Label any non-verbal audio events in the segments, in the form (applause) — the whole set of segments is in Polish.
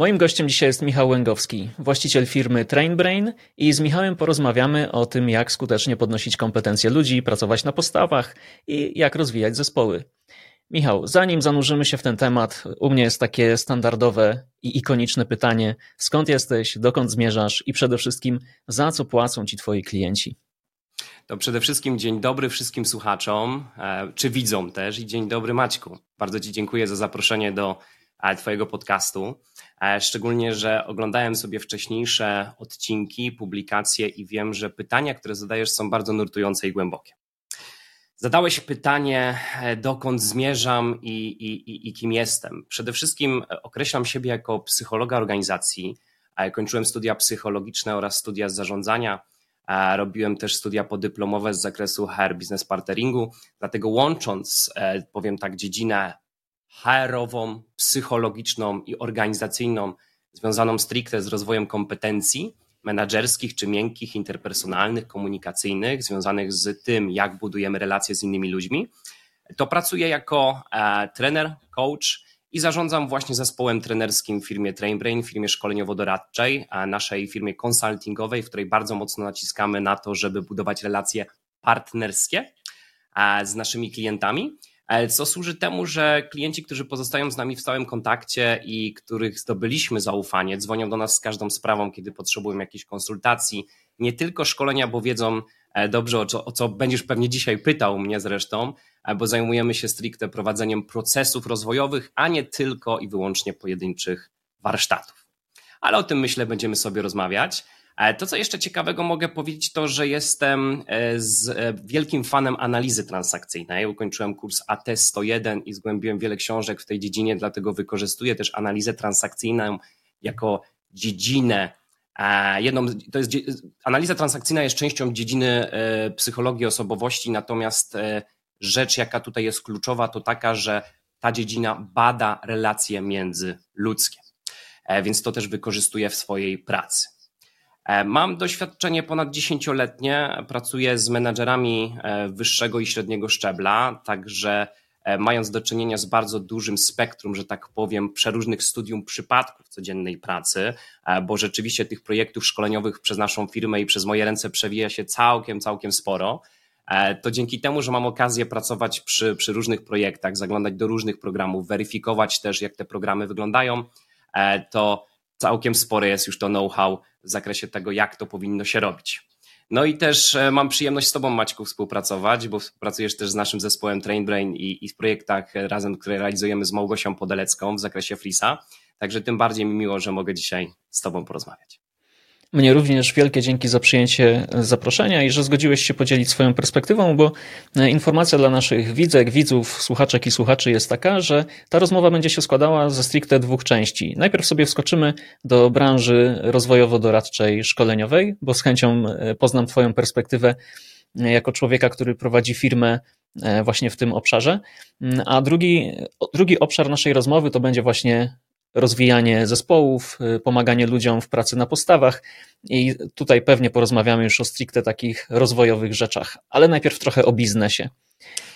Moim gościem dzisiaj jest Michał Łęgowski, właściciel firmy TrainBrain i z Michałem porozmawiamy o tym, jak skutecznie podnosić kompetencje ludzi, pracować na postawach i jak rozwijać zespoły. Michał, zanim zanurzymy się w ten temat, u mnie jest takie standardowe i ikoniczne pytanie: skąd jesteś, dokąd zmierzasz i przede wszystkim za co płacą ci twoi klienci? To przede wszystkim dzień dobry wszystkim słuchaczom, e, czy widzom też i dzień dobry Maćku. Bardzo Ci dziękuję za zaproszenie do Twojego podcastu. E, szczególnie, że oglądałem sobie wcześniejsze odcinki, publikacje i wiem, że pytania, które zadajesz, są bardzo nurtujące i głębokie. Zadałeś pytanie, dokąd zmierzam i, i, i kim jestem. Przede wszystkim określam siebie jako psychologa organizacji. Kończyłem studia psychologiczne oraz studia z zarządzania Robiłem też studia podyplomowe z zakresu HR Business Partneringu, dlatego łącząc, e, powiem tak, dziedzinę HR-ową, psychologiczną i organizacyjną, związaną stricte z rozwojem kompetencji menedżerskich czy miękkich, interpersonalnych, komunikacyjnych, związanych z tym, jak budujemy relacje z innymi ludźmi, to pracuję jako e, trener, coach i zarządzam właśnie zespołem trenerskim w firmie TrainBrain, firmie szkoleniowo-doradczej, naszej firmie konsultingowej, w której bardzo mocno naciskamy na to, żeby budować relacje partnerskie z naszymi klientami, co służy temu, że klienci, którzy pozostają z nami w stałym kontakcie i których zdobyliśmy zaufanie, dzwonią do nas z każdą sprawą, kiedy potrzebują jakiejś konsultacji, nie tylko szkolenia, bo wiedzą e, dobrze, o co, o co będziesz pewnie dzisiaj pytał mnie zresztą, e, bo zajmujemy się stricte prowadzeniem procesów rozwojowych, a nie tylko i wyłącznie pojedynczych warsztatów. Ale o tym myślę będziemy sobie rozmawiać. E, to, co jeszcze ciekawego mogę powiedzieć, to, że jestem z wielkim fanem analizy transakcyjnej. Ukończyłem kurs AT101 i zgłębiłem wiele książek w tej dziedzinie, dlatego wykorzystuję też analizę transakcyjną jako dziedzinę Jedną, to jest, analiza transakcyjna jest częścią dziedziny e, psychologii osobowości, natomiast e, rzecz, jaka tutaj jest kluczowa, to taka, że ta dziedzina bada relacje międzyludzkie, e, więc to też wykorzystuję w swojej pracy. Mam doświadczenie ponad dziesięcioletnie, pracuję z menadżerami wyższego i średniego szczebla, także E, mając do czynienia z bardzo dużym spektrum, że tak powiem, przeróżnych studium przypadków codziennej pracy, e, bo rzeczywiście tych projektów szkoleniowych przez naszą firmę i przez moje ręce przewija się całkiem, całkiem sporo. E, to dzięki temu, że mam okazję pracować przy, przy różnych projektach, zaglądać do różnych programów, weryfikować też, jak te programy wyglądają, to całkiem spore jest już to know-how w zakresie tego, jak to powinno się robić. No i też e, mam przyjemność z Tobą, Maćku, współpracować, bo pracujesz też z naszym zespołem TrainBrain i, i w projektach razem, które realizujemy z Małgosią Podelecką w zakresie Frisa. Także tym bardziej mi miło, że mogę dzisiaj z Tobą porozmawiać. Mnie również wielkie dzięki za przyjęcie zaproszenia i że zgodziłeś się podzielić swoją perspektywą, bo e, informacja dla naszych widzek, widzów, słuchaczek i słuchaczy jest taka, że ta rozmowa będzie się składała ze stricte dwóch części. Najpierw sobie wskoczymy do branży rozwojowo-doradczej, szkoleniowej, bo z chęcią e, poznam Twoją perspektywę e, jako człowieka, który prowadzi firmę właśnie w tym obszarze. Mm, a drugi, drugi obszar naszej rozmowy to będzie właśnie rozwijanie zespołów, y, pomaganie ludziom w pracy na postawach i tutaj pewnie porozmawiamy już o stricte takich rozwojowych rzeczach, ale najpierw trochę o biznesie.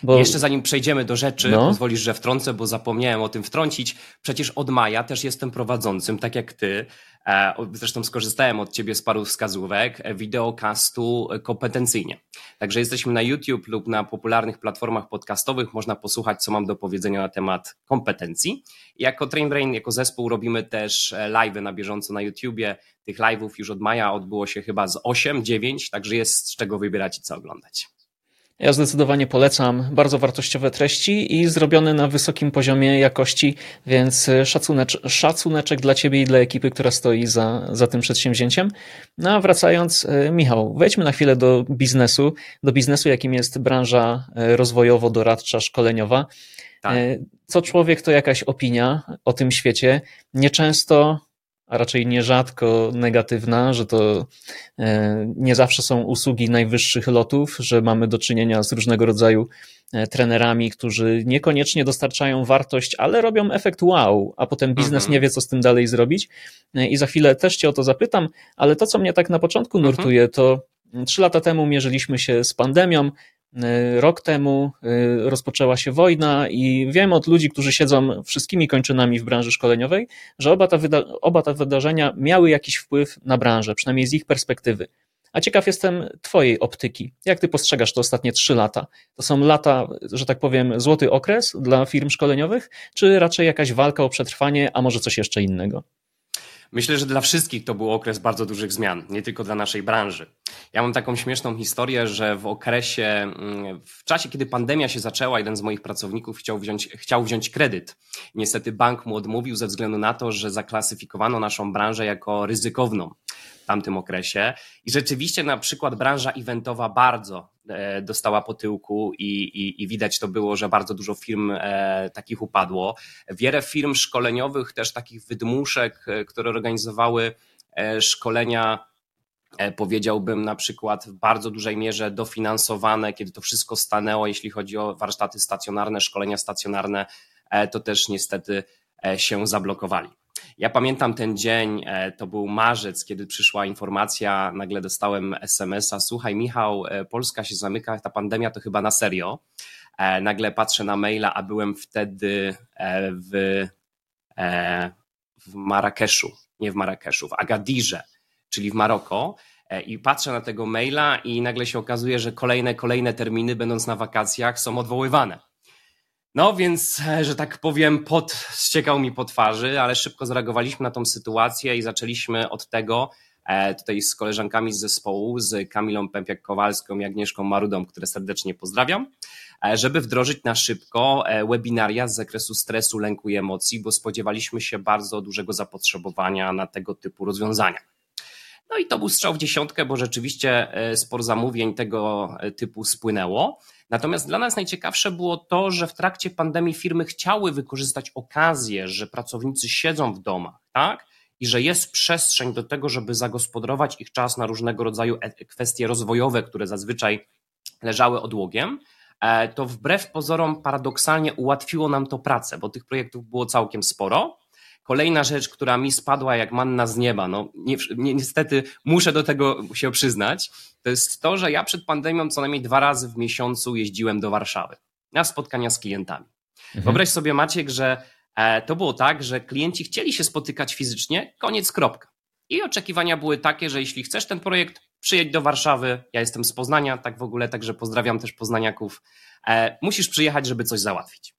Bo... Jeszcze zanim przejdziemy do rzeczy, no. pozwolisz, że wtrącę, bo zapomniałem o tym wtrącić. Przecież od maja też jestem prowadzącym, tak jak ty. E, zresztą skorzystałem od ciebie z paru wskazówek e, wideocastu kompetencyjnie. Także jesteśmy na YouTube lub na popularnych platformach podcastowych. Można posłuchać, co mam do powiedzenia na temat kompetencji. Jako TrainBrain, jako zespół robimy też e, live na bieżąco na YouTubie. Tych live'ów już od maja odbyło się chyba z 8, 9, także jest z czego wybierać i co oglądać. Ja zdecydowanie polecam bardzo wartościowe treści i zrobione na wysokim poziomie jakości, więc szacunecz, szacuneczek dla Ciebie i dla ekipy, która stoi za, za tym przedsięwzięciem. No a wracając, e, Michał, wejdźmy na chwilę do biznesu, do biznesu, jakim jest branża e, rozwojowo-doradcza, szkoleniowa. Tak. Co człowiek to jakaś opinia o tym świecie. Nieczęsto a raczej nierzadko negatywna, że to e, nie zawsze są usługi najwyższych lotów, że mamy do czynienia z różnego rodzaju e, trenerami, którzy niekoniecznie dostarczają wartość, ale robią efekt wow, a potem biznes mhm. nie wie, co z tym dalej zrobić. E, I za chwilę też Cię o to zapytam, ale to, co mnie tak na początku mhm. nurtuje, to trzy lata temu mierzyliśmy się z pandemią, Rok temu rozpoczęła się wojna i wiem od ludzi, którzy siedzą wszystkimi kończynami w branży szkoleniowej, że oba te, oba te wydarzenia miały jakiś wpływ na branżę, przynajmniej z ich perspektywy. A ciekaw jestem Twojej optyki. Jak Ty postrzegasz te ostatnie trzy lata? To są lata, że tak powiem, złoty okres dla firm szkoleniowych, czy raczej jakaś walka o przetrwanie, a może coś jeszcze innego? Myślę, że dla wszystkich to był okres bardzo dużych zmian, nie tylko dla naszej branży. Ja mam taką śmieszną historię, że w okresie, mm, w czasie, kiedy pandemia się zaczęła, jeden z moich pracowników chciał wziąć, chciał wziąć kredyt. Niestety bank mu odmówił ze względu na to, że zaklasyfikowano naszą branżę jako ryzykowną w tamtym okresie. I rzeczywiście na przykład branża eventowa bardzo e, dostała po tyłku i, i, i widać to było, że bardzo dużo firm e, takich upadło. Wiele firm szkoleniowych, też takich wydmuszek, e, które organizowały szkolenia powiedziałbym na przykład w bardzo dużej mierze dofinansowane, kiedy to wszystko stanęło, jeśli chodzi o warsztaty stacjonarne, szkolenia stacjonarne, to też niestety się zablokowali. Ja pamiętam ten dzień, e, to był marzec, kiedy przyszła informacja, nagle dostałem SMS-a, słuchaj Michał, e, Polska się zamyka, ta pandemia to chyba na serio. E, nagle patrzę na maila, a byłem wtedy w, w Marrakeszu, nie w Marrakeszu, w Agadirze, czyli w Maroko i patrzę na tego maila i nagle się okazuje, że kolejne, kolejne terminy, będąc na wakacjach, są odwoływane. No więc, e, że tak powiem, pot ściekał mi po twarzy, ale szybko zareagowaliśmy na tą sytuację i zaczęliśmy od tego, e, tutaj z koleżankami z zespołu, z Kamilą Pępiak-Kowalską i Agnieszką Marudą, które serdecznie pozdrawiam, e, żeby wdrożyć na szybko webinaria z zakresu stresu, lęku i emocji, bo spodziewaliśmy się bardzo dużego zapotrzebowania na tego typu rozwiązania. No i to był strzał w dziesiątkę, bo rzeczywiście sporo zamówień tego typu spłynęło. Natomiast dla nas najciekawsze było to, że w trakcie pandemii firmy chciały wykorzystać okazję, że pracownicy siedzą w domach, tak? I że jest przestrzeń do tego, żeby zagospodarować ich czas na różnego rodzaju e, kwestie rozwojowe, które zazwyczaj leżały odłogiem, e, to wbrew pozorom paradoksalnie ułatwiło nam to pracę, bo tych projektów było całkiem sporo. Kolejna rzecz, która mi spadła jak manna z nieba, no ni niestety muszę do tego się przyznać, to jest to, że ja przed pandemią co najmniej dwa razy w miesiącu jeździłem do Warszawy na spotkania z klientami. Mhm. Wyobraź sobie Maciek, że e, to było tak, że klienci chcieli się spotykać fizycznie, koniec, kropka. I oczekiwania były takie, że jeśli chcesz ten projekt, przyjedź do Warszawy. Ja jestem z Poznania, tak w ogóle, także pozdrawiam też poznaniaków. E, musisz przyjechać, żeby coś załatwić.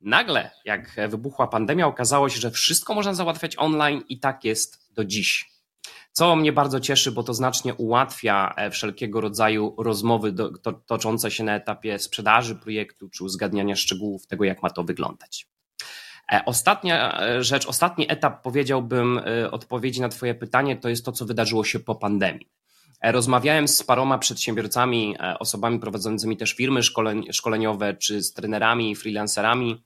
Nagle, jak wybuchła pandemia, okazało się, że wszystko można załatwiać online i tak jest do dziś. Co mnie bardzo cieszy, bo to znacznie ułatwia e, wszelkiego rodzaju rozmowy do, to, toczące się na etapie sprzedaży projektu czy uzgadniania szczegółów tego, jak ma to wyglądać. E, ostatnia e, rzecz, ostatni etap, powiedziałbym, odpowiedzi na Twoje pytanie, to jest to, co wydarzyło się po pandemii. Rozmawiałem z paroma przedsiębiorcami, osobami prowadzącymi też firmy szkoleniowe, czy z trenerami, freelancerami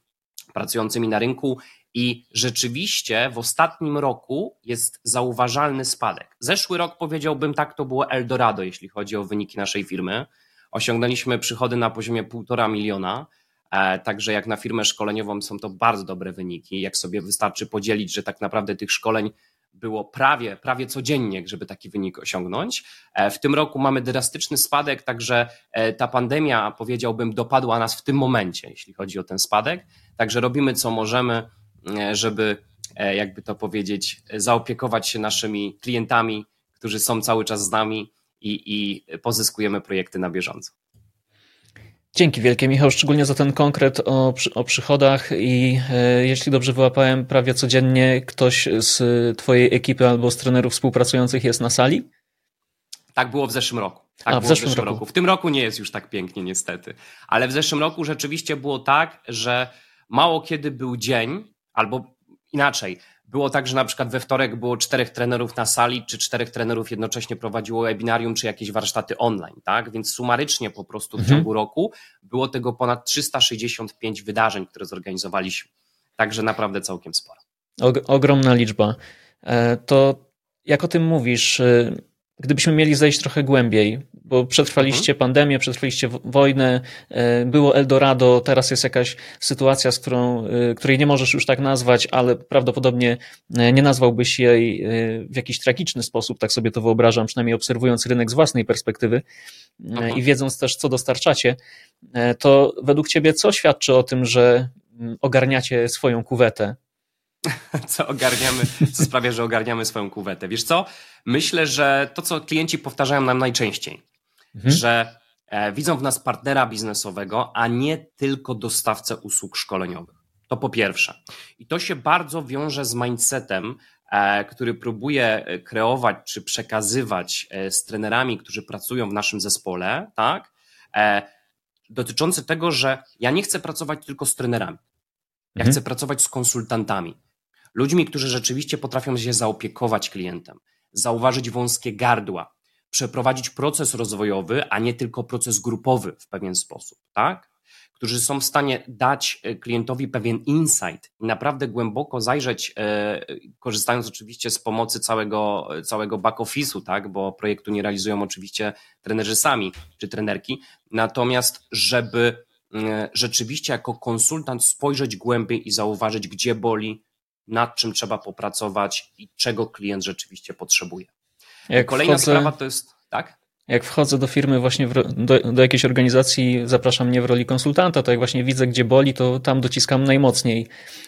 pracującymi na rynku i rzeczywiście w ostatnim roku jest zauważalny spadek. Zeszły rok powiedziałbym tak, to było Eldorado, jeśli chodzi o wyniki naszej firmy. Osiągnęliśmy przychody na poziomie półtora miliona, e, Także jak na firmę szkoleniową są to bardzo dobre wyniki. Jak sobie wystarczy podzielić, że tak naprawdę tych szkoleń było prawie, prawie codziennie, żeby taki wynik osiągnąć. E, w tym roku mamy drastyczny spadek, także e, ta pandemia, powiedziałbym, dopadła nas w tym momencie, jeśli chodzi o ten spadek. Także robimy co możemy, e, żeby, jakby to powiedzieć, zaopiekować się naszymi klientami, którzy są cały czas z nami i, i pozyskujemy projekty na bieżąco. Dzięki wielkie Michał, szczególnie za ten konkret o, o przychodach i e, jeśli dobrze wyłapałem, prawie codziennie ktoś z twojej ekipy albo z trenerów współpracujących jest na sali? Tak było w zeszłym roku. Tak A, w zeszłym, w zeszłym roku. roku. W tym roku nie jest już tak pięknie niestety, ale w zeszłym roku rzeczywiście było tak, że mało kiedy był dzień, albo inaczej, było tak, że na przykład we wtorek było czterech trenerów na sali, czy czterech trenerów jednocześnie prowadziło webinarium, czy jakieś warsztaty online, tak? Więc sumarycznie po prostu w mhm. ciągu roku było tego ponad 365 wydarzeń, które zorganizowaliśmy. Także naprawdę całkiem sporo. ogromna liczba. E, to jak o tym mówisz, e, gdybyśmy mieli zejść trochę głębiej, bo przetrwaliście mhm. pandemię, przetrwaliście wojnę, e, było Eldorado, teraz jest jakaś sytuacja, z którą, e, której nie możesz już tak nazwać, ale prawdopodobnie e, nie nazwałbyś jej w jakiś tragiczny sposób, tak sobie to wyobrażam, przynajmniej obserwując rynek z własnej perspektywy mhm. i wiedząc też, co dostarczacie, to według Ciebie co świadczy o tym, że mm, ogarniacie swoją kuwetę? (laughs) co ogarniamy, co sprawia, że ogarniamy swoją kuwetę. Wiesz co? Myślę, że to, co klienci powtarzają nam najczęściej, mhm. że e, widzą w nas partnera biznesowego, a nie tylko dostawcę usług szkoleniowych. To po pierwsze. I to się bardzo wiąże z mindsetem, e, który próbuję e, kreować czy przekazywać e, z trenerami, którzy pracują w naszym zespole, tak? Dotyczący tego, że ja nie chcę pracować tylko z trenerami. Ja mhm. chcę pracować z konsultantami ludźmi, którzy rzeczywiście potrafią się zaopiekować klientem, zauważyć wąskie gardła, przeprowadzić proces rozwojowy, a nie tylko proces grupowy w pewien sposób, tak? Którzy są w stanie dać e, klientowi pewien insight i naprawdę głęboko zajrzeć, e, korzystając oczywiście z pomocy całego, całego back office'u, tak? Bo projektu nie realizują oczywiście trenerzy sami czy trenerki. Natomiast, żeby e, rzeczywiście jako konsultant spojrzeć głębiej i zauważyć, gdzie boli, nad czym trzeba popracować i czego klient rzeczywiście potrzebuje. Jak Kolejna wchodzę, sprawa to jest, tak? Jak wchodzę do firmy, właśnie w, do, do jakiejś organizacji, zapraszam mnie w roli konsultanta, to jak właśnie widzę, gdzie boli, to tam dociskam najmocniej,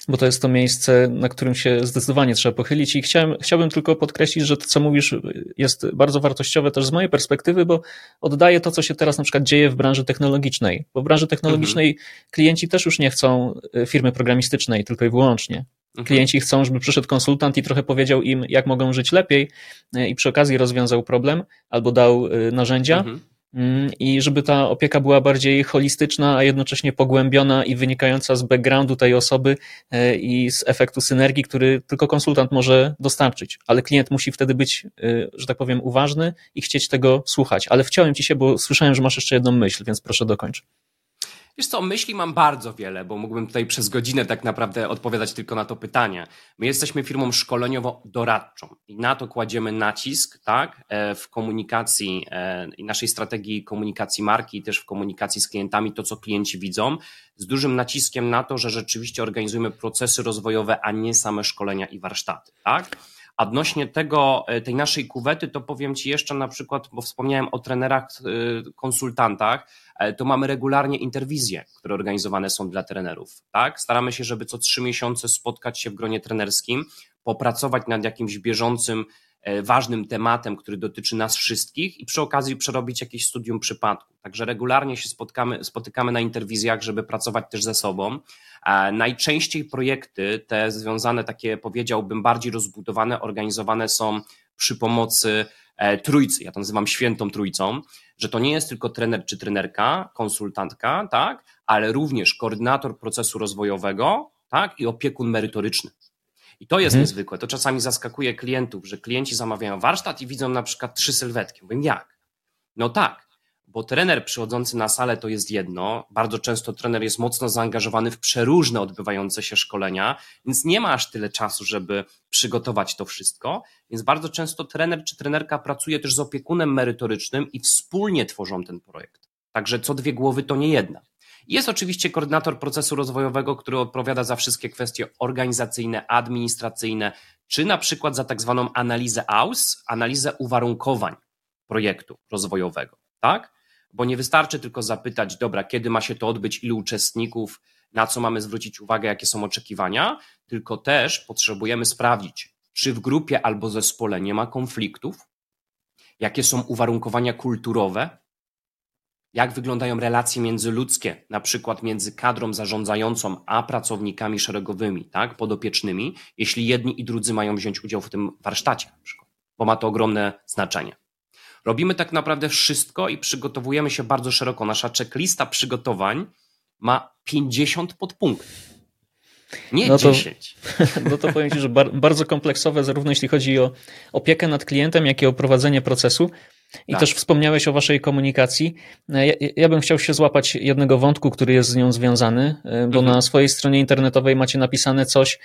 bo to jest to miejsce, na którym się zdecydowanie trzeba pochylić. I chciałem, chciałbym tylko podkreślić, że to, co mówisz, jest bardzo wartościowe też z mojej perspektywy, bo oddaje to, co się teraz na przykład dzieje w branży technologicznej. Bo w branży technologicznej mhm. klienci też już nie chcą y, firmy programistycznej tylko i wyłącznie. Mhm. Klienci chcą, żeby przyszedł konsultant i trochę powiedział im, jak mogą żyć lepiej e, i przy okazji rozwiązał problem albo dał e, narzędzia. Mhm. Mm, I żeby ta opieka była bardziej holistyczna, a jednocześnie pogłębiona i wynikająca z backgroundu tej osoby e, i z efektu synergii, który tylko konsultant może dostarczyć. Ale klient musi wtedy być, że tak powiem, uważny i chcieć tego słuchać. Ale wciąłem ci się, bo słyszałem, że masz jeszcze jedną myśl, więc proszę dokończ. Wiesz co, myśli mam bardzo wiele, bo mógłbym tutaj przez godzinę tak naprawdę odpowiadać tylko na to pytanie. My jesteśmy firmą szkoleniowo-doradczą i na to kładziemy nacisk, tak, e, w komunikacji e, i naszej strategii komunikacji marki i też w komunikacji z klientami, to co klienci widzą, z dużym naciskiem na to, że rzeczywiście organizujemy procesy rozwojowe, a nie same szkolenia i warsztaty, tak? A odnośnie tego, e, tej naszej kuwety, to powiem Ci jeszcze na przykład, bo wspomniałem o trenerach, e, konsultantach, e, to mamy regularnie interwizje, które organizowane są dla trenerów. Tak? Staramy się, żeby co trzy miesiące spotkać się w gronie trenerskim, popracować nad jakimś bieżącym ważnym tematem, który dotyczy nas wszystkich i przy okazji przerobić jakieś studium przypadku. Także regularnie się spotkamy, spotykamy na interwizjach, żeby pracować też ze sobą. E, najczęściej projekty te związane, takie powiedziałbym bardziej rozbudowane, organizowane są przy pomocy e, trójcy, ja to nazywam świętą trójcą, że to nie jest tylko trener czy trenerka, konsultantka, tak, ale również koordynator procesu rozwojowego, tak, i opiekun merytoryczny. I to jest mhm. niezwykłe. To czasami zaskakuje klientów, że klienci zamawiają warsztat i widzą na przykład trzy sylwetki. Mówię, jak? No tak, bo trener przychodzący na salę to jest jedno. Bardzo często trener jest mocno zaangażowany w przeróżne odbywające się szkolenia, więc nie ma aż tyle czasu, żeby przygotować to wszystko. Więc bardzo często trener czy trenerka pracuje też z opiekunem merytorycznym i wspólnie tworzą ten projekt. Także co dwie głowy to nie jedna. Jest oczywiście koordynator procesu rozwojowego, który odpowiada za wszystkie kwestie organizacyjne, administracyjne, czy na przykład za tak zwaną analizę AUS, analizę uwarunkowań projektu rozwojowego, tak? Bo nie wystarczy tylko zapytać, dobra, kiedy ma się to odbyć, ilu uczestników, na co mamy zwrócić uwagę, jakie są oczekiwania, tylko też potrzebujemy sprawdzić, czy w grupie albo zespole nie ma konfliktów, jakie są uwarunkowania kulturowe, jak wyglądają relacje międzyludzkie, na przykład między kadrą zarządzającą a pracownikami szeregowymi, tak, podopiecznymi, jeśli jedni i drudzy mają wziąć udział w tym warsztacie, na przykład, bo ma to ogromne znaczenie. Robimy tak naprawdę wszystko i przygotowujemy się bardzo szeroko. Nasza checklista przygotowań ma 50 podpunktów. Nie no to, 10. (laughs) No to powiem Ci, że bardzo kompleksowe, zarówno jeśli chodzi o opiekę nad klientem, jak i o prowadzenie procesu. I tak. też wspomniałeś o waszej komunikacji. Ja, ja, bym chciał się złapać jednego wątku, który jest z nią związany, e, bo mhm. na swojej stronie internetowej macie napisane coś,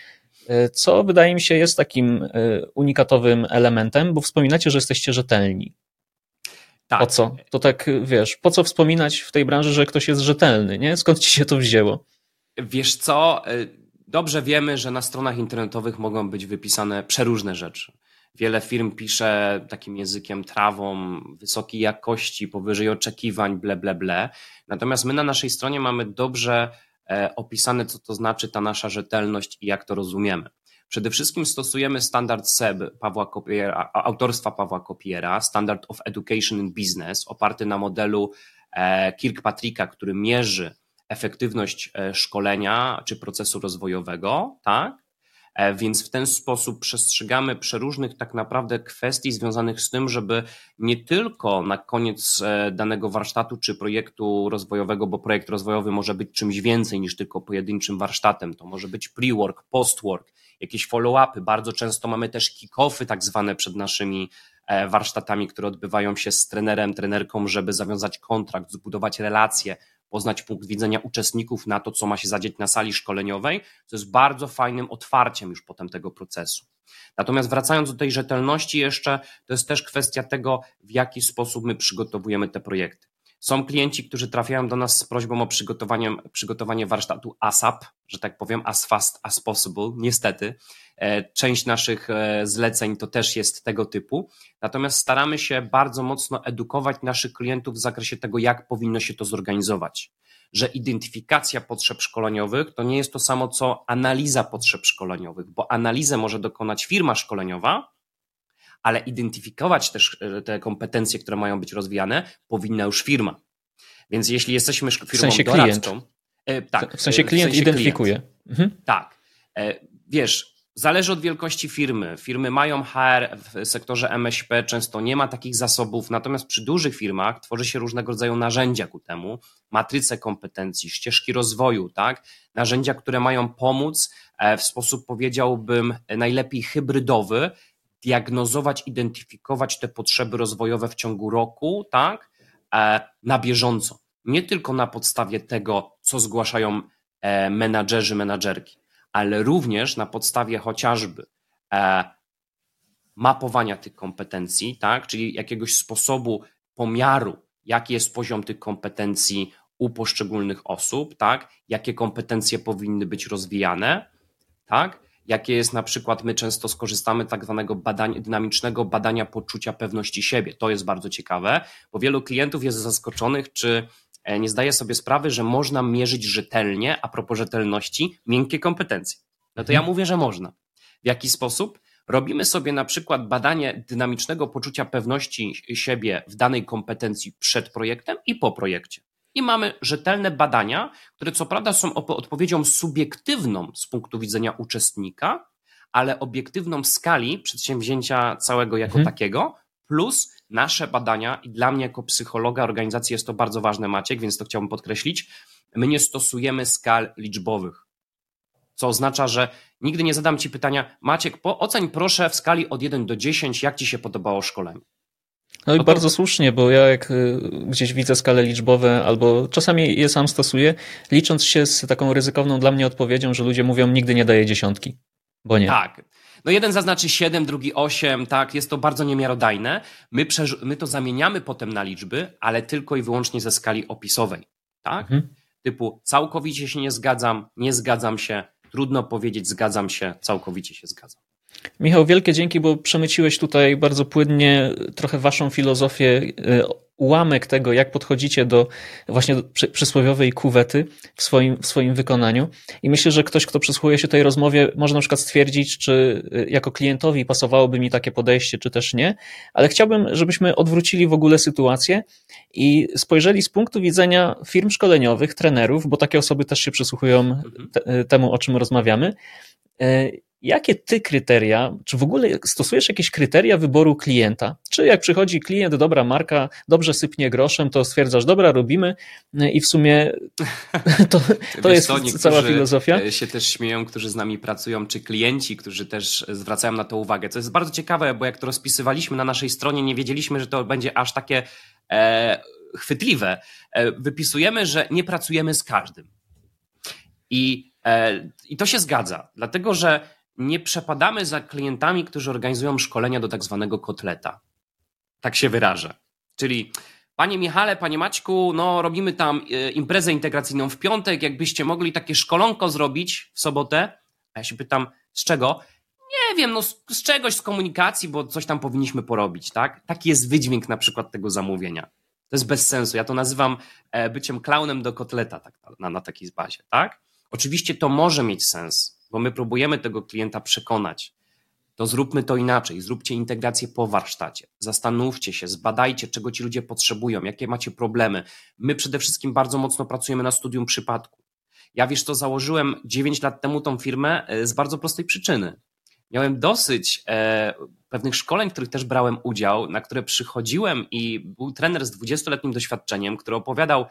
co wydaje mi się jest takim unikatowym elementem, bo wspominacie, że jesteście rzetelni. Tak. Po co? To tak, wiesz, po co wspominać w tej branży, że ktoś jest rzetelny, nie? Skąd ci się to wzięło? Wiesz co, dobrze wiemy, że na stronach internetowych mogą być wypisane przeróżne rzeczy. Wiele firm pisze takim językiem trawą, wysokiej jakości, powyżej oczekiwań, ble, ble, ble. Natomiast my na naszej stronie mamy dobrze e, opisane, co to znaczy ta nasza rzetelność i jak to rozumiemy. Przede wszystkim stosujemy standard SEB Pawła Kopiera, autorstwa Pawła Kopiera, Standard of Education in Business, oparty na modelu e, Kirkpatricka, który mierzy efektywność e, szkolenia czy procesu rozwojowego, tak? E, więc w ten sposób przestrzegamy przeróżnych tak naprawdę kwestii związanych z tym, żeby nie tylko na koniec e, danego warsztatu czy projektu rozwojowego, bo projekt rozwojowy może być czymś więcej niż tylko pojedynczym warsztatem, to może być pre-work, post-work, jakieś follow-upy. Bardzo często mamy też kick-offy tak zwane przed naszymi e, warsztatami, które odbywają się z trenerem, trenerką, żeby zawiązać kontrakt, zbudować relacje, poznać punkt widzenia uczestników na to, co ma się zadzieć na sali szkoleniowej, co jest bardzo fajnym otwarciem już potem tego procesu. Natomiast wracając do tej rzetelności jeszcze, to jest też kwestia tego, w jaki sposób my przygotowujemy te projekty. Są klienci, którzy trafiają do nas z prośbą o przygotowanie, przygotowanie warsztatu ASAP, że tak powiem, as fast as possible. Niestety, e, część naszych e, zleceń to też jest tego typu. Natomiast staramy się bardzo mocno edukować naszych klientów w zakresie tego, jak powinno się to zorganizować. Że identyfikacja potrzeb szkoleniowych to nie jest to samo co analiza potrzeb szkoleniowych, bo analizę może dokonać firma szkoleniowa, ale identyfikować też e, te kompetencje, które mają być rozwijane, powinna już firma. Więc jeśli jesteśmy firmą w sensie doradczą, klient. E, tak, w sensie klient w sensie identyfikuje. Klient. Mhm. Tak. E, wiesz, Zależy od wielkości firmy. Firmy mają HR w sektorze MŚP, często nie ma takich zasobów, natomiast przy dużych firmach tworzy się różnego rodzaju narzędzia ku temu, matryce kompetencji, ścieżki rozwoju, tak? Narzędzia, które mają pomóc w sposób powiedziałbym najlepiej hybrydowy diagnozować, identyfikować te potrzeby rozwojowe w ciągu roku, tak, e, na bieżąco. Nie tylko na podstawie tego, co zgłaszają e, menadżerzy, menadżerki, ale również na podstawie chociażby e, mapowania tych kompetencji, tak, czyli jakiegoś sposobu pomiaru, jaki jest poziom tych kompetencji u poszczególnych osób, tak, jakie kompetencje powinny być rozwijane, tak, jakie jest na przykład, my często skorzystamy tak zwanego badania, dynamicznego badania poczucia pewności siebie. To jest bardzo ciekawe, bo wielu klientów jest zaskoczonych, czy e, nie zdaje sobie sprawy, że można mierzyć rzetelnie, a propos rzetelności, miękkie kompetencje. No to ja mhm. mówię, że można. W jaki sposób? Robimy sobie na przykład badanie dynamicznego poczucia pewności siebie w danej kompetencji przed projektem i po projekcie i mamy rzetelne badania, które co prawda są odpowiedzią subiektywną z punktu widzenia uczestnika, ale obiektywną w skali przedsięwzięcia całego jako mhm. takiego, plus nasze badania, i dla mnie jako psychologa organizacji jest to bardzo ważne, Maciek, więc to chciałbym podkreślić. My nie stosujemy skal liczbowych, co oznacza, że nigdy nie zadam Ci pytania, Maciek, po, oceń proszę w skali od 1 do 10, jak Ci się podobało szkolenie. No i bardzo słusznie, bo ja jak y, gdzieś widzę skale liczbowe, albo czasami je sam stosuję, licząc się z taką ryzykowną dla mnie odpowiedzią, że ludzie mówią, nigdy nie daje dziesiątki, bo nie. Tak. No jeden zaznaczy 7, drugi 8, tak, jest to bardzo niemiarodajne. My, my to zamieniamy potem na liczby, ale tylko i wyłącznie ze skali opisowej, tak? Mhm. Typu całkowicie się nie zgadzam, nie zgadzam się, trudno powiedzieć zgadzam się, całkowicie się zgadzam. Michał, wielkie dzięki, bo przemyciłeś tutaj bardzo płynnie trochę waszą filozofię, e, ułamek tego, jak podchodzicie do właśnie przysłowiowej kuwety w swoim, w swoim wykonaniu. I myślę, że ktoś, kto przysłuchuje się tej rozmowie, może na przykład stwierdzić, czy e, jako klientowi pasowałoby mi takie podejście, czy też nie. Ale chciałbym, żebyśmy odwrócili w ogóle sytuację i spojrzeli z punktu widzenia firm szkoleniowych, trenerów, bo takie osoby też się przysłuchują mhm. te, e, temu, o czym rozmawiamy Jakie ty kryteria, czy w ogóle stosujesz jakieś kryteria wyboru klienta? Czy jak przychodzi klient, dobra marka, dobrze sypnie groszem, to stwierdzasz, dobra, robimy i w sumie (laughs) to, to jest co, cała filozofia? E, się też śmieją, którzy z nami pracują, czy klienci, którzy też zwracają na to uwagę. Co jest bardzo ciekawe, bo jak to rozpisywaliśmy na naszej stronie, nie wiedzieliśmy, że to będzie aż takie e, chwytliwe. E, wypisujemy, że nie pracujemy z każdym. I, e, I to się zgadza, dlatego że nie przepadamy za klientami, którzy organizują szkolenia do tak zwanego kotleta. Tak się wyrażę. Czyli Panie Michale, Panie Maćku, no robimy tam e, imprezę integracyjną w piątek, jakbyście mogli takie szkolonko zrobić w sobotę. A ja się pytam, z czego? Nie wiem, no z, z czegoś, z komunikacji, bo coś tam powinniśmy porobić, tak? Taki jest wydźwięk na przykład tego zamówienia. To jest bez sensu. Ja to nazywam e, byciem klaunem do kotleta tak, na, na takiej bazie, tak? Oczywiście to może mieć sens, bo my próbujemy tego klienta przekonać, to zróbmy to inaczej. Zróbcie integrację po warsztacie. Zastanówcie się, zbadajcie, czego ci ludzie potrzebują, jakie macie problemy. My przede wszystkim bardzo mocno pracujemy na studium przypadku. Ja wiesz, to założyłem 9 lat temu tą firmę e, z bardzo prostej przyczyny. Miałem dosyć e, pewnych szkoleń, w których też brałem udział, na które przychodziłem i był trener z 20-letnim doświadczeniem, który opowiadał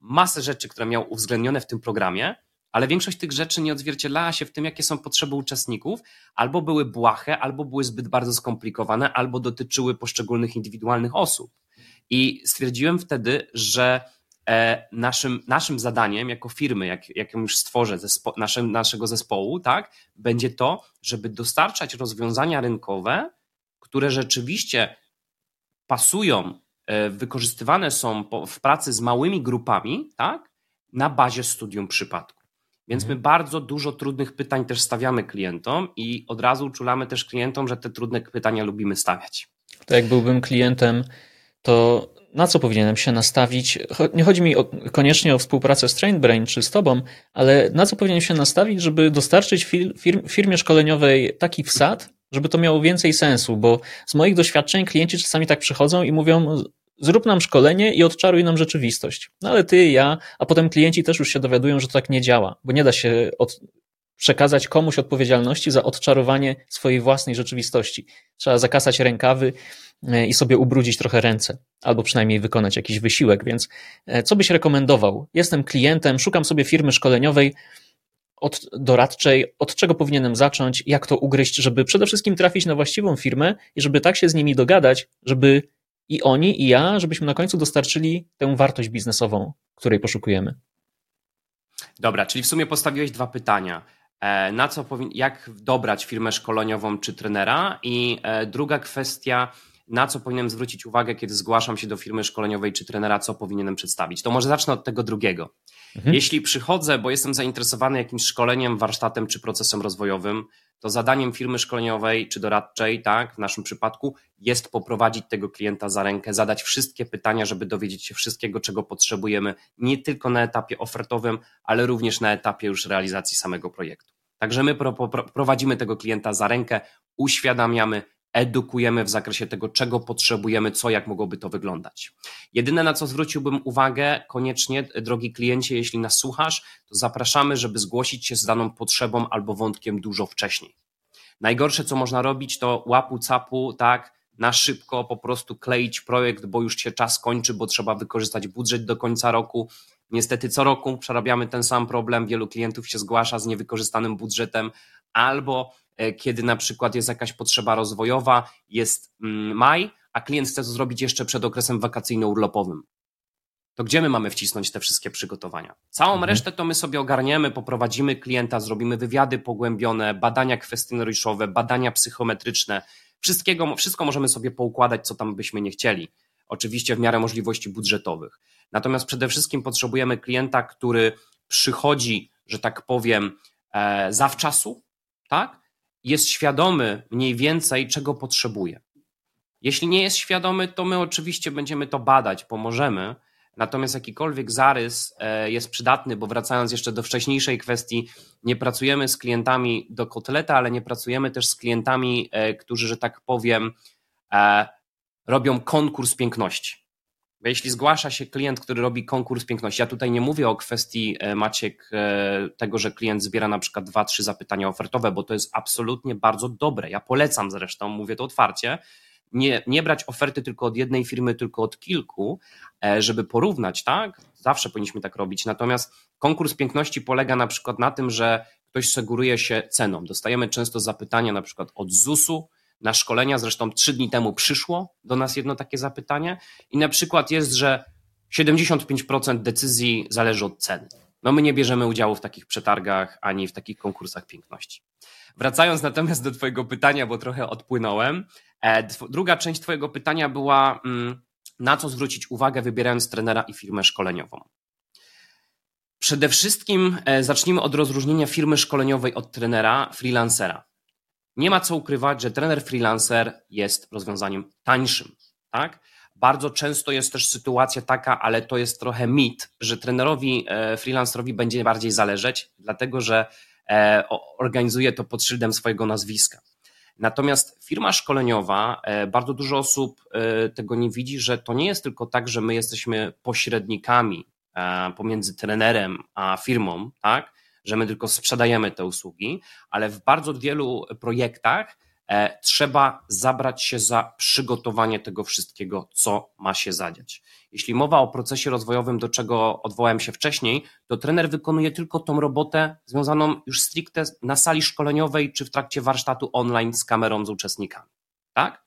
masę rzeczy, które miał uwzględnione w tym programie ale większość tych rzeczy nie odzwierciedlała się w tym, jakie są potrzeby uczestników, albo były błahe, albo były zbyt bardzo skomplikowane, albo dotyczyły poszczególnych indywidualnych osób. I stwierdziłem wtedy, że e, naszym, naszym zadaniem jako firmy, jak, jak już stworzę zespo, naszym, naszego zespołu, tak, będzie to, żeby dostarczać rozwiązania rynkowe, które rzeczywiście pasują, e, wykorzystywane są w pracy z małymi grupami, tak, na bazie studium przypadku. Więc my mhm. bardzo dużo trudnych pytań też stawiamy klientom i od razu uczulamy też klientom, że te trudne pytania lubimy stawiać. To jak byłbym klientem, to na co powinienem się nastawić? Nie chodzi mi o, koniecznie o współpracę z TrainBrain czy z tobą, ale na co powinienem się nastawić, żeby dostarczyć fir, firmie szkoleniowej taki wsad, żeby to miało więcej sensu, bo z moich doświadczeń klienci czasami tak przychodzą i mówią, zrób nam szkolenie i odczaruj nam rzeczywistość. No ale ty, ja, a potem klienci też już się dowiadują, że to tak nie działa, bo nie da się od, przekazać komuś odpowiedzialności za odczarowanie swojej własnej rzeczywistości. Trzeba zakasać rękawy e, i sobie ubrudzić trochę ręce, albo przynajmniej wykonać jakiś wysiłek. Więc e, co byś rekomendował? Jestem klientem, szukam sobie firmy szkoleniowej, od doradczej, od czego powinienem zacząć, jak to ugryźć, żeby przede wszystkim trafić na właściwą firmę i żeby tak się z nimi dogadać, żeby i oni, i ja, żebyśmy na końcu dostarczyli tę wartość biznesową, której poszukujemy. Dobra, czyli w sumie postawiłeś dwa pytania. E, na co jak dobrać firmę szkoleniową czy trenera? I e, druga kwestia, na co powinienem zwrócić uwagę, kiedy zgłaszam się do firmy szkoleniowej czy trenera, co powinienem przedstawić? To może zacznę od tego drugiego. Mhm. Jeśli przychodzę, bo jestem zainteresowany jakimś szkoleniem, warsztatem czy procesem rozwojowym, to zadaniem firmy szkoleniowej czy doradczej, tak, w naszym przypadku, jest poprowadzić tego klienta za rękę, zadać wszystkie pytania, żeby dowiedzieć się wszystkiego, czego potrzebujemy, nie tylko na etapie ofertowym, ale również na etapie już realizacji samego projektu. Także my prowadzimy tego klienta za rękę, uświadamiamy, edukujemy w zakresie tego, czego potrzebujemy, co, jak mogłoby to wyglądać. Jedyne, na co zwróciłbym uwagę, koniecznie, drogi kliencie, jeśli nas słuchasz, to zapraszamy, żeby zgłosić się z daną potrzebą albo wątkiem dużo wcześniej. Najgorsze, co można robić, to łapu capu, tak, na szybko po prostu kleić projekt, bo już się czas kończy, bo trzeba wykorzystać budżet do końca roku. Niestety co roku przerabiamy ten sam problem. Wielu klientów się zgłasza z niewykorzystanym budżetem albo E, kiedy na przykład jest jakaś potrzeba rozwojowa, jest mm, maj, a klient chce to zrobić jeszcze przed okresem wakacyjno-urlopowym. To gdzie my mamy wcisnąć te wszystkie przygotowania? Całą mhm. resztę to my sobie ogarniemy, poprowadzimy klienta, zrobimy wywiady pogłębione, badania kwestionariuszowe, badania psychometryczne. Wszystkiego, wszystko możemy sobie poukładać, co tam byśmy nie chcieli. Oczywiście w miarę możliwości budżetowych. Natomiast przede wszystkim potrzebujemy klienta, który przychodzi, że tak powiem, e, zawczasu, tak? jest świadomy mniej więcej, czego potrzebuje. Jeśli nie jest świadomy, to my oczywiście będziemy to badać, pomożemy. Natomiast jakikolwiek zarys e, jest przydatny, bo wracając jeszcze do wcześniejszej kwestii, nie pracujemy z klientami do kotleta, ale nie pracujemy też z klientami, e, którzy, że tak powiem, e, robią konkurs piękności. Jeśli zgłasza się klient, który robi konkurs piękności, ja tutaj nie mówię o kwestii, e, Maciek, e, tego, że klient zbiera na przykład dwa, trzy zapytania ofertowe, bo to jest absolutnie bardzo dobre. Ja polecam zresztą, mówię to otwarcie, nie, nie brać oferty tylko od jednej firmy, tylko od kilku, e, żeby porównać, tak? Zawsze powinniśmy tak robić. Natomiast konkurs piękności polega na przykład na tym, że ktoś seguruje się ceną. Dostajemy często zapytania na przykład od ZUS-u, na szkolenia. Zresztą trzy dni temu przyszło do nas jedno takie zapytanie i na przykład jest, że 75% decyzji zależy od ceny. No my nie bierzemy udziału w takich przetargach ani w takich konkursach piękności. Wracając natomiast do Twojego pytania, bo trochę odpłynąłem. E, druga część Twojego pytania była, mm, na co zwrócić uwagę, wybierając trenera i firmę szkoleniową. Przede wszystkim e, zacznijmy od rozróżnienia firmy szkoleniowej od trenera freelancera. Nie ma co ukrywać, że trener freelancer jest rozwiązaniem tańszym. Tak? Bardzo często jest też sytuacja taka, ale to jest trochę mit, że trenerowi e, freelancerowi będzie bardziej zależeć, dlatego że e, organizuje to pod szyldem swojego nazwiska. Natomiast firma szkoleniowa, bardzo dużo osób tego nie widzi, że to nie jest tylko tak, że my jesteśmy pośrednikami E, pomiędzy trenerem a firmą, tak, że my tylko sprzedajemy te usługi, ale w bardzo wielu projektach e, trzeba zabrać się za przygotowanie tego wszystkiego, co ma się zadziać. Jeśli mowa o procesie rozwojowym, do czego odwołałem się wcześniej, to trener wykonuje tylko tą robotę związaną już stricte na sali szkoleniowej czy w trakcie warsztatu online z kamerą z uczestnikami. Tak?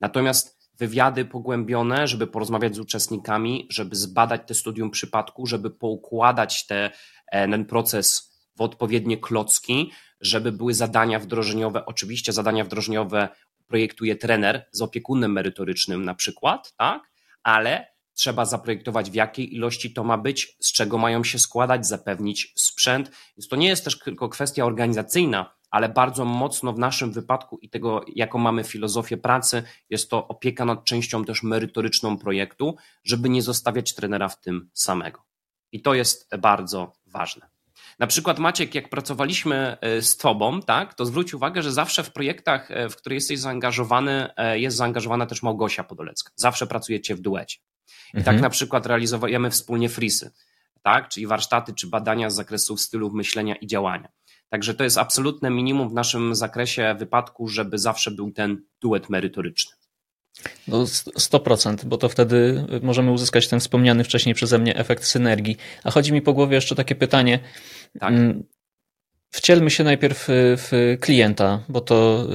Natomiast wywiady pogłębione, żeby porozmawiać z uczestnikami, żeby zbadać te studium przypadku, żeby poukładać te, e, ten proces w odpowiednie klocki, żeby były zadania wdrożeniowe. Oczywiście zadania wdrożeniowe projektuje trener z opiekunem merytorycznym na przykład, tak? Ale trzeba zaprojektować w jakiej ilości to ma być, z czego mają się składać, zapewnić sprzęt. Więc to nie jest też tylko kwestia organizacyjna, ale bardzo mocno w naszym wypadku i tego, jaką mamy filozofię pracy, jest to opieka nad częścią też merytoryczną projektu, żeby nie zostawiać trenera w tym samego. I to jest bardzo ważne. Na przykład Maciek, jak pracowaliśmy e, z Tobą, tak, to zwróć uwagę, że zawsze w projektach, e, w które jesteś zaangażowany, e, jest zaangażowana też Małgosia Podolecka. Zawsze pracujecie w duecie. I tak mhm. tak na przykład realizujemy wspólnie frisy, tak, czyli warsztaty czy badania z zakresu stylów myślenia i działania. Także to jest absolutne minimum w naszym zakresie wypadku, żeby zawsze był ten duet merytoryczny. No 100%, bo to wtedy możemy uzyskać ten wspomniany wcześniej przeze mnie efekt synergii. A chodzi mi po głowie jeszcze takie pytanie. Tak. Mm, wcielmy się najpierw w klienta, bo to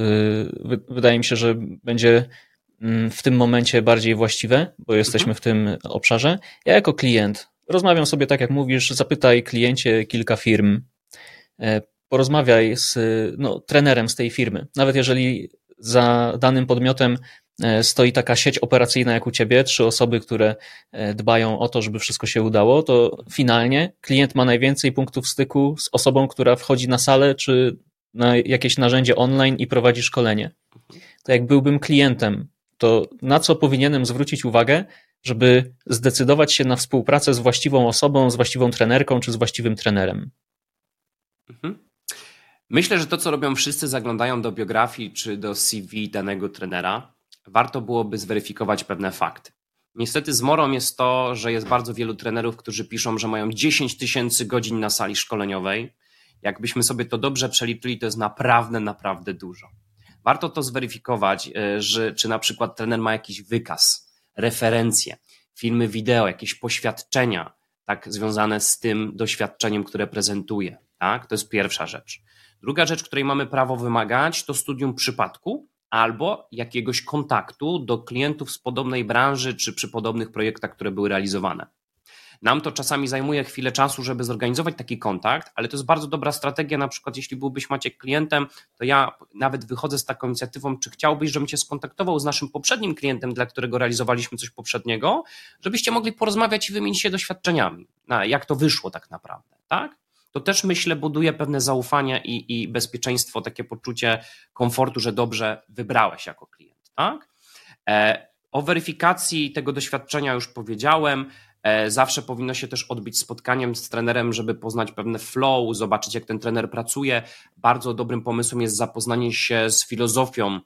y, wydaje mi się, że będzie mm, w tym momencie bardziej właściwe, bo jesteśmy w tym obszarze. Ja jako klient rozmawiam sobie tak jak mówisz, zapytaj kliencie kilka firm, e, porozmawiaj z no, trenerem z tej firmy. Nawet jeżeli za danym podmiotem e, stoi taka sieć operacyjna jak u ciebie, trzy osoby, które e, dbają o to, żeby wszystko się udało, to finalnie klient ma najwięcej punktów styku z osobą, która wchodzi na salę czy na jakieś narzędzie online i prowadzi szkolenie. To jak byłbym klientem, to na co powinienem zwrócić uwagę, żeby zdecydować się na współpracę z właściwą osobą, z właściwą trenerką czy z właściwym trenerem? Mhm. Myślę, że to, co robią wszyscy, zaglądają do biografii czy do CV danego trenera. Warto byłoby zweryfikować pewne fakty. Niestety zmorą jest to, że jest bardzo wielu trenerów, którzy piszą, że mają 10 tysięcy godzin na sali szkoleniowej. Jakbyśmy sobie to dobrze przeliczyli, to jest naprawdę, naprawdę dużo. Warto to zweryfikować, e, że, czy na przykład trener ma jakiś wykaz, referencje, filmy wideo, jakieś poświadczenia, tak związane z tym doświadczeniem, które prezentuje. Tak? To jest pierwsza rzecz. Druga rzecz, której mamy prawo wymagać, to studium przypadku albo jakiegoś kontaktu do klientów z podobnej branży czy przy podobnych projektach, które były realizowane. Nam to czasami zajmuje chwilę czasu, żeby zorganizować taki kontakt, ale to jest bardzo dobra strategia. Na przykład, jeśli byłbyś Maciek klientem, to ja nawet wychodzę z taką inicjatywą, czy chciałbyś, żebym cię skontaktował z naszym poprzednim klientem, dla którego realizowaliśmy coś poprzedniego, żebyście mogli porozmawiać i wymienić się doświadczeniami, jak to wyszło tak naprawdę, tak? To też myślę buduje pewne zaufanie i, i bezpieczeństwo, takie poczucie komfortu, że dobrze wybrałeś jako klient. Tak? E, o weryfikacji tego doświadczenia już powiedziałem. E, zawsze powinno się też odbyć spotkaniem z trenerem, żeby poznać pewne flow, zobaczyć, jak ten trener pracuje. Bardzo dobrym pomysłem jest zapoznanie się z filozofią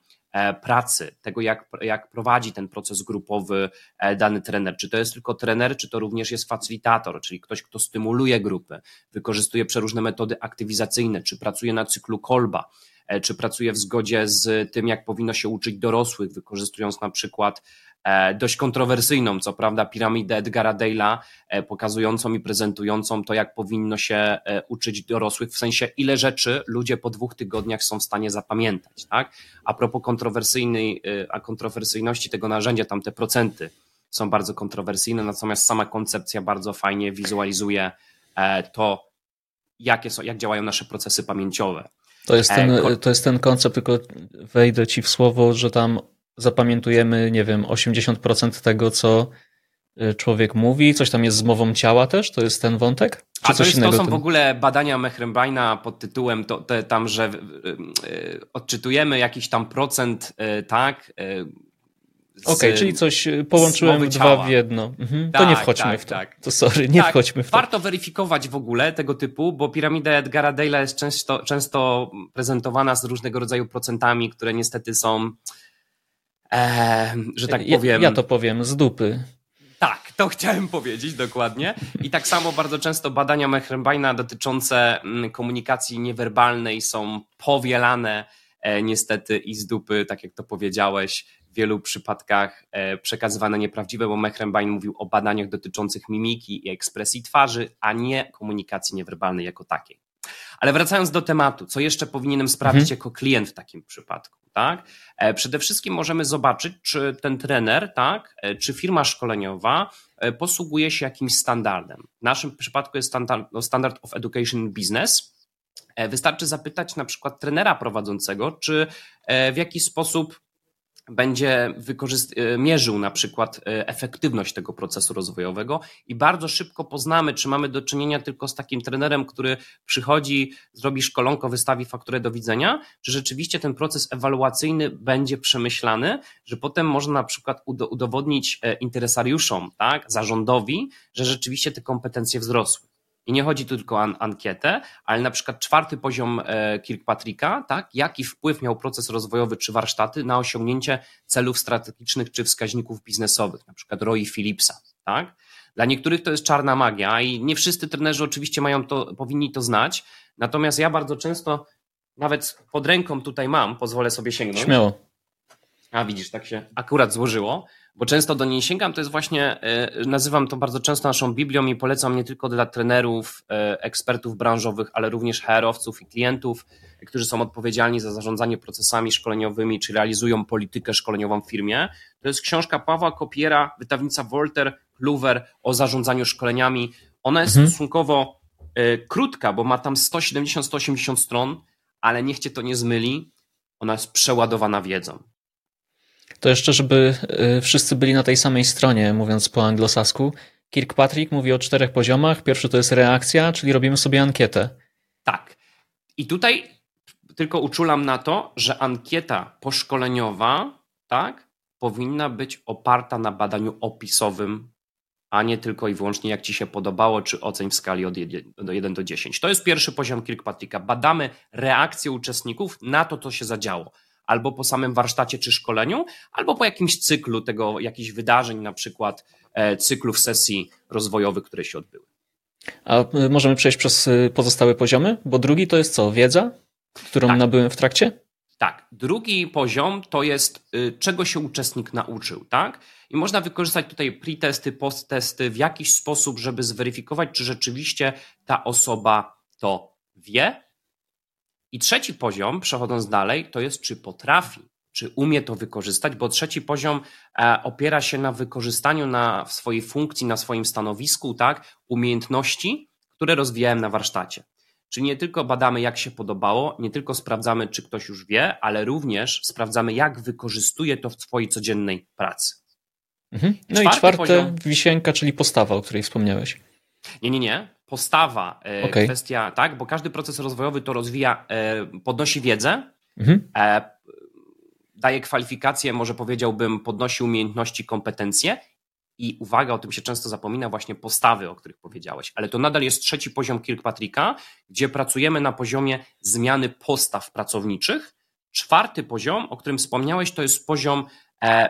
pracy, tego jak, jak prowadzi ten proces grupowy e, dany trener. Czy to jest tylko trener, czy to również jest facilitator, czyli ktoś, kto stymuluje grupy, wykorzystuje przeróżne metody aktywizacyjne, czy pracuje na cyklu kolba, e, czy pracuje w zgodzie z tym, jak powinno się uczyć dorosłych, wykorzystując na przykład E, dość kontrowersyjną, co prawda, piramidę Edgara Dale'a, e, pokazującą i prezentującą to, jak powinno się e, uczyć dorosłych, w sensie ile rzeczy ludzie po dwóch tygodniach są w stanie zapamiętać. Tak? A propos kontrowersyjnej, a kontrowersyjności tego narzędzia, tam te procenty są bardzo kontrowersyjne, natomiast sama koncepcja bardzo fajnie wizualizuje to, jakie są, jak działają nasze procesy pamięciowe. To jest, ten, to jest ten koncept, tylko wejdę ci w słowo, że tam zapamiętujemy, nie wiem, 80% tego, co y, człowiek mówi, coś tam jest z mową ciała też, to jest ten wątek? Czy A to, jest, to są w ogóle badania Mehrembaina pod tytułem to, to, tam, że y, y, odczytujemy jakiś tam procent, tak, Okej, okay, czyli coś połączyłem dwa w jedno. Mhm. Tak, to nie wchodźmy tak, w to. Tak. To sorry, nie tak, wchodźmy w to. Warto weryfikować w ogóle tego typu, bo piramida Edgara Dale'a jest często, często prezentowana z różnego rodzaju procentami, które niestety są e, że tak powiem. Ja, ja to powiem, z dupy. Tak, to chciałem powiedzieć dokładnie. I tak samo bardzo często badania Mehrembaina dotyczące mm, komunikacji niewerbalnej są powielane e, niestety i z dupy, tak jak to powiedziałeś, w wielu przypadkach e, przekazywane nieprawdziwe, bo Mehrembain mówił o badaniach dotyczących mimiki i ekspresji twarzy, a nie komunikacji niewerbalnej jako takiej. Ale wracając do tematu, co jeszcze powinienem sprawdzić mhm. jako klient w takim przypadku? Tak? E, przede wszystkim możemy zobaczyć, czy ten trener, tak, e, czy firma szkoleniowa e, posługuje się jakimś standardem. W naszym przypadku jest standard, no, standard of Education Business. Wystarczy zapytać na przykład trenera prowadzącego, czy w jaki sposób będzie e, mierzył na przykład e, efektywność tego procesu rozwojowego i bardzo szybko poznamy, czy mamy do czynienia tylko z takim trenerem, który przychodzi, zrobi szkolonko, wystawi fakturę do widzenia, czy rzeczywiście ten proces ewaluacyjny będzie przemyślany, że potem można na przykład udowodnić e, interesariuszom, tak, zarządowi, że rzeczywiście te kompetencje wzrosły. I nie chodzi tu tylko o an ankietę, ale na przykład czwarty poziom e, Kirkpatricka, tak? jaki wpływ miał proces rozwojowy czy warsztaty na osiągnięcie celów strategicznych czy wskaźników biznesowych, na przykład Roy Philipsa. Tak? Dla niektórych to jest czarna magia i nie wszyscy trenerzy oczywiście mają to, powinni to znać, natomiast ja bardzo często nawet pod ręką tutaj mam, pozwolę sobie sięgnąć. Śmiało. A widzisz, tak się akurat złożyło bo często do niej sięgam, to jest właśnie, e, nazywam to bardzo często naszą Biblią i polecam nie tylko dla trenerów, e, ekspertów branżowych, ale również HR-owców i klientów, którzy są odpowiedzialni za zarządzanie procesami szkoleniowymi, czy realizują politykę szkoleniową w firmie. To jest książka Pawła Kopiera, wydawnica Wolter Kluwer o zarządzaniu szkoleniami. Ona jest mhm. stosunkowo e, krótka, bo ma tam 170-180 stron, ale niech cię to nie zmyli, ona jest przeładowana wiedzą. To jeszcze, żeby y, wszyscy byli na tej samej stronie, mówiąc po anglosasku. Kirkpatrick mówi o czterech poziomach. Pierwszy to jest reakcja, czyli robimy sobie ankietę. Tak. I tutaj tylko uczulam na to, że ankieta poszkoleniowa, tak, powinna być oparta na badaniu opisowym, a nie tylko i wyłącznie jak ci się podobało, czy oceń w skali od 1 do 10. To jest pierwszy poziom Kirkpatricka. Badamy reakcję uczestników na to, co się zadziało albo po samym warsztacie czy szkoleniu, albo po jakimś cyklu tego, jakichś wydarzeń, na przykład e, cyklów sesji rozwojowych, które się odbyły. A e, możemy przejść przez e, pozostałe poziomy? Bo drugi to jest co? Wiedza, którą tak. nabyłem w trakcie? Tak. Drugi poziom to jest, czego się uczestnik nauczył, tak? I można wykorzystać tutaj pre-testy, post-testy w jakiś sposób, żeby zweryfikować, czy rzeczywiście ta osoba to wie, i trzeci poziom, przechodząc dalej, to jest czy potrafi, czy umie to wykorzystać, bo trzeci poziom e, opiera się na wykorzystaniu na swojej funkcji, na swoim stanowisku, tak, umiejętności, które rozwijałem na warsztacie. Czyli nie tylko badamy, jak się podobało, nie tylko sprawdzamy, czy ktoś już wie, ale również sprawdzamy, jak wykorzystuje to w swojej codziennej pracy. Mhm. No Czwarty i czwarte, poziom... wisienka, czyli postawa, o której wspomniałeś. Nie, nie, nie postawa, e, okay. kwestia, tak, bo każdy proces rozwojowy to rozwija, e, podnosi wiedzę, mhm. E, daje kwalifikacje, może powiedziałbym, podnosi umiejętności, kompetencje i uwaga, o tym się często zapomina, właśnie postawy, o których powiedziałeś, ale to nadal jest trzeci poziom Kirkpatricka, gdzie pracujemy na poziomie zmiany postaw pracowniczych. Czwarty poziom, o którym wspomniałeś, to jest poziom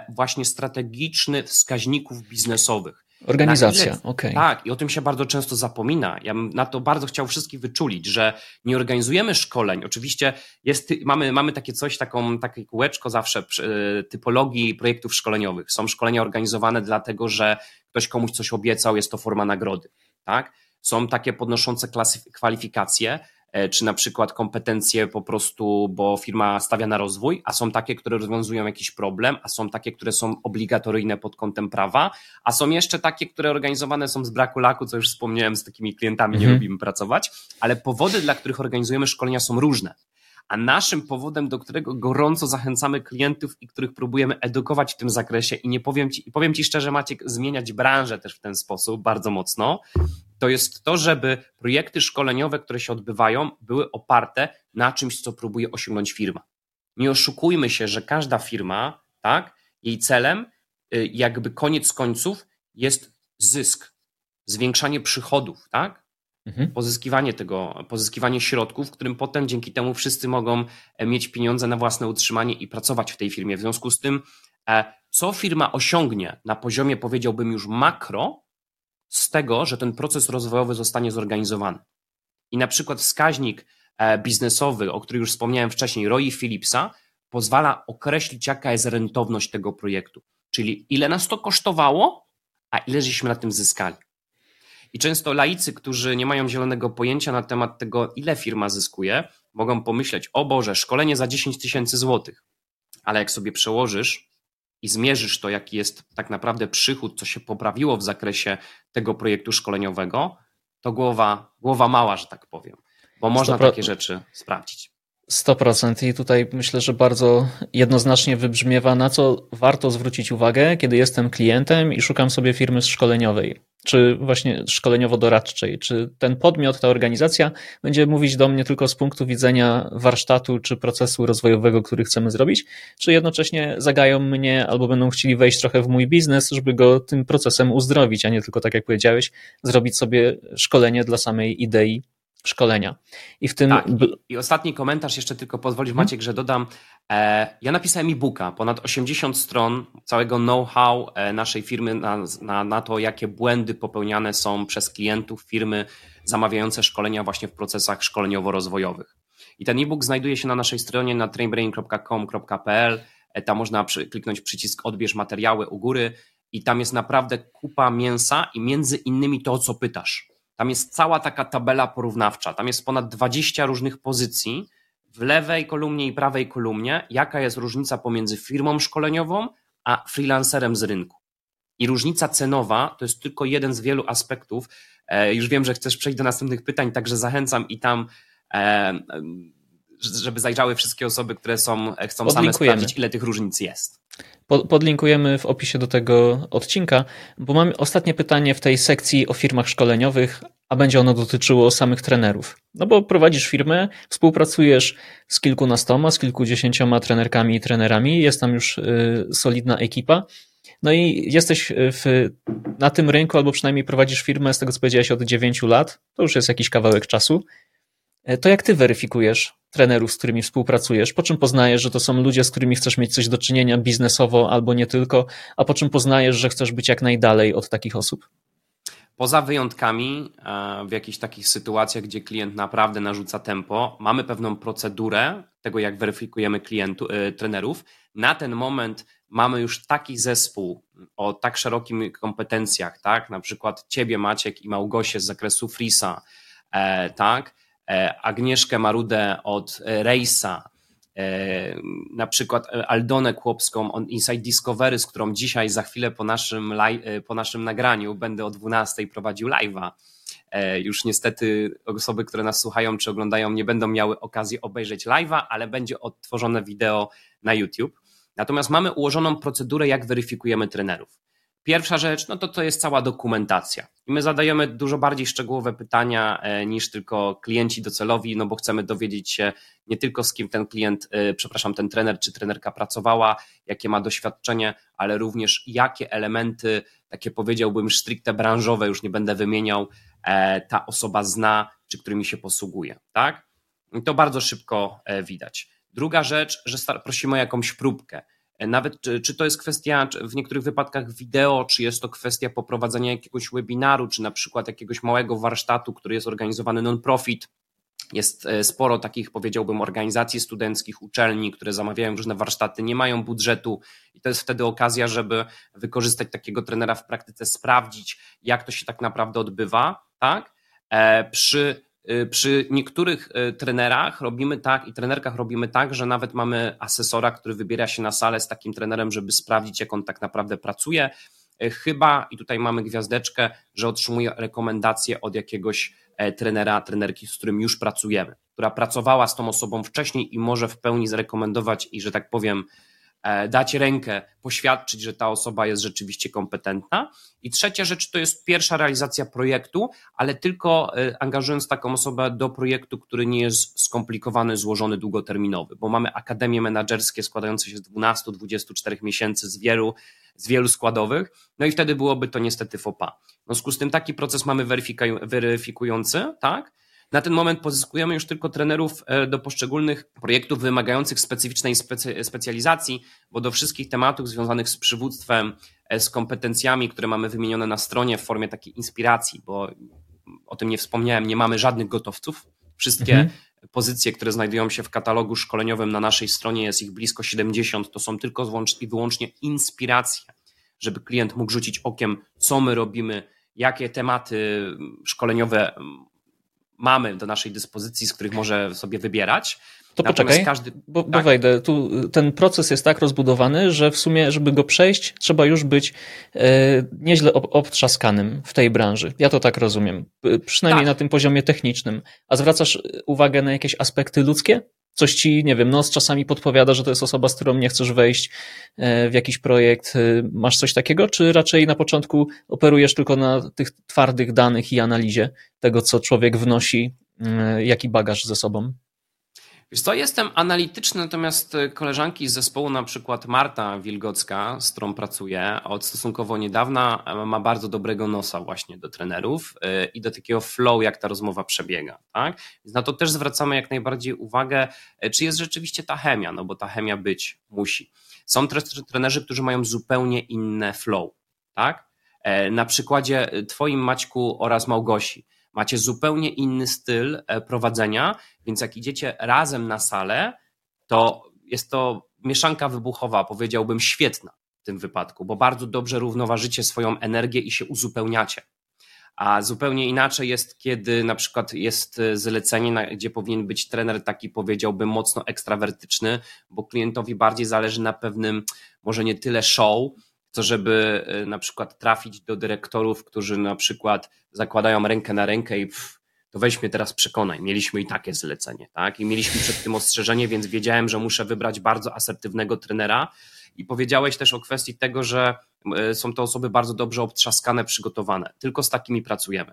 właśnie strategiczny wskaźników biznesowych. Organizacja, okej. Okay. Tak, i o tym się bardzo często zapomina. Ja bym na to bardzo chciał wszystkich wyczulić, że nie organizujemy szkoleń. Oczywiście jest, mamy, mamy takie coś, taką, takie kółeczko zawsze przy, typologii projektów szkoleniowych. Są szkolenia organizowane dlatego, że ktoś komuś coś obiecał, jest to forma nagrody. Tak? Są takie podnoszące klasy, kwalifikacje, e, czy na przykład kompetencje po prostu, bo firma stawia na rozwój, a są takie, które rozwiązują jakiś problem, a są takie, które są obligatoryjne pod kątem prawa, a są jeszcze takie, które organizowane są z braku laku, co już wspomniałem, z takimi klientami mhm. nie lubimy pracować, ale powody, dla których organizujemy szkolenia są różne a naszym powodem, do którego gorąco zachęcamy klientów i których próbujemy edukować w tym zakresie i nie powiem ci, powiem ci szczerze Maciek, zmieniać branżę też w ten sposób bardzo mocno, to jest to, żeby projekty szkoleniowe, które się odbywają, były oparte na czymś, co próbuje osiągnąć firma. Nie oszukujmy się, że każda firma, tak, jej celem, y, jakby koniec końców, jest zysk, zwiększanie przychodów, tak? Mhm. Pozyskiwanie tego, pozyskiwanie środków, którym potem dzięki temu wszyscy mogą e, mieć pieniądze na własne utrzymanie i pracować w tej firmie. W związku z tym, e, co firma osiągnie na poziomie, powiedziałbym już makro, z tego, że ten proces rozwojowy zostanie zorganizowany. I na przykład wskaźnik e, biznesowy, o którym już wspomniałem wcześniej, Roy Philipsa, pozwala określić, jaka jest rentowność tego projektu. Czyli ile nas to kosztowało, a ile żeśmy na tym zyskali. I często laicy, którzy nie mają zielonego pojęcia na temat tego, ile firma zyskuje, mogą pomyśleć: O Boże, szkolenie za 10 tysięcy złotych. Ale jak sobie przełożysz i zmierzysz to, jaki jest tak naprawdę przychód, co się poprawiło w zakresie tego projektu szkoleniowego, to głowa, głowa mała, że tak powiem, bo można takie rzeczy sprawdzić. 100% i tutaj myślę, że bardzo jednoznacznie wybrzmiewa, na co warto zwrócić uwagę, kiedy jestem klientem i szukam sobie firmy szkoleniowej czy właśnie szkoleniowo-doradczej, czy ten podmiot, ta organizacja będzie mówić do mnie tylko z punktu widzenia warsztatu czy procesu rozwojowego, który chcemy zrobić, czy jednocześnie zagają mnie albo będą chcieli wejść trochę w mój biznes, żeby go tym procesem uzdrowić, a nie tylko, tak jak powiedziałeś, zrobić sobie szkolenie dla samej idei szkolenia. I w tym. Tak, i, ostatni komentarz, jeszcze tylko pozwolisz, hmm. Maciek, że dodam. E, ja napisałem e-booka, ponad 80 stron całego know-how e, naszej firmy na, na, na to, jakie błędy popełniane są przez klientów firmy zamawiające szkolenia właśnie w procesach szkoleniowo-rozwojowych. I ten e-book znajduje się na naszej stronie na trainbrain.com.pl. E, tam można przy, kliknąć przycisk odbierz materiały u góry i tam jest naprawdę kupa mięsa i między innymi to, o co pytasz. Tam jest cała taka tabela porównawcza. Tam jest ponad 20 różnych pozycji w lewej kolumnie i prawej kolumnie, jaka jest różnica pomiędzy firmą szkoleniową a freelancerem z rynku. I różnica cenowa to jest tylko jeden z wielu aspektów. E, już wiem, że chcesz przejść do następnych pytań, także zachęcam i tam, e, żeby zajrzały wszystkie osoby, które są, chcą same sprawdzić, ile tych różnic jest. Podlinkujemy w opisie do tego odcinka, bo mam ostatnie pytanie w tej sekcji o firmach szkoleniowych, a będzie ono dotyczyło samych trenerów. No bo prowadzisz firmę, współpracujesz z kilkunastoma, z kilkudziesięcioma trenerkami i trenerami, jest tam już y, solidna ekipa. No i jesteś w, na tym rynku, albo przynajmniej prowadzisz firmę, z tego co powiedziałeś, od 9 lat. To już jest jakiś kawałek czasu. E, to jak ty weryfikujesz trenerów, z którymi współpracujesz? Po czym poznajesz, że to są ludzie, z którymi chcesz mieć coś do czynienia biznesowo albo nie tylko, a po czym poznajesz, że chcesz być jak najdalej od takich osób? Poza wyjątkami, e, w jakichś takich sytuacjach, gdzie klient naprawdę narzuca tempo, mamy pewną procedurę tego, jak weryfikujemy klientu, e, trenerów. Na ten moment mamy już taki zespół o tak szerokim kompetencjach, tak? Na przykład ciebie, Maciek i Małgosię z zakresu Frisa, tak? E, Agnieszkę Marudę od e, Rejsa, e, na przykład Aldonę Kłopską on Inside Discovery, z którą dzisiaj za chwilę po naszym, po naszym nagraniu będę o 12 prowadził live'a. Już niestety osoby, które nas słuchają czy oglądają, nie będą miały okazji obejrzeć live'a, ale będzie odtworzone wideo na YouTube. Natomiast mamy ułożoną procedurę, jak weryfikujemy trenerów. Pierwsza rzecz, no to to jest cała dokumentacja. I my zadajemy dużo bardziej szczegółowe pytania e, niż tylko klienci docelowi, no bo chcemy dowiedzieć się nie tylko z kim ten klient, e, przepraszam, ten trener czy trenerka pracowała, jakie ma doświadczenie, ale również jakie elementy, takie powiedziałbym stricte branżowe, już nie będę wymieniał, e, ta osoba zna, czy którymi się posługuje, tak? I to bardzo szybko widać. Druga rzecz, że prosimy o jakąś próbkę. Nawet czy, czy to jest kwestia w niektórych wypadkach wideo, czy jest to kwestia poprowadzenia jakiegoś webinaru, czy na przykład jakiegoś małego warsztatu, który jest organizowany non-profit. Jest e, sporo takich, powiedziałbym, organizacji studenckich, uczelni, które zamawiają różne warsztaty, nie mają budżetu i to jest wtedy okazja, żeby wykorzystać takiego trenera w praktyce, sprawdzić, jak to się tak naprawdę odbywa, tak? E, przy przy niektórych y, trenerach robimy tak i trenerkach robimy tak, że nawet mamy asesora, który wybiera się na salę z takim trenerem, żeby sprawdzić, jak on tak naprawdę pracuje. Y, chyba, i tutaj mamy gwiazdeczkę, że otrzymuje rekomendacje od jakiegoś e, trenera, trenerki, z którym już pracujemy, która pracowała z tą osobą wcześniej i może w pełni zrekomendować i, że tak powiem, dać rękę, poświadczyć, że ta osoba jest rzeczywiście kompetentna. I trzecia rzecz to jest pierwsza realizacja projektu, ale tylko e, angażując taką osobę do projektu, który nie jest skomplikowany, złożony, długoterminowy, bo mamy akademie menedżerskie składające się z 12-24 miesięcy z wielu, z wielu składowych, no i wtedy byłoby to niestety FOPA. W związku z tym taki proces mamy weryfikujący, tak? Na ten moment pozyskujemy już tylko trenerów e, do poszczególnych projektów wymagających specyficznej specy specjalizacji, bo do wszystkich tematów związanych z przywództwem, e, z kompetencjami, które mamy wymienione na stronie w formie takiej inspiracji, bo o tym nie wspomniałem, nie mamy żadnych gotowców. Wszystkie mhm. pozycje, które znajdują się w katalogu szkoleniowym na naszej stronie, jest ich blisko 70, to są tylko i wyłącznie inspiracje, żeby klient mógł rzucić okiem, co my robimy, jakie tematy szkoleniowe mamy do naszej dyspozycji, z których może sobie wybierać. To Natomiast poczekaj, każdy... bo, tak. bo wejdę. Tu ten proces jest tak rozbudowany, że w sumie, żeby go przejść, trzeba już być e, nieźle ob, obtrzaskanym w tej branży. Ja to tak rozumiem. Przynajmniej tak. na tym poziomie technicznym. A zwracasz uwagę na jakieś aspekty ludzkie? Coś ci, nie wiem, nos czasami podpowiada, że to jest osoba, z którą nie chcesz wejść e, w jakiś projekt. E, masz coś takiego, czy raczej na początku operujesz tylko na tych twardych danych i analizie tego, co człowiek wnosi, e, jaki bagaż ze sobą? Wiesz co, jestem analityczny, natomiast koleżanki z zespołu, na przykład Marta Wilgocka, z którą pracuję od stosunkowo niedawna, ma bardzo dobrego nosa właśnie do trenerów y, i do takiego flow, jak ta rozmowa przebiega. Tak? Więc na to też zwracamy jak najbardziej uwagę, czy jest rzeczywiście ta chemia, no bo ta chemia być musi. Są trenerzy, którzy mają zupełnie inne flow. Tak? E, na przykładzie Twoim Maćku oraz Małgosi macie zupełnie inny styl e, prowadzenia, więc jak idziecie razem na salę, to jest to mieszanka wybuchowa, powiedziałbym świetna w tym wypadku, bo bardzo dobrze równoważycie swoją energię i się uzupełniacie. A zupełnie inaczej jest, kiedy na przykład jest e, zlecenie, gdzie powinien być trener taki, powiedziałbym, mocno ekstrawertyczny, bo klientowi bardziej zależy na pewnym, może nie tyle show, co żeby e, na przykład trafić do dyrektorów, którzy na przykład zakładają rękę na rękę i pff, to weźmy teraz przekonaj. Mieliśmy i takie zlecenie, tak? I mieliśmy przed tym ostrzeżenie, więc wiedziałem, że muszę wybrać bardzo asertywnego trenera. I powiedziałeś też o kwestii tego, że e, są to osoby bardzo dobrze obtrzaskane, przygotowane. Tylko z takimi pracujemy.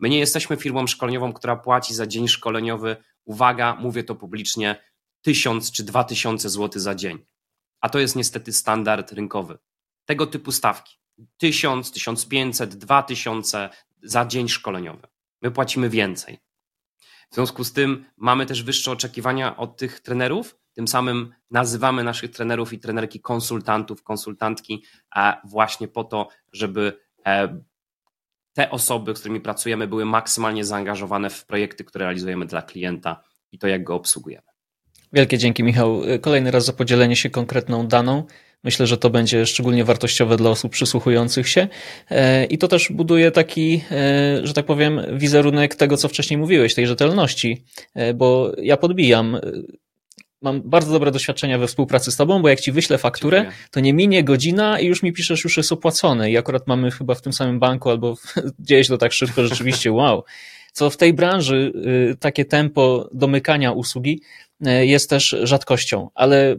My nie jesteśmy firmą szkoleniową, która płaci za dzień szkoleniowy, uwaga, mówię to publicznie, tysiąc czy dwa tysiące złotych za dzień. A to jest niestety standard rynkowy tego typu stawki. 1000, 1500, 2000 za dzień szkoleniowy. My płacimy więcej. W związku z tym mamy też wyższe oczekiwania od tych trenerów, tym samym nazywamy naszych trenerów i trenerki konsultantów, konsultantki, właśnie po to, żeby e, te osoby, z którymi pracujemy, były maksymalnie zaangażowane w projekty, które realizujemy dla klienta i to, jak go obsługujemy. Wielkie dzięki, Michał. Kolejny raz za podzielenie się konkretną daną. Myślę, że to będzie szczególnie wartościowe dla osób przysłuchujących się. E, I to też buduje taki, e, że tak powiem, wizerunek tego, co wcześniej mówiłeś, tej rzetelności, e, bo ja podbijam. Mam bardzo dobre doświadczenia we współpracy z Tobą, bo jak Ci wyślę fakturę, Dziękuję. to nie minie godzina i już mi piszesz, już jest opłacone. I akurat mamy chyba w tym samym banku, albo (laughs) dzieje się to tak szybko, rzeczywiście wow. Co w tej branży takie tempo domykania usługi jest też rzadkością, ale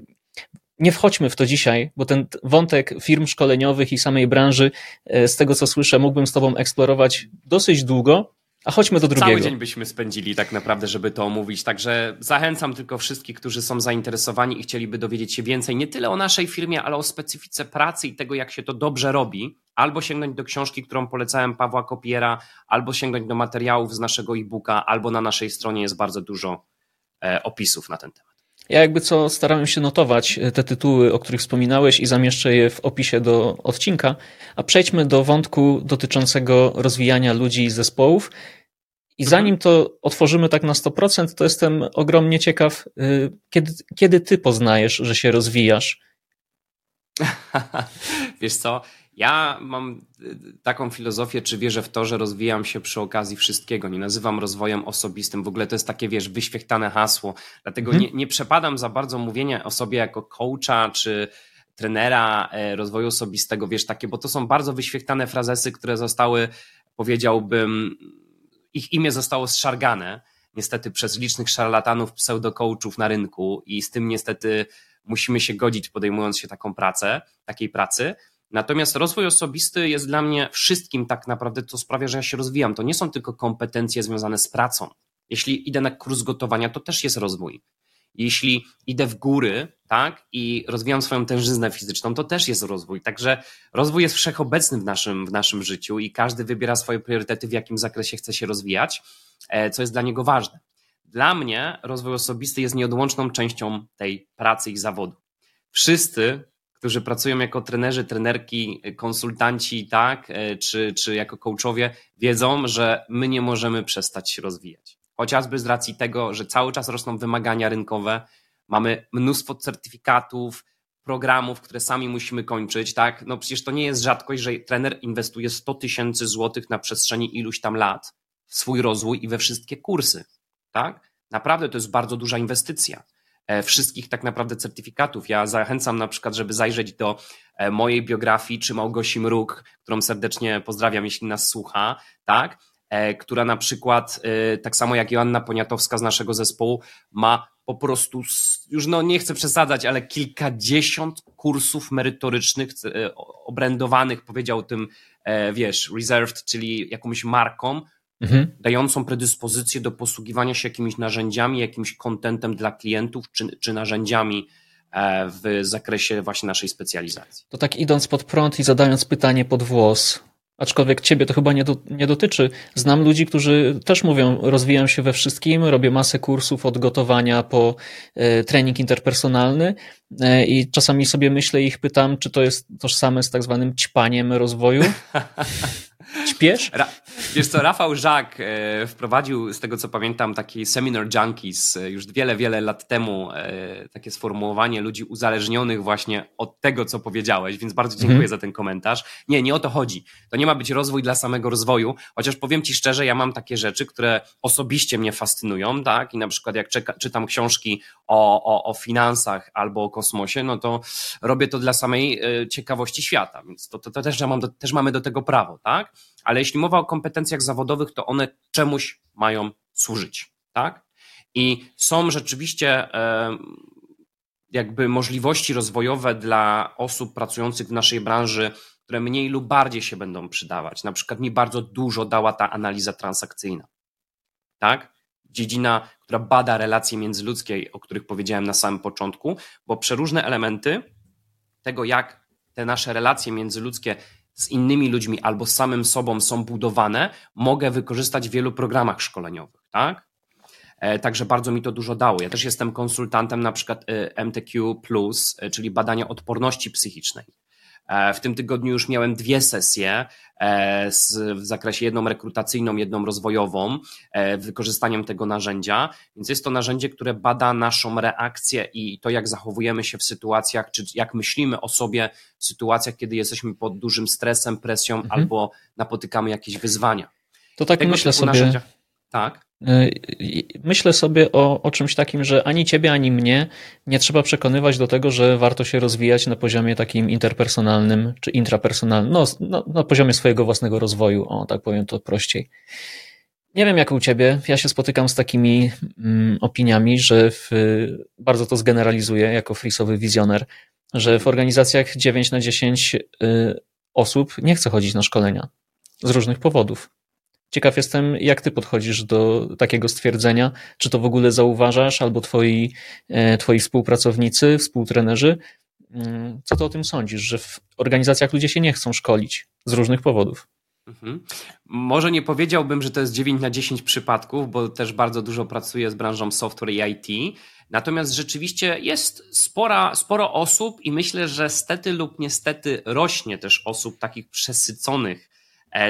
nie wchodźmy w to dzisiaj, bo ten wątek firm szkoleniowych i samej branży, e, z tego co słyszę, mógłbym z Tobą eksplorować dosyć długo, a chodźmy do drugiego. Cały dzień byśmy spędzili tak naprawdę, żeby to omówić. Także zachęcam tylko wszystkich, którzy są zainteresowani i chcieliby dowiedzieć się więcej nie tyle o naszej firmie, ale o specyfice pracy i tego, jak się to dobrze robi. Albo sięgnąć do książki, którą polecałem Pawła Kopiera, albo sięgnąć do materiałów z naszego e-booka, albo na naszej stronie jest bardzo dużo e, opisów na ten temat. Ja jakby co starałem się notować e, te tytuły, o których wspominałeś i zamieszczę je w opisie do odcinka, a przejdźmy do wątku dotyczącego rozwijania ludzi i zespołów. I mhm. zanim to otworzymy tak na 100%, to jestem ogromnie ciekaw, e, kiedy, kiedy ty poznajesz, że się rozwijasz? (laughs) Wiesz co, Ja mam y, taką filozofię, czy wierzę w to, że rozwijam się przy okazji wszystkiego. Nie nazywam rozwojem osobistym. W ogóle to jest takie, wiesz, wyświechtane hasło. Dlatego hmm. nie, nie przepadam za bardzo mówienia o sobie jako coacha, czy trenera e, rozwoju osobistego, wiesz, takie, bo to są bardzo wyświechtane frazesy, które zostały, powiedziałbym, ich imię zostało zszargane niestety przez licznych szarlatanów, pseudokołczów na rynku i z tym niestety musimy się godzić podejmując się taką pracę, takiej pracy. Natomiast rozwój osobisty jest dla mnie wszystkim tak naprawdę, co sprawia, że ja się rozwijam. To nie są tylko kompetencje związane z pracą. Jeśli idę na kurs gotowania, to też jest rozwój. Jeśli idę w góry, tak, i rozwijam swoją tężyznę fizyczną, to też jest rozwój. Także rozwój jest wszechobecny w naszym, w naszym życiu i każdy wybiera swoje priorytety, w jakim zakresie chce się rozwijać, e, co jest dla niego ważne. Dla mnie rozwój osobisty jest nieodłączną częścią tej pracy i zawodu. Wszyscy, którzy pracują jako trenerzy, trenerki, konsultanci, tak, e, czy, czy jako coachowie, wiedzą, że my nie możemy przestać się rozwijać. Chociażby z racji tego, że cały czas rosną wymagania rynkowe, mamy mnóstwo certyfikatów, programów, które sami musimy kończyć, tak? No przecież to nie jest rzadkość, że trener inwestuje 100 tysięcy złotych na przestrzeni iluś tam lat w swój rozwój i we wszystkie kursy, tak? Naprawdę to jest bardzo duża inwestycja. E, wszystkich tak naprawdę certyfikatów. Ja zachęcam na przykład, żeby zajrzeć do e, mojej biografii, czy Małgosi Mruk, którą serdecznie pozdrawiam, jeśli nas słucha, tak? E, która na przykład, tak samo jak Joanna Poniatowska z naszego zespołu, ma po prostu, już no nie chcę przesadzać, ale kilkadziesiąt kursów merytorycznych, obrędowanych, powiedział tym, wiesz, reserved, czyli jakąś marką, mhm. dającą predyspozycję do posługiwania się jakimiś narzędziami, jakimś kontentem dla klientów, czy, czy narzędziami e, w zakresie właśnie naszej specjalizacji. To tak idąc pod prąd i zadając pytanie pod włos, Aczkolwiek ciebie to chyba nie, do, nie, dotyczy. Znam ludzi, którzy też mówią, rozwijam się we wszystkim, robię masę kursów od gotowania po e, trening interpersonalny e, i czasami sobie myślę i ich pytam, czy to jest tożsame z tak zwanym ćpaniem rozwoju. (laughs) Śpiesz? Ra wiesz co, Rafał Żak e, wprowadził, z tego co pamiętam, taki seminar junkies e, już wiele, wiele lat temu, e, takie sformułowanie ludzi uzależnionych właśnie od tego, co powiedziałeś, więc bardzo dziękuję mhm. za ten komentarz. Nie, nie o to chodzi. To nie ma być rozwój dla samego rozwoju, chociaż powiem ci szczerze, ja mam takie rzeczy, które osobiście mnie fascynują, tak? I na przykład jak czytam książki o, o, o finansach albo o kosmosie, no to robię to dla samej ciekawości świata, więc to, to, to też, ja mam do, też mamy do tego prawo, tak? Ale jeśli mowa o kompetencjach zawodowych, to one czemuś mają służyć, tak? I są rzeczywiście jakby możliwości rozwojowe dla osób pracujących w naszej branży, które mniej lub bardziej się będą przydawać. Na przykład mi bardzo dużo dała ta analiza transakcyjna. Tak? Dziedzina, która bada relacje międzyludzkie, o których powiedziałem na samym początku, bo przeróżne elementy tego, jak te nasze relacje międzyludzkie z innymi ludźmi albo z samym sobą są budowane, mogę wykorzystać w wielu programach szkoleniowych, tak? E, także bardzo mi to dużo dało. Ja też jestem konsultantem na przykład e, MTQ, e, czyli badania odporności psychicznej. E, w tym tygodniu już miałem dwie sesje e, w zakresie jedną rekrutacyjną, jedną rozwojową, e, wykorzystaniem tego narzędzia. Więc jest to narzędzie, które bada naszą reakcję i to, jak zachowujemy się w sytuacjach, czy jak myślimy o sobie w sytuacjach, kiedy jesteśmy pod dużym stresem, presją mhm. albo napotykamy jakieś wyzwania. To tak tego myślę sobie. Narzędzia... Tak. Y, myślę sobie o, o czymś takim, że ani ciebie, ani mnie nie trzeba przekonywać do tego, że warto się rozwijać na poziomie takim interpersonalnym czy intrapersonalnym, no, no, na poziomie swojego własnego rozwoju, o tak powiem to prościej. Nie wiem jak u ciebie, ja się spotykam z takimi mm, opiniami, że w, bardzo to zgeneralizuję jako frisowy wizjoner, że w organizacjach 9 na 10 y, osób nie chce chodzić na szkolenia z różnych powodów. Ciekaw jestem, jak ty podchodzisz do takiego stwierdzenia. Czy to w ogóle zauważasz, albo twoi, e, twoi współpracownicy, współtrenerzy? Mm, co ty o tym sądzisz, że w organizacjach ludzie się nie chcą szkolić z różnych powodów? Mhm. Może nie powiedziałbym, że to jest 9 na 10 przypadków, bo też bardzo dużo pracuję z branżą software i IT. Natomiast rzeczywiście jest spora, sporo osób i myślę, że stety lub niestety rośnie też osób takich przesyconych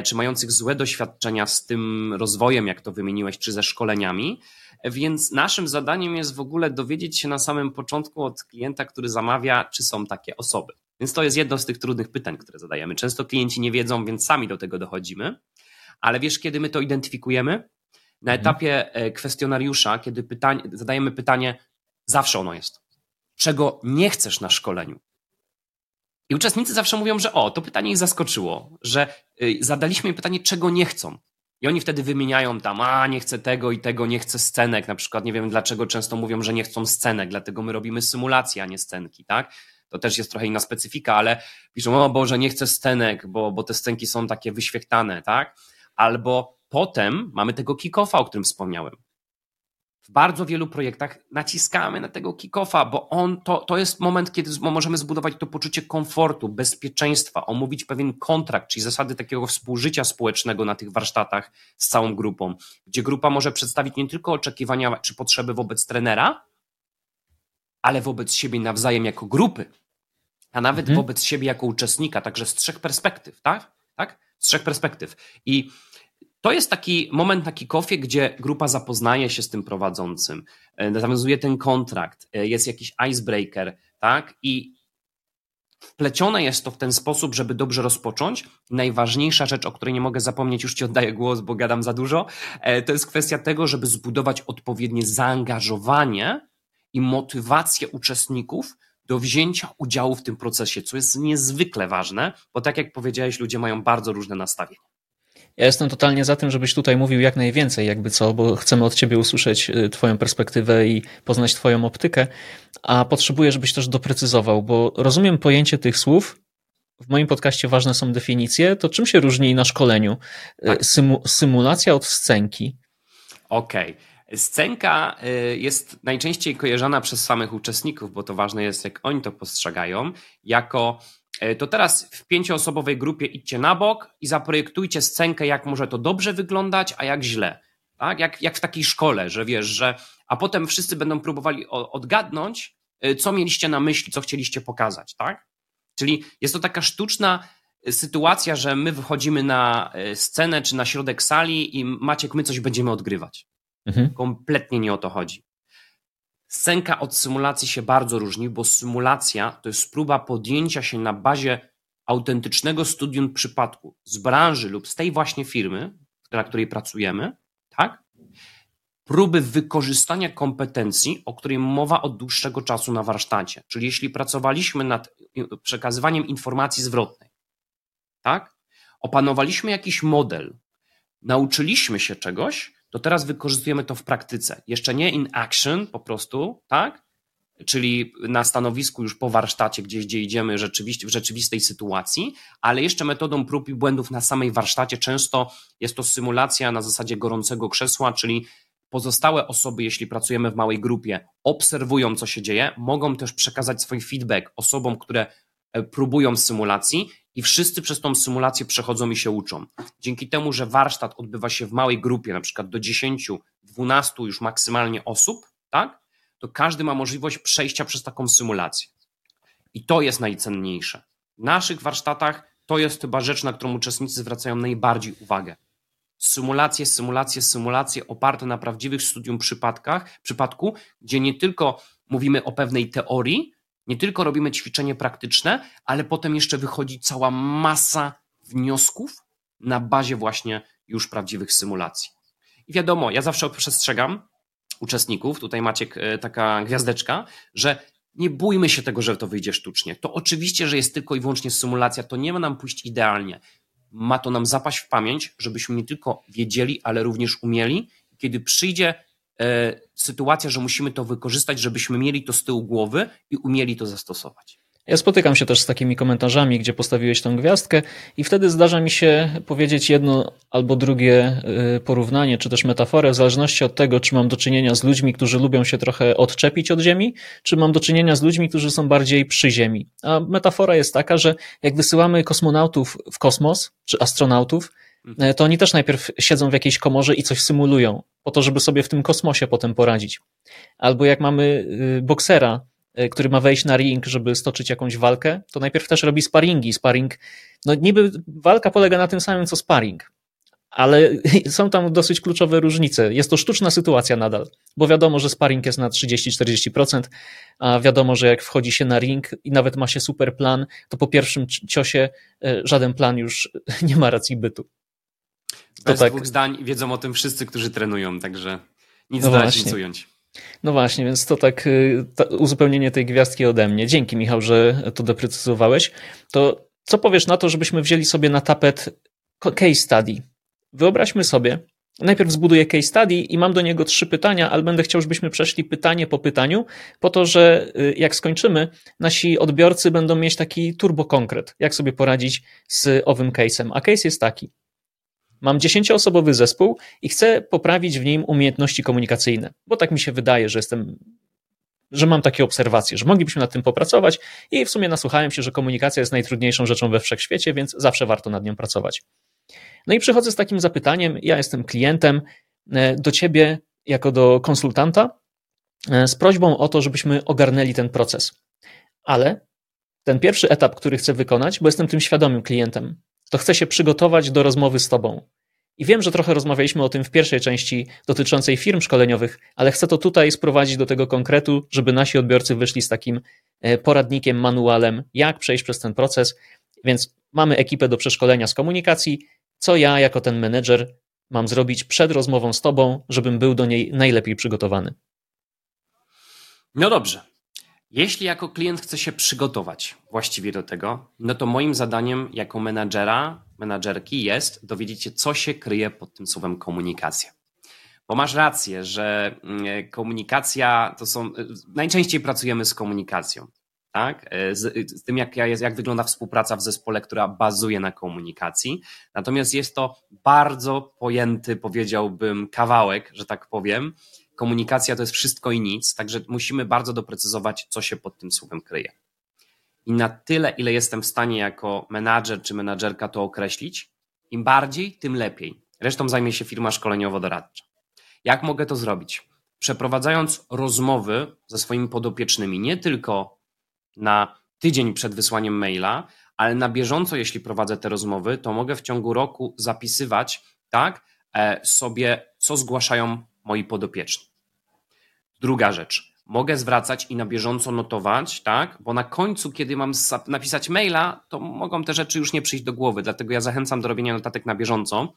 czy mających złe doświadczenia z tym rozwojem, jak to wymieniłeś, czy ze szkoleniami. Więc naszym zadaniem jest w ogóle dowiedzieć się na samym początku od klienta, który zamawia, czy są takie osoby. Więc to jest jedno z tych trudnych pytań, które zadajemy. Często klienci nie wiedzą, więc sami do tego dochodzimy. Ale wiesz, kiedy my to identyfikujemy? Na mhm. etapie e, kwestionariusza, kiedy pytanie, zadajemy pytanie, zawsze ono jest. Czego nie chcesz na szkoleniu? I uczestnicy zawsze mówią, że o, to pytanie ich zaskoczyło, że zadaliśmy im pytanie, czego nie chcą. I oni wtedy wymieniają tam, a nie chcę tego i tego, nie chcę scenek. Na przykład nie wiem dlaczego często mówią, że nie chcą scenek, dlatego my robimy symulację, a nie scenki, tak? To też jest trochę inna specyfika, ale piszą, o Boże, nie chcę scenek, bo, bo te scenki są takie wyświechtane, tak? Albo potem mamy tego kick-offa, o którym wspomniałem w bardzo wielu projektach naciskamy na tego kick-offa, bo on, to, to jest moment, kiedy możemy zbudować to poczucie komfortu, bezpieczeństwa, omówić pewien kontrakt, czyli zasady takiego współżycia społecznego na tych warsztatach z całą grupą, gdzie grupa może przedstawić nie tylko oczekiwania czy potrzeby wobec trenera, ale wobec siebie nawzajem jako grupy, a nawet mhm. wobec siebie jako uczestnika, także z trzech perspektyw, tak? tak? Z trzech perspektyw. I to jest taki moment na kick-offie, gdzie grupa zapoznaje się z tym prowadzącym, e, nawiązuje ten kontrakt, e, jest jakiś icebreaker, tak? I wplecione jest to w ten sposób, żeby dobrze rozpocząć. Najważniejsza rzecz, o której nie mogę zapomnieć, już Ci oddaję głos, bo gadam za dużo, e, to jest kwestia tego, żeby zbudować odpowiednie zaangażowanie i motywację uczestników do wzięcia udziału w tym procesie, co jest niezwykle ważne, bo tak jak powiedziałeś, ludzie mają bardzo różne nastawienia. Ja jestem totalnie za tym, żebyś tutaj mówił jak najwięcej, jakby co, bo chcemy od ciebie usłyszeć y, Twoją perspektywę i poznać Twoją optykę, a potrzebuję, żebyś też doprecyzował, bo rozumiem pojęcie tych słów. W moim podcaście ważne są definicje. To czym się różni na szkoleniu y, tak. Symu symulacja od scenki? Okej. Okay. Scenka y, jest najczęściej kojarzona przez samych uczestników, bo to ważne jest, jak oni to postrzegają, jako to teraz w pięcioosobowej grupie idźcie na bok i zaprojektujcie scenkę, jak może to dobrze wyglądać, a jak źle. Tak? Jak, jak w takiej szkole, że wiesz, że a potem wszyscy będą próbowali odgadnąć, e, co mieliście na myśli, co chcieliście pokazać, tak? Czyli jest to taka sztuczna e, sytuacja, że my wychodzimy na scenę czy na środek sali i Maciek, my coś będziemy odgrywać. Mhm. Kompletnie nie o to chodzi. Scenka od symulacji się bardzo różni, bo symulacja to jest próba podjęcia się na bazie autentycznego studium przypadku z branży lub z tej właśnie firmy, na której pracujemy, tak? Próby wykorzystania kompetencji, o której mowa od dłuższego czasu na warsztacie. Czyli jeśli pracowaliśmy nad przekazywaniem informacji zwrotnej, tak? Opanowaliśmy jakiś model, nauczyliśmy się czegoś, to teraz wykorzystujemy to w praktyce. Jeszcze nie in action po prostu, tak? Czyli na stanowisku już po warsztacie, gdzieś gdzie idziemy rzeczywiście, w rzeczywistej sytuacji, ale jeszcze metodą prób i błędów na samej warsztacie. Często jest to symulacja na zasadzie gorącego krzesła, czyli pozostałe osoby, jeśli pracujemy w małej grupie, obserwują, co się dzieje, mogą też przekazać swój feedback osobom, które e, próbują symulacji i wszyscy przez tą symulację przechodzą i się uczą. Dzięki temu, że warsztat odbywa się w małej grupie, na przykład do 10, 12 już maksymalnie osób, tak? To każdy ma możliwość przejścia przez taką symulację. I to jest najcenniejsze. W naszych warsztatach to jest chyba rzecz, na którą uczestnicy zwracają najbardziej uwagę. Symulacje, symulacje, symulacje oparte na prawdziwych studium przypadkach, przypadku, gdzie nie tylko mówimy o pewnej teorii, nie tylko robimy ćwiczenie praktyczne, ale potem jeszcze wychodzi cała masa wniosków na bazie właśnie już prawdziwych symulacji. I wiadomo, ja zawsze przestrzegam uczestników, tutaj macie taka gwiazdeczka, że nie bójmy się tego, że to wyjdzie sztucznie. To oczywiście, że jest tylko i wyłącznie symulacja, to nie ma nam pójść idealnie. Ma to nam zapaść w pamięć, żebyśmy nie tylko wiedzieli, ale również umieli. Kiedy przyjdzie E, sytuacja, że musimy to wykorzystać, żebyśmy mieli to z tyłu głowy i umieli to zastosować. Ja spotykam się też z takimi komentarzami, gdzie postawiłeś tą gwiazdkę, i wtedy zdarza mi się powiedzieć jedno albo drugie e, porównanie, czy też metaforę, w zależności od tego, czy mam do czynienia z ludźmi, którzy lubią się trochę odczepić od Ziemi, czy mam do czynienia z ludźmi, którzy są bardziej przy Ziemi. A metafora jest taka, że jak wysyłamy kosmonautów w kosmos, czy astronautów, E, to oni też najpierw siedzą w jakiejś komorze i coś symulują, po to, żeby sobie w tym kosmosie potem poradzić. Albo jak mamy y, boksera, y, który ma wejść na ring, żeby stoczyć jakąś walkę, to najpierw też robi sparingi. Sparing, no niby walka polega na tym samym co sparring, ale (laughs) są tam dosyć kluczowe różnice. Jest to sztuczna sytuacja nadal, bo wiadomo, że sparring jest na 30-40%, a wiadomo, że jak wchodzi się na ring i nawet ma się super plan, to po pierwszym ciosie e, żaden plan już (laughs) nie ma racji bytu. Bez tak... dwóch zdań wiedzą o tym wszyscy, którzy trenują, także nic no dodać, nic ująć. No właśnie, więc to tak y, uzupełnienie tej gwiazdki ode mnie. Dzięki Michał, że to doprecyzowałeś. To co powiesz na to, żebyśmy wzięli sobie na tapet case study? Wyobraźmy sobie, najpierw zbuduję case study i mam do niego trzy pytania, ale będę chciał, żebyśmy przeszli pytanie po pytaniu, po to, że y, jak skończymy, nasi odbiorcy będą mieć taki turbo konkret, jak sobie poradzić z owym case'em. A case jest taki. Mam dziesięcioosobowy zespół i chcę poprawić w nim umiejętności komunikacyjne, bo tak mi się wydaje, że jestem, że mam takie obserwacje, że moglibyśmy nad tym popracować i w sumie nasłuchałem się, że komunikacja jest najtrudniejszą rzeczą we wszechświecie, więc zawsze warto nad nią pracować. No i przychodzę z takim zapytaniem, ja jestem klientem, e, do ciebie jako do konsultanta e, z prośbą o to, żebyśmy ogarnęli ten proces. Ale ten pierwszy etap, który chcę wykonać, bo jestem tym świadomym klientem, to chcę się przygotować do rozmowy z Tobą. I wiem, że trochę rozmawialiśmy o tym w pierwszej części dotyczącej firm szkoleniowych, ale chcę to tutaj sprowadzić do tego konkretu, żeby nasi odbiorcy wyszli z takim e, poradnikiem, manualem, jak przejść przez ten proces. Więc mamy ekipę do przeszkolenia z komunikacji. Co ja, jako ten menedżer, mam zrobić przed rozmową z Tobą, żebym był do niej najlepiej przygotowany? No dobrze. Jeśli jako klient chcę się przygotować właściwie do tego, no to moim zadaniem jako menadżera, menadżerki jest dowiedzieć się, co się kryje pod tym słowem komunikacja. Bo masz rację, że mm, komunikacja to są. Najczęściej pracujemy z komunikacją, tak? Z, z tym, jak, jak wygląda współpraca w zespole, która bazuje na komunikacji. Natomiast jest to bardzo pojęty, powiedziałbym, kawałek, że tak powiem, komunikacja to jest wszystko i nic, także musimy bardzo doprecyzować, co się pod tym słowem kryje. I na tyle, ile jestem w stanie jako menadżer czy menadżerka to określić, im bardziej, tym lepiej. Resztą zajmie się firma szkoleniowo-doradcza. Jak mogę to zrobić? Przeprowadzając rozmowy ze swoimi podopiecznymi, nie tylko na tydzień przed wysłaniem maila, ale na bieżąco, jeśli prowadzę te rozmowy, to mogę w ciągu roku zapisywać tak e, sobie, co zgłaszają moi podopieczni. Druga rzecz. Mogę zwracać i na bieżąco notować, tak? Bo na końcu, kiedy mam napisać maila, to mogą te rzeczy już nie przyjść do głowy. Dlatego ja zachęcam do robienia notatek na bieżąco.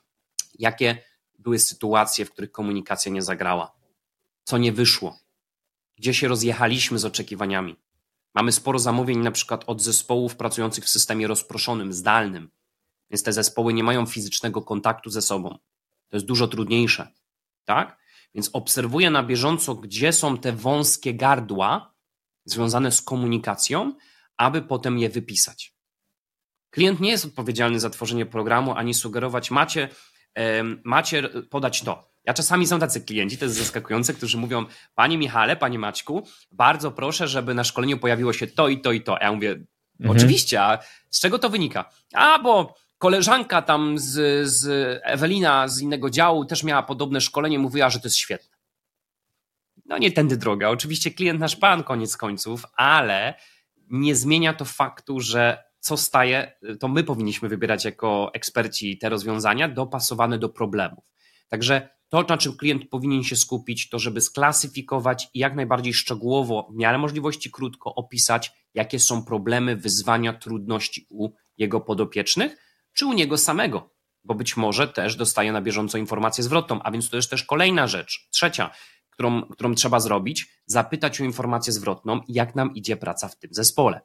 Jakie były sytuacje, w których komunikacja nie zagrała? Co nie wyszło? Gdzie się rozjechaliśmy z oczekiwaniami? Mamy sporo zamówień na przykład od zespołów pracujących w systemie rozproszonym, zdalnym, więc te zespoły nie mają fizycznego kontaktu ze sobą. To jest dużo trudniejsze, tak? Więc obserwuję na bieżąco, gdzie są te wąskie gardła związane z komunikacją, aby potem je wypisać. Klient nie jest odpowiedzialny za tworzenie programu, ani sugerować, macie, macie podać to. Ja czasami są tacy klienci, to jest zaskakujące, którzy mówią, Panie Michale, Panie Maćku, bardzo proszę, żeby na szkoleniu pojawiło się to i to i to. Ja mówię, mhm. oczywiście, a z czego to wynika? A, bo koleżanka tam z, z Ewelina z innego działu też miała podobne szkolenie, mówiła, że to jest świetne. No nie tędy droga. Oczywiście klient nasz pan koniec końców, ale nie zmienia to faktu, że co staje, to my powinniśmy wybierać jako eksperci te rozwiązania dopasowane do problemów. Także to, na czym klient powinien się skupić, to żeby sklasyfikować i jak najbardziej szczegółowo, w miarę możliwości krótko opisać, jakie są problemy, wyzwania, trudności u jego podopiecznych, czy u niego samego, bo być może też dostaje na bieżąco informację zwrotną, a więc to jest też kolejna rzecz, trzecia, którą, którą trzeba zrobić, zapytać o informację zwrotną, jak nam idzie praca w tym zespole.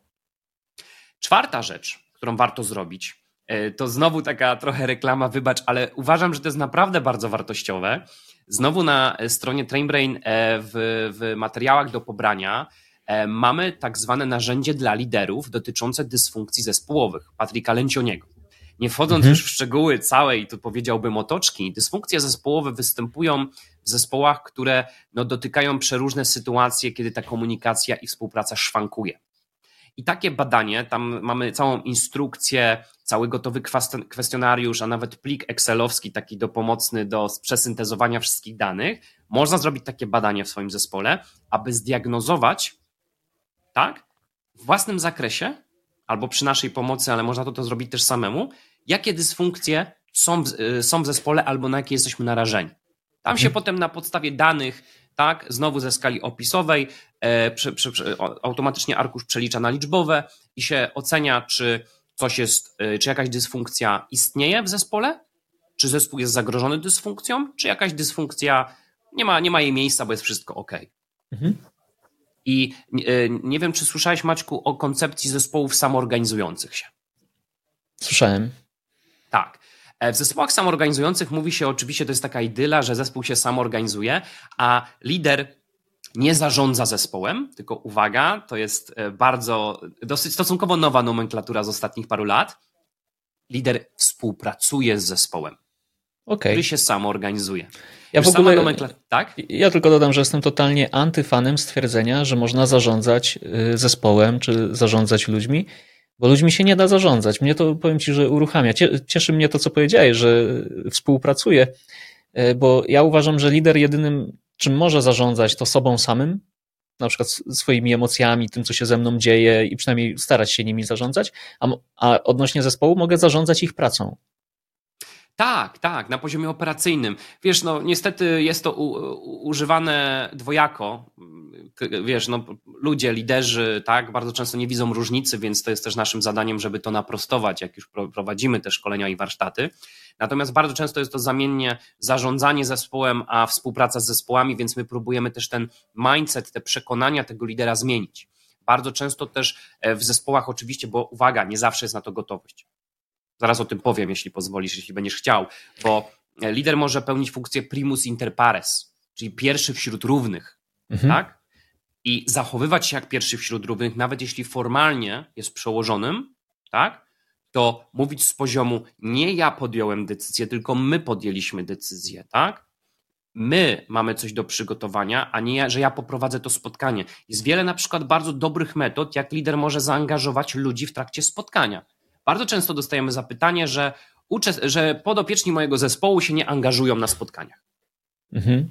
Czwarta rzecz, którą warto zrobić, e, to znowu taka trochę reklama, wybacz, ale uważam, że to jest naprawdę bardzo wartościowe. Znowu na stronie TrainBrain e, w, w materiałach do pobrania e, mamy tak zwane narzędzie dla liderów dotyczące dysfunkcji zespołowych Patryka Lencioniego. Nie wchodząc mhm. już w szczegóły całej, tu powiedziałbym otoczki, dysfunkcje zespołowe występują w zespołach, które no, dotykają przeróżne sytuacje, kiedy ta komunikacja i współpraca szwankuje. I takie badanie, tam mamy całą instrukcję, cały gotowy kwestionariusz, a nawet plik Excelowski, taki dopomocny do przesyntezowania wszystkich danych. Można zrobić takie badanie w swoim zespole, aby zdiagnozować, tak, w własnym zakresie albo przy naszej pomocy, ale można to, to zrobić też samemu, jakie dysfunkcje są w, y, są w zespole albo na jakie jesteśmy narażeni. Tam mhm. się potem na podstawie danych, tak, znowu ze skali opisowej, e, prze, prze, prze, automatycznie arkusz przelicza na liczbowe i się ocenia, czy coś jest, e, czy jakaś dysfunkcja istnieje w zespole, czy zespół jest zagrożony dysfunkcją, czy jakaś dysfunkcja nie ma, nie ma jej miejsca, bo jest wszystko ok. Mhm. I e, nie wiem, czy słyszałeś, Maćku, o koncepcji zespołów samoorganizujących się. Słyszałem. Tak. E, w zespołach samoorganizujących mówi się oczywiście, to jest taka idyla, że zespół się samoorganizuje, a lider nie zarządza zespołem, tylko uwaga, to jest e, bardzo, dosyć stosunkowo nowa nomenklatura z ostatnich paru lat. Lider współpracuje z zespołem, okay. który się samoorganizuje. Ja w ogóle, nomenklat... tak? Ja tylko dodam, że jestem totalnie antyfanem stwierdzenia, że można zarządzać y, zespołem czy zarządzać ludźmi, bo ludźmi się nie da zarządzać. Mnie to, powiem Ci, że uruchamia. Cieszy mnie to, co powiedziałeś, że współpracuje, y, bo ja uważam, że lider jedynym, czym może zarządzać, to sobą samym, na przykład swoimi emocjami, tym, co się ze mną dzieje i przynajmniej starać się nimi zarządzać, a, a odnośnie zespołu mogę zarządzać ich pracą. Tak, tak, na poziomie operacyjnym. Wiesz, no niestety jest to u, używane dwojako. Wiesz, no ludzie, liderzy, tak, bardzo często nie widzą różnicy, więc to jest też naszym zadaniem, żeby to naprostować, jak już prowadzimy te szkolenia i warsztaty. Natomiast bardzo często jest to zamiennie zarządzanie zespołem, a współpraca z zespołami, więc my próbujemy też ten mindset, te przekonania tego lidera zmienić. Bardzo często też e, w zespołach oczywiście, bo uwaga, nie zawsze jest na to gotowość. Zaraz o tym powiem, jeśli pozwolisz, jeśli będziesz chciał, bo lider może pełnić funkcję primus inter pares, czyli pierwszy wśród równych, mhm. tak? I zachowywać się jak pierwszy wśród równych, nawet jeśli formalnie jest przełożonym, tak? To mówić z poziomu nie ja podjąłem decyzję, tylko my podjęliśmy decyzję, tak? My mamy coś do przygotowania, a nie że ja poprowadzę to spotkanie. Jest wiele na przykład bardzo dobrych metod, jak lider może zaangażować ludzi w trakcie spotkania. Bardzo często dostajemy zapytanie, że, że podopieczni mojego zespołu się nie angażują na spotkaniach. Mhm.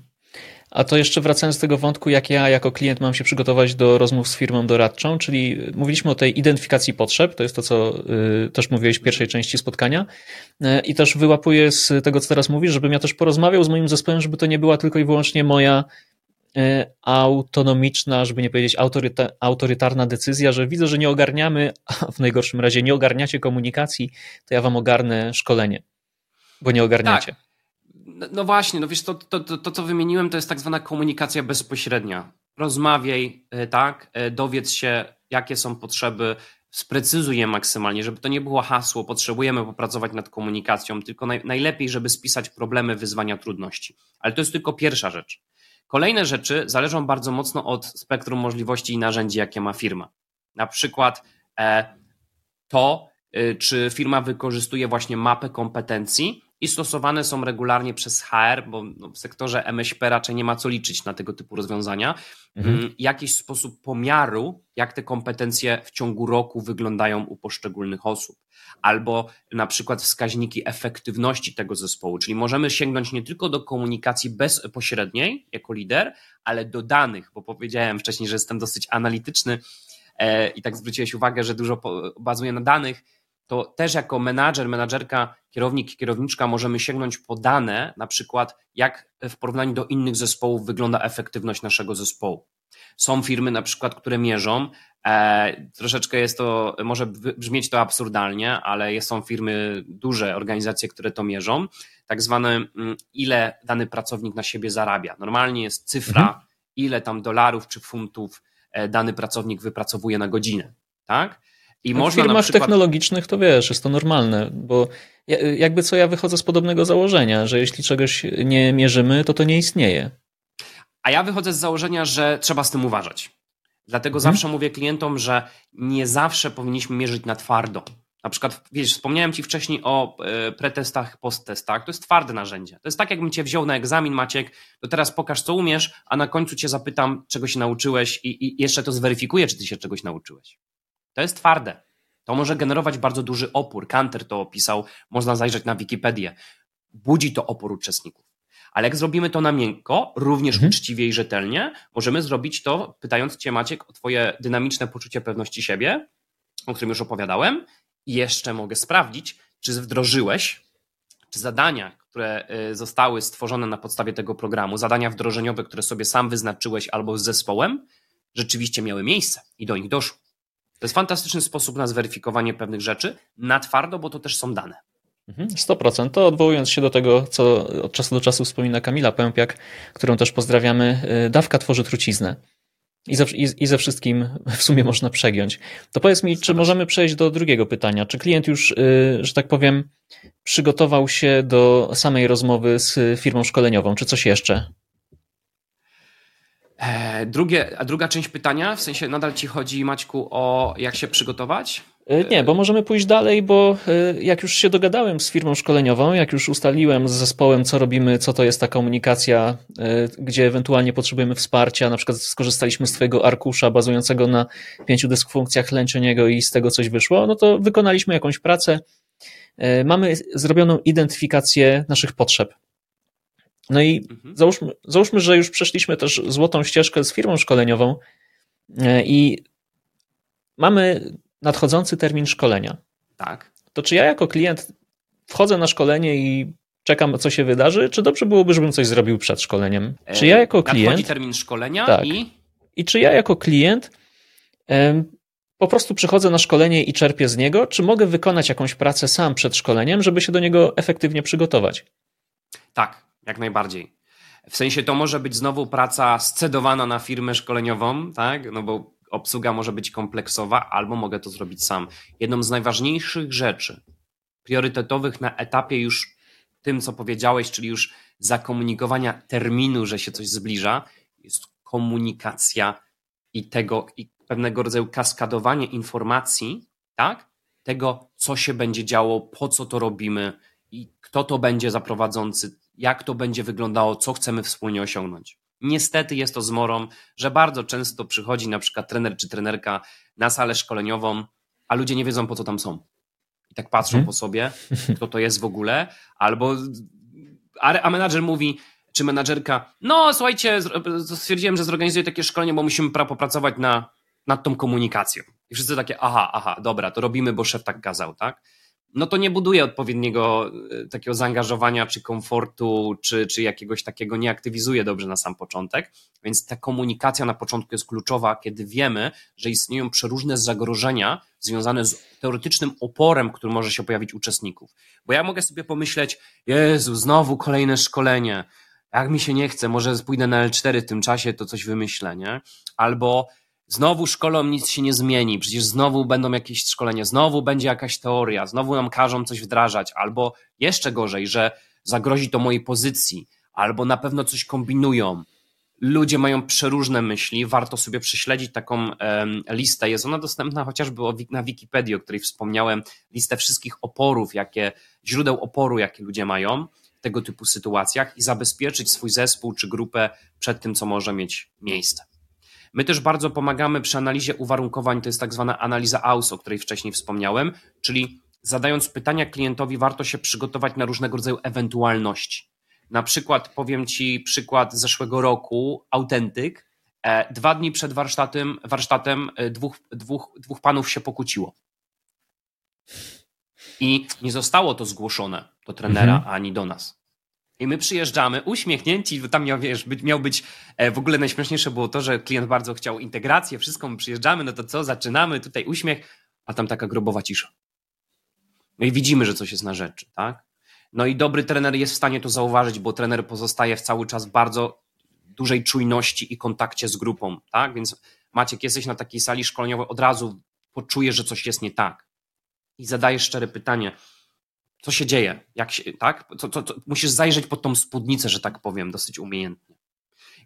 A to jeszcze wracając do tego wątku, jak ja jako klient mam się przygotować do rozmów z firmą doradczą, czyli mówiliśmy o tej identyfikacji potrzeb, to jest to, co y, też mówiłeś w pierwszej części spotkania y, i też wyłapuję z tego, co teraz mówisz, żebym ja też porozmawiał z moim zespołem, żeby to nie była tylko i wyłącznie moja autonomiczna, żeby nie powiedzieć autoryta, autorytarna decyzja, że widzę, że nie ogarniamy, a w najgorszym razie nie ogarniacie komunikacji, to ja wam ogarnę szkolenie, bo nie ogarniacie. Tak. No, no właśnie, no wiesz, to, to, to, to, co wymieniłem, to jest tak zwana komunikacja bezpośrednia. Rozmawiaj, e, tak, e, dowiedz się, jakie są potrzeby, sprecyzuj je maksymalnie, żeby to nie było hasło, potrzebujemy popracować nad komunikacją, tylko naj, najlepiej, żeby spisać problemy, wyzwania, trudności. Ale to jest tylko pierwsza rzecz. Kolejne rzeczy zależą bardzo mocno od spektrum możliwości i narzędzi, jakie ma firma. Na przykład e, to, e, czy firma wykorzystuje właśnie mapę kompetencji i stosowane są regularnie przez HR, bo no, w sektorze MŚP raczej nie ma co liczyć na tego typu rozwiązania, mhm. Mm, jakiś sposób pomiaru, jak te kompetencje w ciągu roku wyglądają u poszczególnych osób, albo na przykład wskaźniki efektywności tego zespołu, czyli możemy sięgnąć nie tylko do komunikacji bezpośredniej jako lider, ale do danych, bo powiedziałem wcześniej, że jestem dosyć analityczny e, i tak zwróciłeś uwagę, że dużo bazuje na danych to też jako menadżer, menadżerka, kierownik, kierowniczka możemy sięgnąć po dane, na przykład jak w porównaniu do innych zespołów wygląda efektywność naszego zespołu. Są firmy na przykład, które mierzą, e, troszeczkę jest to, może brzmieć to absurdalnie, ale są firmy, duże organizacje, które to mierzą, tak zwane mm, ile dany pracownik na siebie zarabia. Normalnie jest cyfra, mhm. ile tam dolarów czy funtów e, dany pracownik wypracowuje na godzinę, tak? I no w firmach przykład... technologicznych to wiesz, jest to normalne, bo jakby co ja wychodzę z podobnego założenia, że jeśli czegoś nie mierzymy, to to nie istnieje. A ja wychodzę z założenia, że trzeba z tym uważać. Dlatego hmm. zawsze mówię klientom, że nie zawsze powinniśmy mierzyć na twardo. Na przykład, wiesz, wspomniałem Ci wcześniej o e, pretestach, posttestach. To jest twarde narzędzie. To jest tak, jakbym Cię wziął na egzamin, Maciek, to teraz pokaż, co umiesz, a na końcu Cię zapytam, czego się nauczyłeś i, i jeszcze to zweryfikuję, czy Ty się czegoś nauczyłeś. To jest twarde. To może generować bardzo duży opór. Kanter to opisał, można zajrzeć na Wikipedię. Budzi to opór uczestników. Ale jak zrobimy to na miękko, również mhm. uczciwie i rzetelnie, możemy zrobić to, pytając Cię, Maciek, o Twoje dynamiczne poczucie pewności siebie, o którym już opowiadałem, i jeszcze mogę sprawdzić, czy wdrożyłeś czy zadania, które y, zostały stworzone na podstawie tego programu, zadania wdrożeniowe, które sobie sam wyznaczyłeś albo z zespołem, rzeczywiście miały miejsce i do nich doszło. To jest fantastyczny sposób na zweryfikowanie pewnych rzeczy na twardo, bo to też są dane. 100%. To odwołując się do tego, co od czasu do czasu wspomina Kamila Pępiak, którą też pozdrawiamy, y, dawka tworzy truciznę. I ze, i, I ze wszystkim w sumie można przegiąć. To powiedz mi, czy możemy przejść do drugiego pytania? Czy klient już, y, że tak powiem, przygotował się do samej rozmowy z firmą szkoleniową, czy coś jeszcze? E, drugie, a druga część pytania, w sensie nadal ci chodzi, Maćku, o jak się przygotować? E, nie, bo możemy pójść dalej, bo e, jak już się dogadałem z firmą szkoleniową, jak już ustaliłem z zespołem, co robimy, co to jest ta komunikacja, gdzie ewentualnie potrzebujemy wsparcia, na przykład skorzystaliśmy z Twojego arkusza bazującego na pięciu dysfunkcjach Lęczeniego i z tego coś wyszło, no to wykonaliśmy jakąś pracę. Mamy zrobioną identyfikację naszych potrzeb. No i mhm. załóżmy, załóżmy, że już przeszliśmy też złotą ścieżkę z firmą szkoleniową e, i mamy nadchodzący termin szkolenia. Tak. To czy ja jako klient wchodzę na szkolenie i czekam, co się wydarzy, czy dobrze byłoby, żebym coś zrobił przed szkoleniem? Czy ja jako klient. Nadchodzi termin szkolenia tak. i. I czy ja jako klient po prostu przychodzę na szkolenie i czerpię z niego, czy mogę wykonać jakąś pracę sam przed szkoleniem, żeby się do niego efektywnie przygotować? Tak, jak najbardziej. W sensie to może być znowu praca scedowana na firmę szkoleniową, tak? No bo obsługa może być kompleksowa, albo mogę to zrobić sam. Jedną z najważniejszych rzeczy, priorytetowych na etapie już tym, co powiedziałeś, czyli już zakomunikowania terminu, że się coś zbliża, jest komunikacja i tego, i pewnego rodzaju kaskadowanie informacji, tak? Tego, co się będzie działo, po co to robimy i kto to będzie za prowadzący, jak to będzie wyglądało, co chcemy wspólnie osiągnąć. Niestety jest to zmorą, że bardzo często przychodzi na przykład trener czy trenerka na salę szkoleniową, a ludzie nie wiedzą po co tam są. I tak patrzą hmm. po sobie, kto to jest w ogóle, albo a, a menadżer mówi, czy menadżerka, no słuchajcie, stwierdziłem, że zorganizuję takie szkolenie, bo musimy popracować na, nad tą komunikacją. I wszyscy takie, aha, aha, dobra, to robimy, bo szef tak kazał, tak? No to nie buduje odpowiedniego e, takiego zaangażowania, czy komfortu, czy, czy jakiegoś takiego, nie aktywizuje dobrze na sam początek. Więc ta komunikacja na początku jest kluczowa, kiedy wiemy, że istnieją przeróżne zagrożenia związane z teoretycznym oporem, który może się pojawić uczestników. Bo ja mogę sobie pomyśleć, Jezu, znowu kolejne szkolenie. Jak mi się nie chce, może pójdę na L4 w tym czasie, to coś wymyślę, nie? Albo znowu szkolą nic się nie zmieni, przecież znowu będą jakieś szkolenia, znowu będzie jakaś teoria, znowu nam każą coś wdrażać, albo jeszcze gorzej, że zagrozi to mojej pozycji, albo na pewno coś kombinują. Ludzie mają przeróżne myśli, warto sobie prześledzić taką listę. Jest ona dostępna chociażby na Wikipedii, o której wspomniałem, listę wszystkich oporów, jakie, źródeł oporu, jakie ludzie mają w tego typu sytuacjach i zabezpieczyć swój zespół czy grupę przed tym, co może mieć miejsce. My też bardzo pomagamy przy analizie uwarunkowań, to jest tak zwana analiza AUS, o której wcześniej wspomniałem, czyli zadając pytania klientowi, warto się przygotować na różnego rodzaju ewentualności. Na przykład powiem Ci przykład zeszłego roku, autentyk. E, dwa dni przed warsztatem, warsztatem e, dwóch, dwóch, dwóch panów się pokłóciło. I nie zostało to zgłoszone do trenera mhm. ani do nas. I my przyjeżdżamy uśmiechnięci, bo tam miał, wiesz, być, miał być, e, w ogóle najśmieszniejsze było to, że klient bardzo chciał integrację, wszystko, my przyjeżdżamy, no to co, zaczynamy, tutaj uśmiech, a tam taka grobowa cisza. No i widzimy, że coś jest na rzeczy, tak? No i dobry trener jest w stanie to zauważyć, bo trener pozostaje w cały czas bardzo dużej czujności i kontakcie z grupą, tak? Więc Maciek, jesteś na takiej sali szkoleniowej, od razu poczujesz, że coś jest nie tak. I zadajesz szczere pytanie, co się dzieje, jak się, tak? Co, co, co, musisz zajrzeć pod tą spódnicę, że tak powiem, dosyć umiejętnie.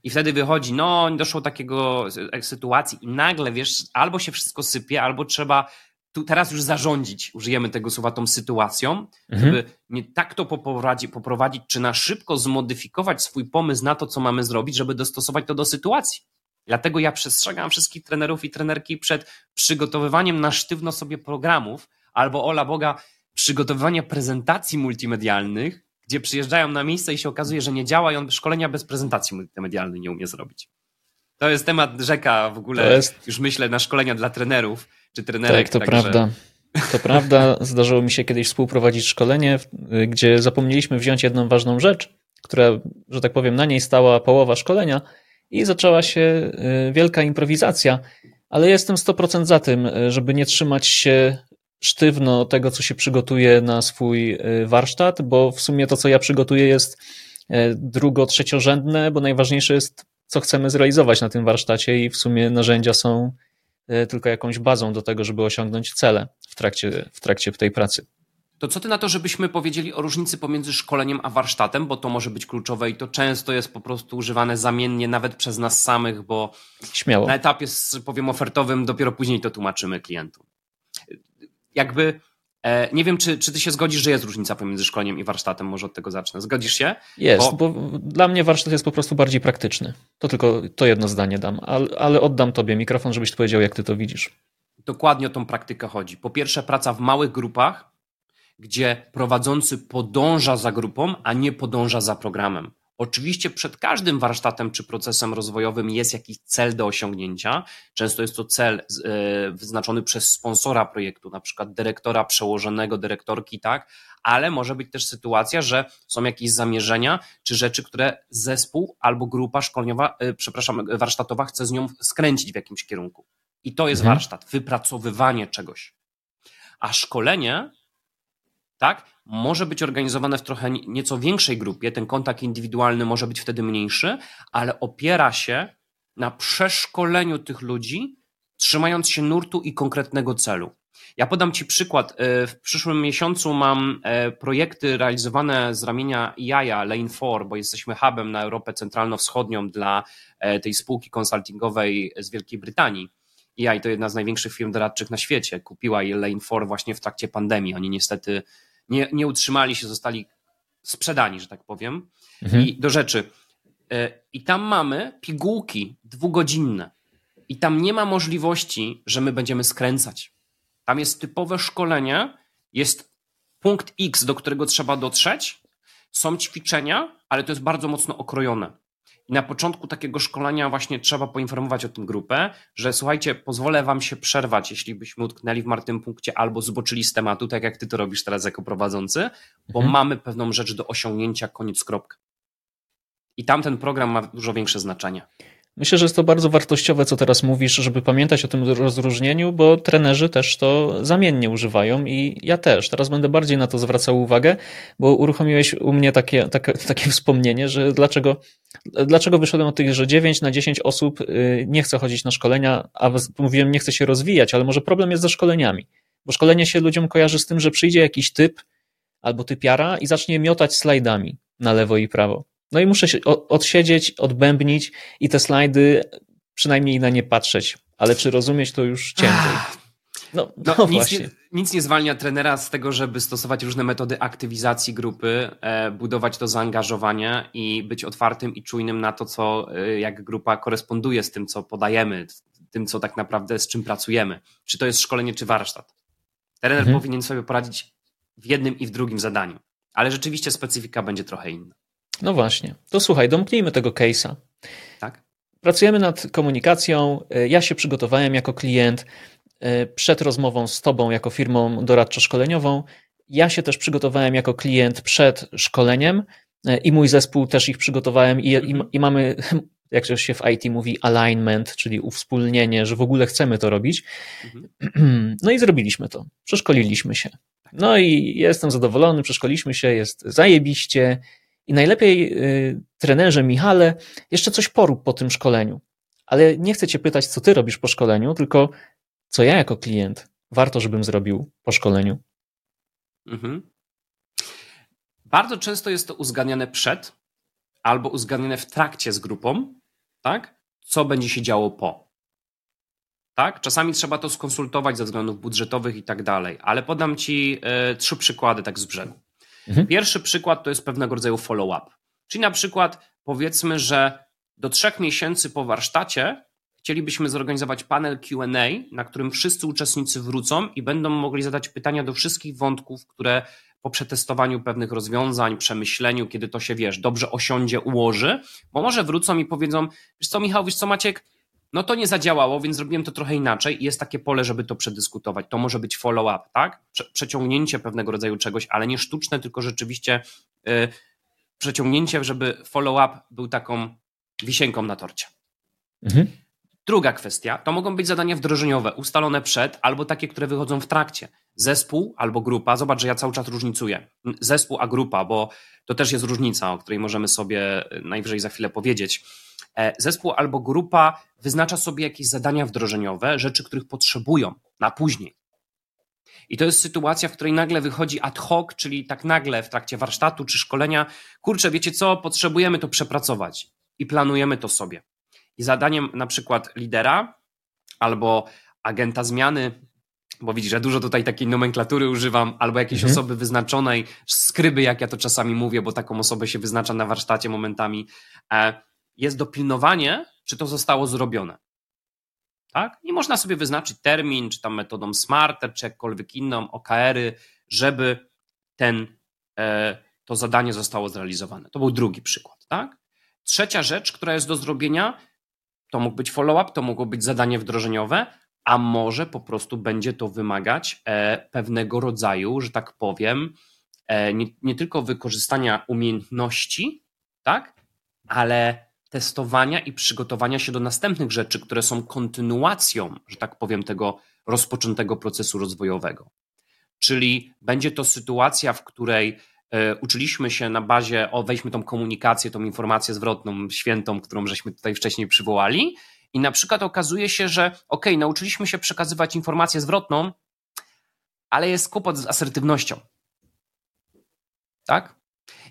I wtedy wychodzi, no, doszło do takiego e, sytuacji i nagle, wiesz, albo się wszystko sypie, albo trzeba tu teraz już zarządzić, użyjemy tego słowa, tą sytuacją, mhm. żeby nie tak to poprowadzić, poprowadzić, czy na szybko zmodyfikować swój pomysł na to, co mamy zrobić, żeby dostosować to do sytuacji. Dlatego ja przestrzegam wszystkich trenerów i trenerki przed przygotowywaniem na sztywno sobie programów, albo ola Boga, przygotowywania prezentacji multimedialnych, gdzie przyjeżdżają na miejsce i się okazuje, że nie działa i on szkolenia bez prezentacji multimedialnej nie umie zrobić. To jest temat rzeka w ogóle, jest... już myślę, na szkolenia dla trenerów czy trenerek. Tak, to prawda. To prawda, (laughs) zdarzyło mi się kiedyś współprowadzić szkolenie, gdzie zapomnieliśmy wziąć jedną ważną rzecz, która, że tak powiem, na niej stała połowa szkolenia i zaczęła się wielka improwizacja, ale jestem 100% za tym, żeby nie trzymać się sztywno tego, co się przygotuje na swój warsztat, bo w sumie to, co ja przygotuję, jest drugo, trzeciorzędne, bo najważniejsze jest, co chcemy zrealizować na tym warsztacie i w sumie narzędzia są E, tylko jakąś bazą do tego, żeby osiągnąć cele w trakcie, w trakcie tej pracy. To co ty na to, żebyśmy powiedzieli o różnicy pomiędzy szkoleniem a warsztatem, bo to może być kluczowe i to często jest po prostu używane zamiennie nawet przez nas samych, bo Śmiało. na etapie, powiem, ofertowym dopiero później to tłumaczymy klientom. Jakby E, nie wiem, czy, czy ty się zgodzisz, że jest różnica pomiędzy szkoleniem i warsztatem, może od tego zacznę. Zgodzisz się? Jest, bo... bo dla mnie warsztat jest po prostu bardziej praktyczny. To tylko to jedno zdanie dam, ale, ale oddam tobie mikrofon, żebyś ty powiedział, jak ty to widzisz. Dokładnie o tą praktykę chodzi. Po pierwsze, praca w małych grupach, gdzie prowadzący podąża za grupą, a nie podąża za programem. Oczywiście przed każdym warsztatem czy procesem rozwojowym jest jakiś cel do osiągnięcia. Często jest to cel e, wyznaczony przez sponsora projektu, na przykład dyrektora przełożonego, dyrektorki, tak, ale może być też sytuacja, że są jakieś zamierzenia czy rzeczy, które zespół albo grupa szkoleniowa, e, przepraszam, warsztatowa chce z nią skręcić w jakimś kierunku. I to jest mhm. warsztat, wypracowywanie czegoś. A szkolenie tak, może być organizowane w trochę nieco większej grupie, ten kontakt indywidualny może być wtedy mniejszy, ale opiera się na przeszkoleniu tych ludzi, trzymając się nurtu i konkretnego celu. Ja podam Ci przykład. E, w przyszłym miesiącu mam e, projekty realizowane z ramienia Jaja Lane 4, bo jesteśmy hubem na Europę Centralno-Wschodnią dla e, tej spółki konsultingowej z Wielkiej Brytanii. EI to jedna z największych firm doradczych na świecie. Kupiła je Lane 4 właśnie w trakcie pandemii. Oni niestety nie, nie utrzymali się, zostali sprzedani, że tak powiem. Mhm. I do rzeczy. E, I tam mamy pigułki dwugodzinne. I tam nie ma możliwości, że my będziemy skręcać. Tam jest typowe szkolenie, jest punkt X, do którego trzeba dotrzeć, są ćwiczenia, ale to jest bardzo mocno okrojone. I na początku takiego szkolenia właśnie trzeba poinformować o tym grupę, że słuchajcie, pozwolę wam się przerwać, jeśli byśmy utknęli w martwym punkcie albo zboczyli z tematu, tak jak ty to robisz teraz jako prowadzący, bo mhm. mamy pewną rzecz do osiągnięcia, koniec kropka. I tam ten program ma dużo większe znaczenie. Myślę, że jest to bardzo wartościowe, co teraz mówisz, żeby pamiętać o tym rozróżnieniu, bo trenerzy też to zamiennie używają i ja też. Teraz będę bardziej na to zwracał uwagę, bo uruchomiłeś u mnie takie, takie, (laughs) takie wspomnienie, że dlaczego, dlaczego wyszedłem od tych, że 9 na 10 osób y, nie chce chodzić na szkolenia, a mówiłem, nie chce się rozwijać, ale może problem jest ze szkoleniami, bo szkolenie się ludziom kojarzy z tym, że przyjdzie jakiś typ albo typiara i zacznie miotać slajdami na lewo i prawo. No i muszę się odsiedzieć, odbębnić i te slajdy przynajmniej na nie patrzeć. Ale czy rozumieć, to już ciężej. No, no, no nic, nie, nic, nie, zwalnia trenera z tego, żeby stosować różne metody aktywizacji grupy, e, budować to zaangażowanie i być otwartym i czujnym na to, co e, jak grupa koresponduje z tym, co podajemy, tym, co tak naprawdę z czym pracujemy. Czy to jest szkolenie, czy warsztat. Trener mhm. powinien sobie poradzić w jednym i w drugim zadaniu, ale rzeczywiście specyfika będzie trochę inna. No właśnie. To słuchaj, domknijmy tego case'a. Tak. Pracujemy nad komunikacją. E, ja się przygotowałem jako klient e, przed rozmową z Tobą jako firmą doradczo-szkoleniową. Ja się też przygotowałem jako klient przed szkoleniem e, i mój zespół też ich przygotowałem i, i, i mamy, (laughs) jak się w IT mówi, alignment, czyli uwspólnienie, że w ogóle chcemy to robić. Mhm. (clears throat) No i zrobiliśmy to. Przeszkoliliśmy się. No i jestem zadowolony, przeszkoliliśmy się, jest zajebiście i najlepiej, y, trenerze Michale, jeszcze coś porób po tym szkoleniu. Ale nie chcę cię pytać, co ty robisz po szkoleniu, tylko co ja jako klient warto, żebym zrobił po szkoleniu. Mhm. Bardzo często jest to uzgadniane przed albo uzgadniane w trakcie z grupą, tak? Co będzie się działo po. Tak? Czasami trzeba to skonsultować ze względów budżetowych i tak dalej, ale podam ci y, trzy przykłady tak z brzegu. Mhm. Pierwszy przykład to jest pewnego rodzaju follow-up. Czyli na przykład powiedzmy, że do trzech miesięcy po warsztacie chcielibyśmy zorganizować panel QA, na którym wszyscy uczestnicy wrócą i będą mogli zadać pytania do wszystkich wątków, które po przetestowaniu pewnych rozwiązań, przemyśleniu, kiedy to się wiesz, dobrze osiądzie, ułoży, bo może wrócą i powiedzą: Wiesz co, Michał, wiesz co, Maciek, no to nie zadziałało, więc zrobiłem to trochę inaczej i jest takie pole, żeby to przedyskutować. To może być follow-up, tak? Prze przeciągnięcie pewnego rodzaju czegoś, ale nie sztuczne, tylko rzeczywiście yy, przeciągnięcie, żeby follow-up był taką wisienką na torcie. Mhm. Druga kwestia to mogą być zadania wdrożeniowe, ustalone przed, albo takie, które wychodzą w trakcie. Zespół albo grupa, zobacz, że ja cały czas różnicuję. Zespół a grupa, bo to też jest różnica, o której możemy sobie najwyżej za chwilę powiedzieć. E, zespół albo grupa wyznacza sobie jakieś zadania wdrożeniowe, rzeczy, których potrzebują na później. I to jest sytuacja, w której nagle wychodzi ad hoc, czyli tak nagle w trakcie warsztatu czy szkolenia, kurczę, wiecie co, potrzebujemy to przepracować i planujemy to sobie. I zadaniem na przykład lidera albo agenta zmiany, bo widzisz, że dużo tutaj takiej nomenklatury używam, albo jakiejś mhm. osoby wyznaczonej, skryby, jak ja to czasami mówię, bo taką osobę się wyznacza na warsztacie momentami, e, jest dopilnowanie, czy to zostało zrobione. Tak? I można sobie wyznaczyć termin, czy tam metodą Smarter, czy jakkolwiek inną, OKR-y, żeby ten, e, to zadanie zostało zrealizowane. To był drugi przykład. Tak? Trzecia rzecz, która jest do zrobienia, to mógł być follow-up, to mogło być zadanie wdrożeniowe, a może po prostu będzie to wymagać e, pewnego rodzaju, że tak powiem, e, nie, nie tylko wykorzystania umiejętności, tak, ale testowania i przygotowania się do następnych rzeczy, które są kontynuacją, że tak powiem, tego rozpoczętego procesu rozwojowego. Czyli będzie to sytuacja, w której E, uczyliśmy się na bazie, o weźmy tą komunikację, tą informację zwrotną, świętą, którą żeśmy tutaj wcześniej przywołali i na przykład okazuje się, że ok, nauczyliśmy się przekazywać informację zwrotną, ale jest kłopot z asertywnością. Tak?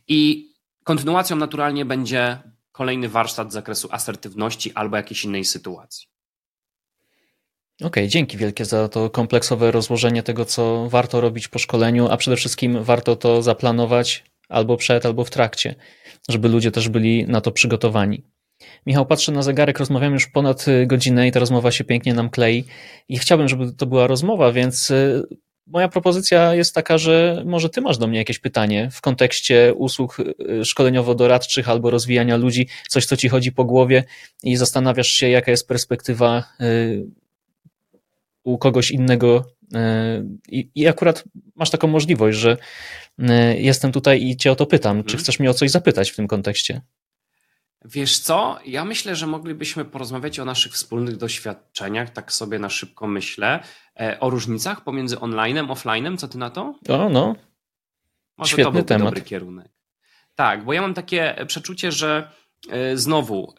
I kontynuacją naturalnie będzie kolejny warsztat z zakresu asertywności albo jakiejś innej sytuacji. Okej, okay, dzięki wielkie za to kompleksowe rozłożenie tego, co warto robić po szkoleniu, a przede wszystkim warto to zaplanować albo przed, albo w trakcie, żeby ludzie też byli na to przygotowani. Michał, patrzę na zegarek, rozmawiamy już ponad godzinę i ta rozmowa się pięknie nam klei i chciałbym, żeby to była rozmowa, więc y, moja propozycja jest taka, że może ty masz do mnie jakieś pytanie w kontekście usług y, szkoleniowo-doradczych albo rozwijania ludzi, coś, co ci chodzi po głowie i zastanawiasz się, jaka jest perspektywa y, u kogoś innego e, i, i akurat masz taką możliwość, że jestem tutaj i cię o to pytam. Czy mhm. chcesz mnie o coś zapytać w tym kontekście? Wiesz co? Ja myślę, że moglibyśmy porozmawiać o naszych wspólnych doświadczeniach, tak sobie na szybko myślę, e, o różnicach pomiędzy onlinem, offlinem. Co ty na to? O, no. Może Świetny to byłby temat. dobry kierunek. Tak, bo ja mam takie przeczucie, że znowu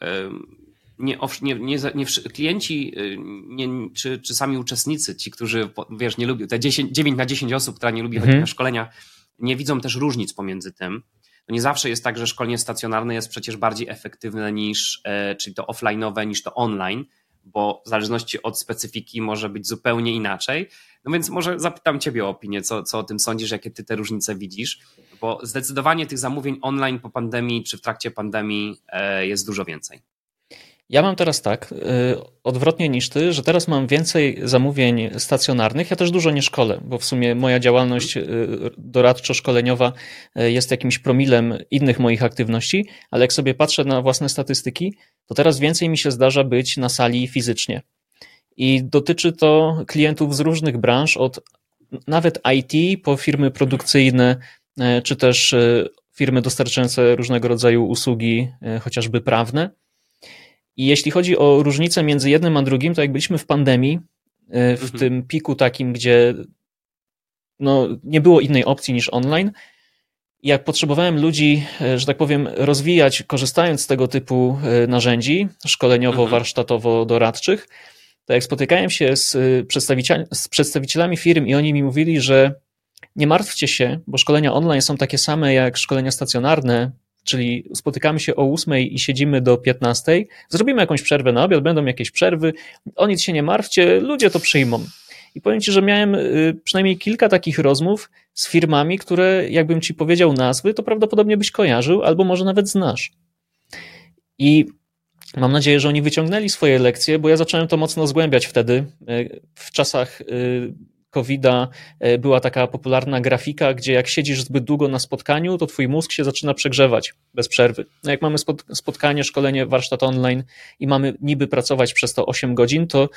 nie, nie, nie, nie, klienci nie, czy, czy sami uczestnicy, ci, którzy wiesz, nie lubią, te 10, 9 na 10 osób, która nie lubi mhm. chodzić na szkolenia, nie widzą też różnic pomiędzy tym. Nie zawsze jest tak, że szkolenie stacjonarne jest przecież bardziej efektywne niż, e, czyli to offline'owe, niż to online, bo w zależności od specyfiki może być zupełnie inaczej. No więc może zapytam Ciebie o opinię, co, co o tym sądzisz, jakie Ty te różnice widzisz, bo zdecydowanie tych zamówień online po pandemii czy w trakcie pandemii e, jest dużo więcej. Ja mam teraz tak, y, odwrotnie niż ty, że teraz mam więcej zamówień stacjonarnych. Ja też dużo nie szkolę, bo w sumie moja działalność y, doradczo-szkoleniowa y, jest jakimś promilem innych moich aktywności, ale jak sobie patrzę na własne statystyki, to teraz więcej mi się zdarza być na sali fizycznie. I dotyczy to klientów z różnych branż, od nawet IT po firmy produkcyjne, czy też firmy dostarczające różnego rodzaju usługi, chociażby prawne. I jeśli chodzi o różnicę między jednym a drugim, to jak byliśmy w pandemii, e, w mhm. tym piku takim, gdzie no, nie było innej opcji niż online, jak potrzebowałem ludzi, e, że tak powiem, rozwijać, korzystając z tego typu e, narzędzi szkoleniowo-warsztatowo-doradczych, to jak spotykałem się z, z przedstawicielami firm i oni mi mówili, że nie martwcie się, bo szkolenia online są takie same jak szkolenia stacjonarne, czyli spotykamy się o 8 i siedzimy do 15, zrobimy jakąś przerwę na obiad, będą jakieś przerwy, o nic się nie martwcie, ludzie to przyjmą. I powiem Ci, że miałem y, przynajmniej kilka takich rozmów z firmami, które jakbym Ci powiedział nazwy, to prawdopodobnie byś kojarzył, albo może nawet znasz. I mam nadzieję, że oni wyciągnęli swoje lekcje, bo ja zacząłem to mocno zgłębiać wtedy, y, w czasach y, COVID-a e, była taka popularna grafika, gdzie jak siedzisz zbyt długo na spotkaniu, to twój mózg się zaczyna przegrzewać bez przerwy. No jak mamy spotkanie, szkolenie, warsztat online i mamy niby pracować przez to 8 godzin, to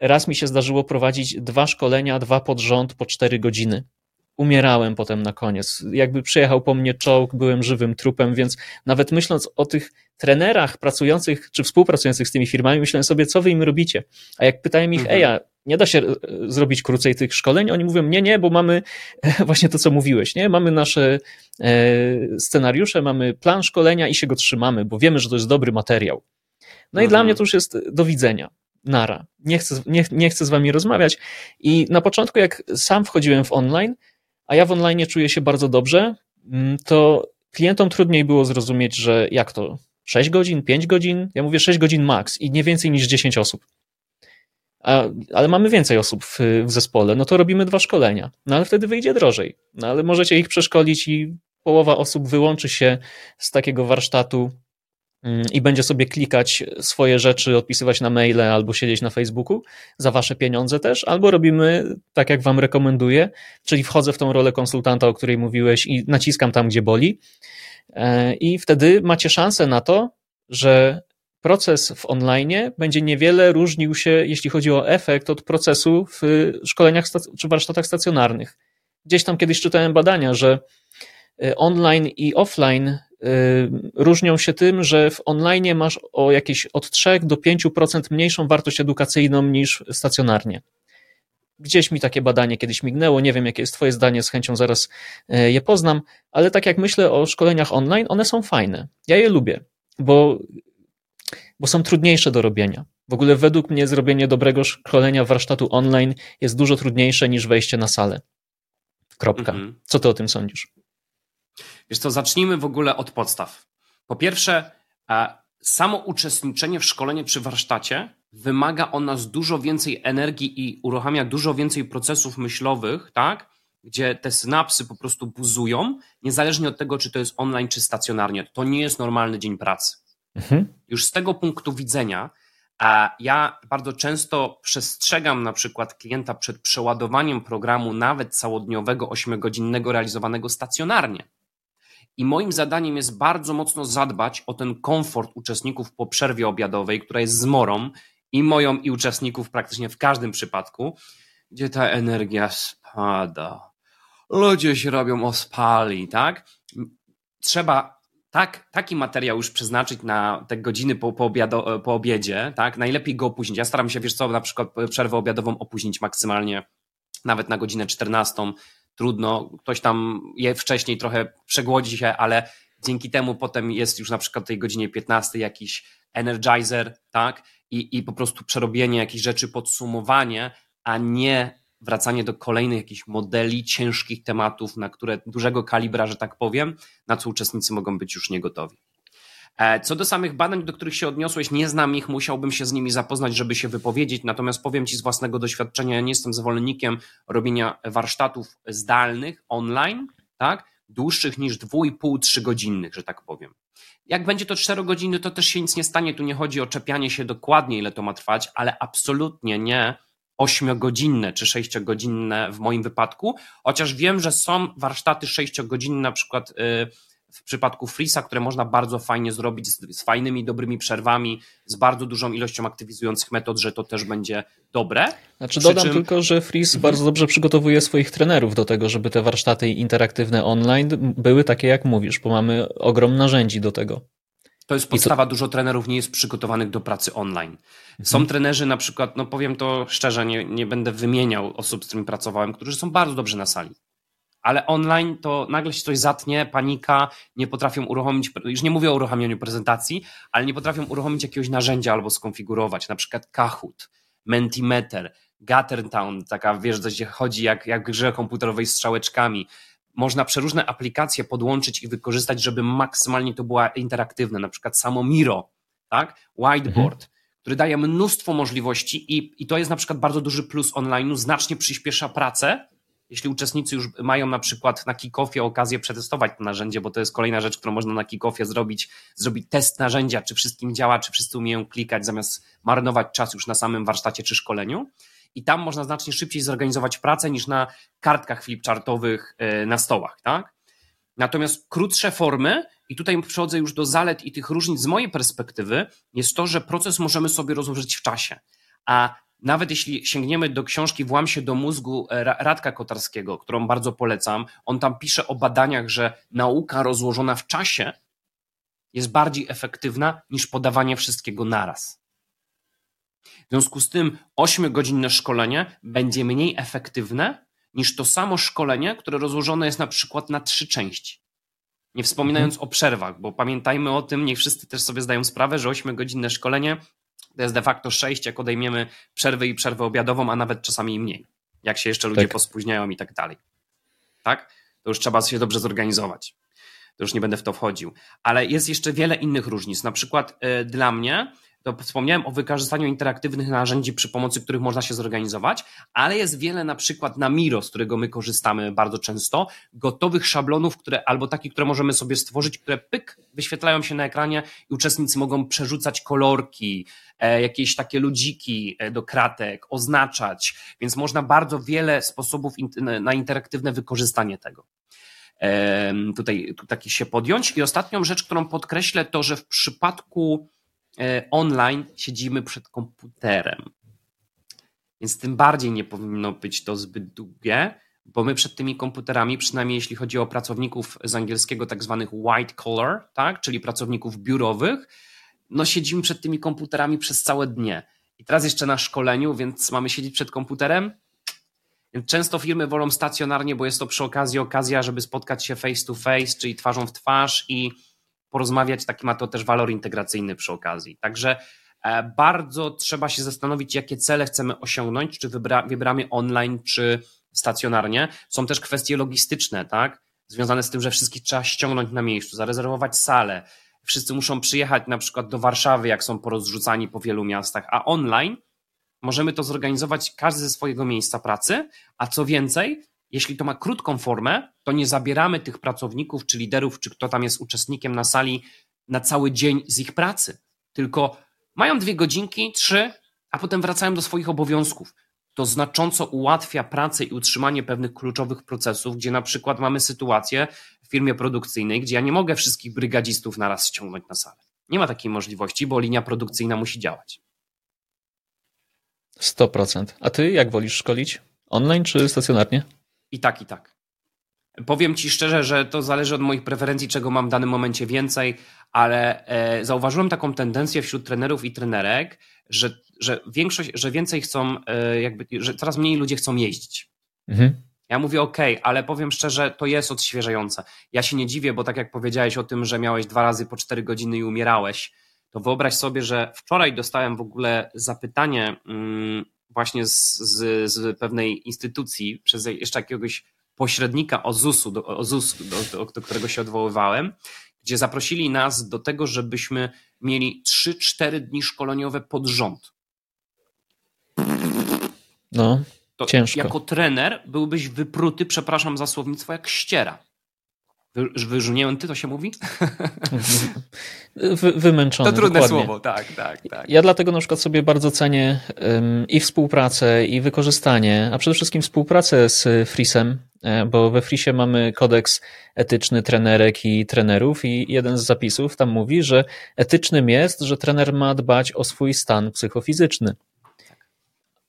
raz mi się zdarzyło prowadzić dwa szkolenia, dwa pod rząd po 4 godziny umierałem potem na koniec. Jakby przyjechał po mnie czołg, byłem żywym trupem, więc nawet myśląc o tych trenerach pracujących czy współpracujących z tymi firmami, myślałem sobie, co wy im robicie. A jak pytałem ich, mhm. eja, nie da się e, zrobić krócej tych szkoleń, oni mówią, nie, nie, bo mamy właśnie to, co mówiłeś, nie? Mamy nasze e, scenariusze, mamy plan szkolenia i się go trzymamy, bo wiemy, że to jest dobry materiał. No mhm. i dla mhm. mnie to już jest do widzenia. Nara. Nie chcę, nie, nie chcę z wami rozmawiać. I na początku, jak sam wchodziłem w online, a ja w online czuję się bardzo dobrze, mm, to klientom trudniej było zrozumieć, że jak to 6 godzin, 5 godzin, ja mówię 6 godzin max i nie więcej niż 10 osób. A, ale mamy więcej osób w, w zespole, no to robimy dwa szkolenia. No ale wtedy wyjdzie drożej. No ale możecie ich przeszkolić i połowa osób wyłączy się z takiego warsztatu i będzie sobie klikać swoje rzeczy, odpisywać na maile albo siedzieć na Facebooku za wasze pieniądze też, albo robimy tak, jak wam rekomenduję, czyli wchodzę w tą rolę konsultanta, o której mówiłeś i naciskam tam, gdzie boli. E, I wtedy macie szansę na to, że proces w online będzie niewiele różnił się, jeśli chodzi o efekt, od procesu w szkoleniach czy warsztatach stacjonarnych. Gdzieś tam kiedyś czytałem badania, że e, online i offline różnią się tym, że w online masz o jakieś od 3 do 5% mniejszą wartość edukacyjną niż stacjonarnie. Gdzieś mi takie badanie kiedyś mignęło, nie wiem jakie jest Twoje zdanie, z chęcią zaraz y, je poznam, ale tak jak myślę o szkoleniach online, one są fajne. Ja je lubię, bo, bo są trudniejsze do robienia. W ogóle według mnie zrobienie dobrego szkolenia warsztatu online jest dużo trudniejsze niż wejście na salę. Kropka. Mhm. Co ty o tym sądzisz? Wiesz co, zacznijmy w ogóle od podstaw. Po pierwsze, samo uczestniczenie w szkoleniu przy warsztacie wymaga od nas dużo więcej energii i uruchamia dużo więcej procesów myślowych, tak? Gdzie te synapsy po prostu buzują, niezależnie od tego, czy to jest online, czy stacjonarnie. To nie jest normalny dzień pracy. Mhm. Już z tego punktu widzenia, a ja bardzo często przestrzegam na przykład klienta przed przeładowaniem programu, nawet całodniowego, ośmiogodzinnego, realizowanego stacjonarnie. I moim zadaniem jest bardzo mocno zadbać o ten komfort uczestników po przerwie obiadowej, która jest zmorą i moją, i uczestników praktycznie w każdym przypadku, gdzie ta energia spada. Ludzie się robią ospali, tak? Trzeba tak, taki materiał już przeznaczyć na te godziny po, po, obiado, po obiedzie, tak? Najlepiej go opóźnić. Ja staram się, wiesz co, na przykład przerwę obiadową opóźnić maksymalnie nawet na godzinę 14, trudno, ktoś tam je wcześniej trochę przegłodzi się, ale dzięki temu potem jest już na przykład o tej godzinie 15 jakiś energizer, tak? I, I po prostu przerobienie jakichś rzeczy, podsumowanie, a nie wracanie do kolejnych jakichś modeli, ciężkich tematów, na które dużego kalibra, że tak powiem, na co uczestnicy mogą być już niegotowi. E, co do samych badań, do których się odniosłeś, nie znam ich, musiałbym się z nimi zapoznać, żeby się wypowiedzieć, natomiast powiem Ci z własnego doświadczenia, ja nie jestem zwolennikiem robienia warsztatów zdalnych online, tak? dłuższych niż 2,5-3 godzinnych, że tak powiem. Jak będzie to 4 godziny, to też się nic nie stanie. Tu nie chodzi o czepianie się dokładnie, ile to ma trwać, ale absolutnie nie 8-godzinne czy 6-godzinne w moim wypadku, chociaż wiem, że są warsztaty 6-godzinne, na przykład. Yy, w przypadku Freeza, które można bardzo fajnie zrobić z, z, fajnymi, dobrymi przerwami, z bardzo dużą ilością aktywizujących metod, że to też będzie dobre. Znaczy dodam czym... tylko, że Freeze bardzo dobrze przygotowuje swoich trenerów do tego, żeby te warsztaty interaktywne online były takie, jak mówisz, bo mamy ogrom narzędzi do tego. To jest podstawa, to... dużo trenerów nie jest przygotowanych do pracy online. Są mhm. trenerzy na przykład, no powiem to szczerze, nie, nie będę wymieniał osób, z którymi pracowałem, którzy są bardzo dobrzy na sali ale online to nagle się coś zatnie, panika, nie potrafią uruchomić, już nie mówię o uruchamianiu prezentacji, ale nie potrafią uruchomić jakiegoś narzędzia albo skonfigurować, na przykład Kahoot, Mentimeter, Gattertown, taka wiesz, gdzie chodzi jak, jak grze komputerowej z strzałeczkami. Można przeróżne aplikacje podłączyć i wykorzystać, żeby maksymalnie to było interaktywne, na przykład samo Miro, tak? Whiteboard, mhm. który daje mnóstwo możliwości i, i to jest na przykład bardzo duży plus online'u, znacznie przyspiesza pracę, jeśli uczestnicy już mają na przykład na kickoffie okazję przetestować to narzędzie, bo to jest kolejna rzecz, którą można na kickoffie zrobić, zrobić test narzędzia, czy wszystkim działa, czy wszyscy umieją klikać, zamiast marnować czas już na samym warsztacie czy szkoleniu. i tam można znacznie szybciej zorganizować pracę niż na kartkach flipchartowych e, na stołach, tak? Natomiast krótsze formy, i tutaj przechodzę już do zalet i tych różnic z mojej perspektywy, jest to, że proces możemy sobie rozłożyć w czasie. A nawet jeśli sięgniemy do książki Włam się do mózgu e, Radka Kotarskiego, którą bardzo polecam, on tam pisze o badaniach, że nauka rozłożona w czasie jest bardziej efektywna niż podawanie wszystkiego naraz. W związku z tym 8-godzinne szkolenie będzie mniej efektywne niż to samo szkolenie, które rozłożone jest na przykład na trzy części. Nie wspominając mhm. o przerwach, bo pamiętajmy o tym, niech wszyscy też sobie zdają sprawę, że 8-godzinne szkolenie to jest de facto 6, jak odejmiemy przerwę i przerwę obiadową, a nawet czasami mniej. Jak się jeszcze ludzie tak. pospóźniają i tak dalej. Tak? To już trzeba się dobrze zorganizować. To już nie będę w to wchodził. Ale jest jeszcze wiele innych różnic. Na przykład yy, dla mnie to wspomniałem o wykorzystaniu interaktywnych narzędzi, przy pomocy których można się zorganizować, ale jest wiele na przykład na Miro, z którego my korzystamy bardzo często, gotowych szablonów, które albo takich, które możemy sobie stworzyć, które pyk, wyświetlają się na ekranie i uczestnicy mogą przerzucać kolorki, e, jakieś takie ludziki e, do kratek, oznaczać, więc można bardzo wiele sposobów na interaktywne wykorzystanie tego tutaj, tutaj się podjąć. I ostatnią rzecz, którą podkreślę, to że w przypadku online siedzimy przed komputerem. Więc tym bardziej nie powinno być to zbyt długie, bo my przed tymi komputerami, przynajmniej jeśli chodzi o pracowników z angielskiego, tak zwanych white collar, tak, czyli pracowników biurowych, no siedzimy przed tymi komputerami przez całe dnie. I teraz jeszcze na szkoleniu, więc mamy siedzieć przed komputerem. Często firmy wolą stacjonarnie, bo jest to przy okazji okazja, żeby spotkać się face to face, czyli twarzą w twarz i porozmawiać, taki ma to też walor integracyjny przy okazji. Także e, bardzo trzeba się zastanowić, jakie cele chcemy osiągnąć, czy wybra, wybieramy online, czy stacjonarnie. Są też kwestie logistyczne, tak? Związane z tym, że wszystkich trzeba ściągnąć na miejscu, zarezerwować salę. Wszyscy muszą przyjechać na przykład do Warszawy, jak są porozrzucani po wielu miastach, a online możemy to zorganizować każdy ze swojego miejsca pracy, a co więcej, jeśli to ma krótką formę, to nie zabieramy tych pracowników, czy liderów, czy kto tam jest uczestnikiem na sali na cały dzień z ich pracy, tylko mają dwie godzinki, trzy, a potem wracają do swoich obowiązków. To znacząco ułatwia pracę i utrzymanie pewnych kluczowych procesów, gdzie na przykład mamy sytuację w firmie produkcyjnej, gdzie ja nie mogę wszystkich brygadzistów naraz ściągnąć na salę. Nie ma takiej możliwości, bo linia produkcyjna musi działać. 100%. A ty jak wolisz szkolić? Online czy stacjonarnie? I tak, i tak. Powiem Ci szczerze, że to zależy od moich preferencji, czego mam w danym momencie więcej, ale e, zauważyłem taką tendencję wśród trenerów i trenerek, że, że większość, że więcej chcą, e, jakby, że coraz mniej ludzie chcą jeździć. Mhm. Ja mówię, OK, ale powiem szczerze, to jest odświeżające. Ja się nie dziwię, bo tak jak powiedziałeś o tym, że miałeś dwa razy po cztery godziny i umierałeś, to wyobraź sobie, że wczoraj dostałem w ogóle zapytanie mm, właśnie z, z, z pewnej instytucji przez jeszcze jakiegoś pośrednika OZUS-u, do, OZUS, do, do, do którego się odwoływałem, gdzie zaprosili nas do tego, żebyśmy mieli 3-4 dni szkoleniowe pod rząd. No, to ciężko. Jako trener byłbyś wypruty, przepraszam za słownictwo, jak ściera. Wyżunięty to się mówi? Wy, wymęczony. To trudne dokładnie. słowo, tak, tak, tak. Ja dlatego na przykład sobie bardzo cenię um, i współpracę, i wykorzystanie, a przede wszystkim współpracę z Frisem, e, bo we Frisie mamy kodeks etyczny trenerek i trenerów i jeden z zapisów tam mówi, że etycznym jest, że trener ma dbać o swój stan psychofizyczny.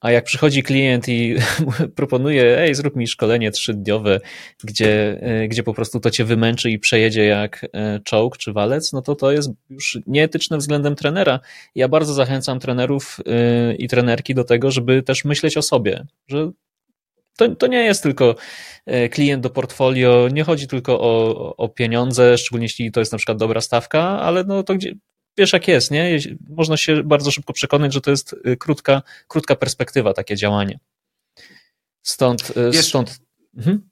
A jak przychodzi klient i (laughs) proponuje, ej, zrób mi szkolenie trzydniowe, gdzie, e, gdzie po prostu to cię wymęczy i przejedzie jak e, czołg czy walec, no to to jest już nieetyczne względem trenera. Ja bardzo zachęcam trenerów e, i trenerki do tego, żeby też myśleć o sobie, że to, to nie jest tylko klient do portfolio, nie chodzi tylko o, o pieniądze, szczególnie jeśli to jest na przykład dobra stawka, ale no to gdzie, wiesz jak jest, nie? Można się bardzo szybko przekonać, że to jest y, krótka, krótka perspektywa takie działanie. Stąd, y, wiesz, stąd. Mhm.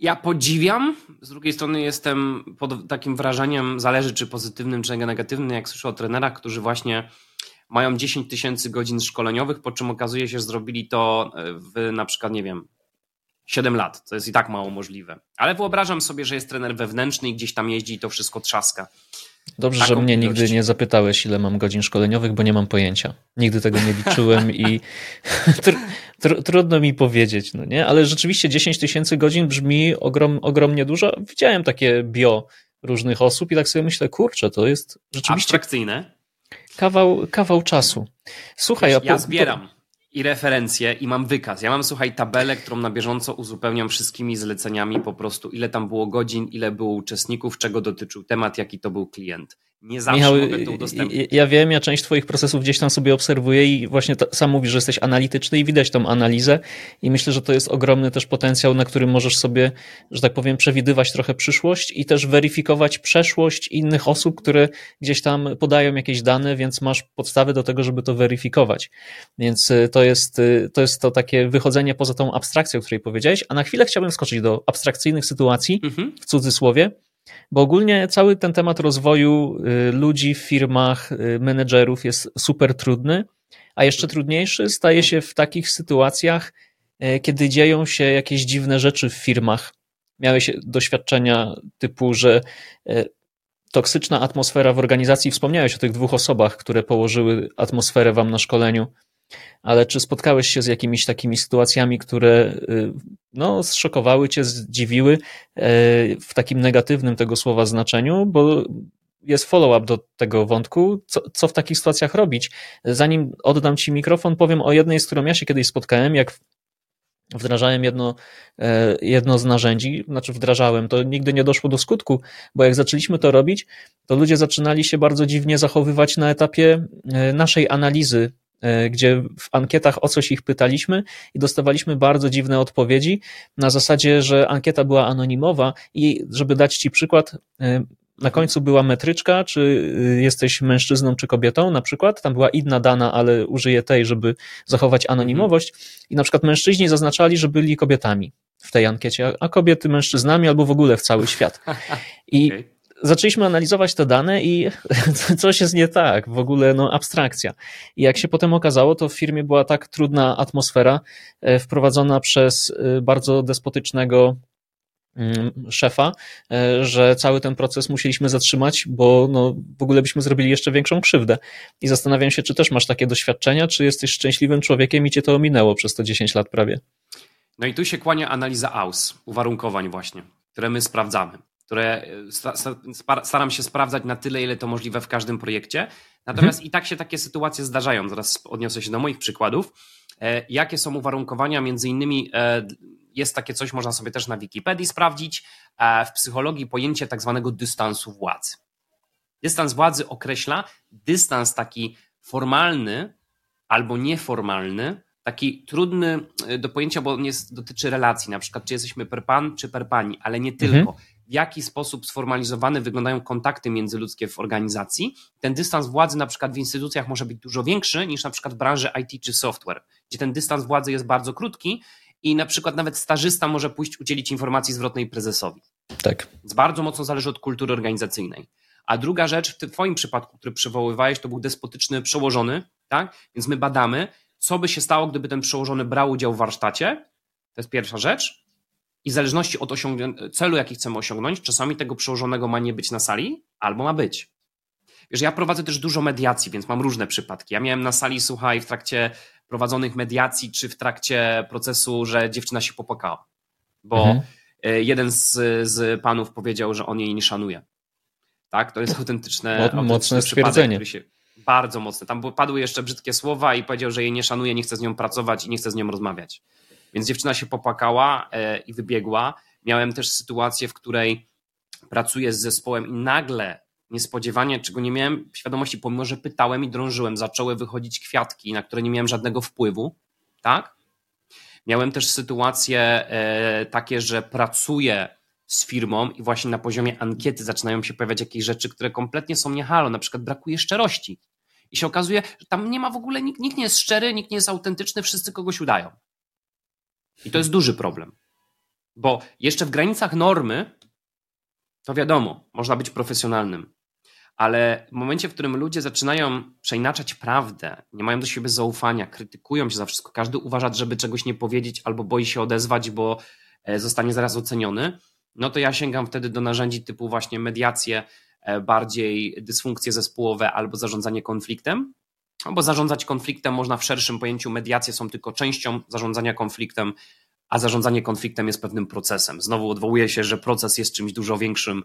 Ja podziwiam, z drugiej strony jestem pod takim wrażeniem, zależy czy pozytywnym, czy negatywnym, jak słyszę o trenerach, którzy właśnie mają 10 tysięcy godzin szkoleniowych, po czym okazuje się, że zrobili to y, w na przykład, nie wiem, 7 lat, to jest i tak mało możliwe. Ale wyobrażam sobie, że jest trener wewnętrzny i gdzieś tam jeździ i to wszystko trzaska Dobrze, że mnie ilość. nigdy nie zapytałeś, ile mam godzin szkoleniowych, bo nie mam pojęcia. Nigdy tego nie liczyłem i (laughs) tr tr trudno mi powiedzieć, no nie? Ale rzeczywiście 10 tysięcy godzin brzmi ogrom, ogromnie dużo. Widziałem takie bio różnych osób i tak sobie myślę, kurczę, to jest rzeczywiście... Abstrakcyjne. Kawał, kawał czasu. Słuchaj, Wiesz, ja, ja zbieram i referencje i mam wykaz. Ja mam, słuchaj, tabelę, którą na bieżąco uzupełniam wszystkimi zleceniami po prostu, ile tam było godzin, ile było uczestników, czego dotyczył temat, jaki to był klient. Nie zawsze Michał, mogę to udostępnić. Ja wiem, ja część twoich procesów gdzieś tam sobie obserwuję i właśnie to, sam mówisz, że jesteś analityczny i widać tą analizę i myślę, że to jest ogromny też potencjał, na którym możesz sobie, że tak powiem, przewidywać trochę przyszłość i też weryfikować przeszłość innych osób, które gdzieś tam podają jakieś dane, więc masz podstawy do tego, żeby to weryfikować. Więc y, to jest y, to, jest to takie wychodzenie poza tą abstrakcją, o której powiedziałeś, a na chwilę chciałbym skoczyć do abstrakcyjnych sytuacji, mhm. w cudzysłowie, bo ogólnie cały ten temat rozwoju y, ludzi w firmach, y, menedżerów jest super trudny, a jeszcze trudniejszy staje się w takich sytuacjach, y, kiedy dzieją się jakieś dziwne rzeczy w firmach. Miałeś doświadczenia typu, że toksyczna atmosfera w organizacji, wspomniałeś o tych dwóch osobach, które położyły atmosferę wam na szkoleniu ale czy spotkałeś się z jakimiś takimi sytuacjami, które y, no, zszokowały cię, zdziwiły y, w takim negatywnym tego słowa znaczeniu, bo jest follow-up do tego wątku, co, co w takich sytuacjach robić. Zanim oddam ci mikrofon, powiem o jednej, z którą ja się kiedyś spotkałem, jak wdrażałem jedno, e, jedno z narzędzi, znaczy wdrażałem, to nigdy nie doszło do skutku, bo jak zaczęliśmy to robić, to ludzie zaczynali się bardzo dziwnie zachowywać na etapie e, naszej analizy gdzie w ankietach o coś ich pytaliśmy i dostawaliśmy bardzo dziwne odpowiedzi na zasadzie, że ankieta była anonimowa i żeby dać Ci przykład, e, na końcu była metryczka, czy e, jesteś mężczyzną czy kobietą, na przykład. Tam była inna dana, ale użyję tej, żeby zachować anonimowość. I na przykład mężczyźni zaznaczali, że byli kobietami w tej ankiecie, a kobiety mężczyznami albo w ogóle w cały świat. (laughs) I okay zaczęliśmy analizować te dane i (laughs) coś jest nie tak, w ogóle no abstrakcja. I jak się potem okazało, to w firmie była tak trudna atmosfera e, wprowadzona przez e, bardzo despotycznego mm, szefa, e, że cały ten proces musieliśmy zatrzymać, bo no, w ogóle byśmy zrobili jeszcze większą krzywdę. I zastanawiam się, czy też masz takie doświadczenia, czy jesteś szczęśliwym człowiekiem i cię to ominęło przez to 10 lat prawie. No i tu się kłania analiza AUS, uwarunkowań właśnie, które my sprawdzamy które e, staram się sprawdzać na tyle, ile to możliwe w każdym projekcie. Natomiast mhm. i tak się takie sytuacje zdarzają. Zaraz odniosę się do moich przykładów. E, jakie są uwarunkowania? Między innymi e, jest takie coś, można sobie też na Wikipedii sprawdzić. W psychologii pojęcie tak zwanego dystansu władzy. Dystans władzy określa dystans taki formalny albo nieformalny, taki trudny do pojęcia, bo nie dotyczy relacji, na przykład czy jesteśmy per pan czy per pani, ale nie mhm. tylko w jaki sposób sformalizowane wyglądają kontakty międzyludzkie w organizacji. Ten dystans władzy na przykład w instytucjach może być dużo większy niż na przykład w branży IT czy software, gdzie ten dystans władzy jest bardzo krótki i na przykład nawet stażysta może pójść udzielić informacji zwrotnej prezesowi. Tak. Więc bardzo mocno zależy od kultury organizacyjnej. A druga rzecz, w Twoim przypadku, który przywoływałeś, to był despotyczny przełożony, tak? Więc my badamy, co by się stało, gdyby ten przełożony brał udział w warsztacie. To jest pierwsza rzecz. I w zależności od celu, jaki chcemy osiągnąć, czasami tego przełożonego ma nie być na sali, albo ma być. Wiesz, ja prowadzę też dużo mediacji, więc mam różne przypadki. Ja miałem na sali, słuchaj, w trakcie prowadzonych mediacji, czy w trakcie procesu, że dziewczyna się popłakała. Bo mhm. E, jeden z, z panów powiedział, że on jej nie szanuje. Tak, to jest autentyczne, mocne stwierdzenie. Bardzo mocne. Tam padły jeszcze brzydkie słowa i powiedział, że jej nie szanuje, nie chce z nią pracować i nie chce z nią rozmawiać. Więc dziewczyna się popłakała e, i wybiegła. Miałem też sytuację, w której pracuję z zespołem i nagle niespodziewanie, czego nie miałem świadomości, pomimo że pytałem i drążyłem, zaczęły wychodzić kwiatki, na które nie miałem żadnego wpływu, tak? Miałem też sytuacje e, takie, że pracuję z firmą i właśnie na poziomie ankiety zaczynają się pojawiać jakieś rzeczy, które kompletnie są nie halo, na przykład brakuje szczerości. I się okazuje, że tam nie ma w ogóle, nikt, nikt nie jest szczery, nikt nie jest autentyczny, wszyscy kogoś udają. I to jest duży problem. Bo jeszcze w granicach normy, to wiadomo, można być profesjonalnym, ale w momencie, w którym ludzie zaczynają przeinaczać prawdę, nie mają do siebie zaufania, krytykują się za wszystko, każdy uważa, żeby czegoś nie powiedzieć albo boi się odezwać, bo e, zostanie zaraz oceniony, no to ja sięgam wtedy do narzędzi typu właśnie mediacje, bardziej dysfunkcje zespołowe albo zarządzanie konfliktem. No bo zarządzać konfliktem można w szerszym pojęciu, mediacje są tylko częścią zarządzania konfliktem, a zarządzanie konfliktem jest pewnym procesem. Znowu odwołuje się, że proces jest czymś dużo większym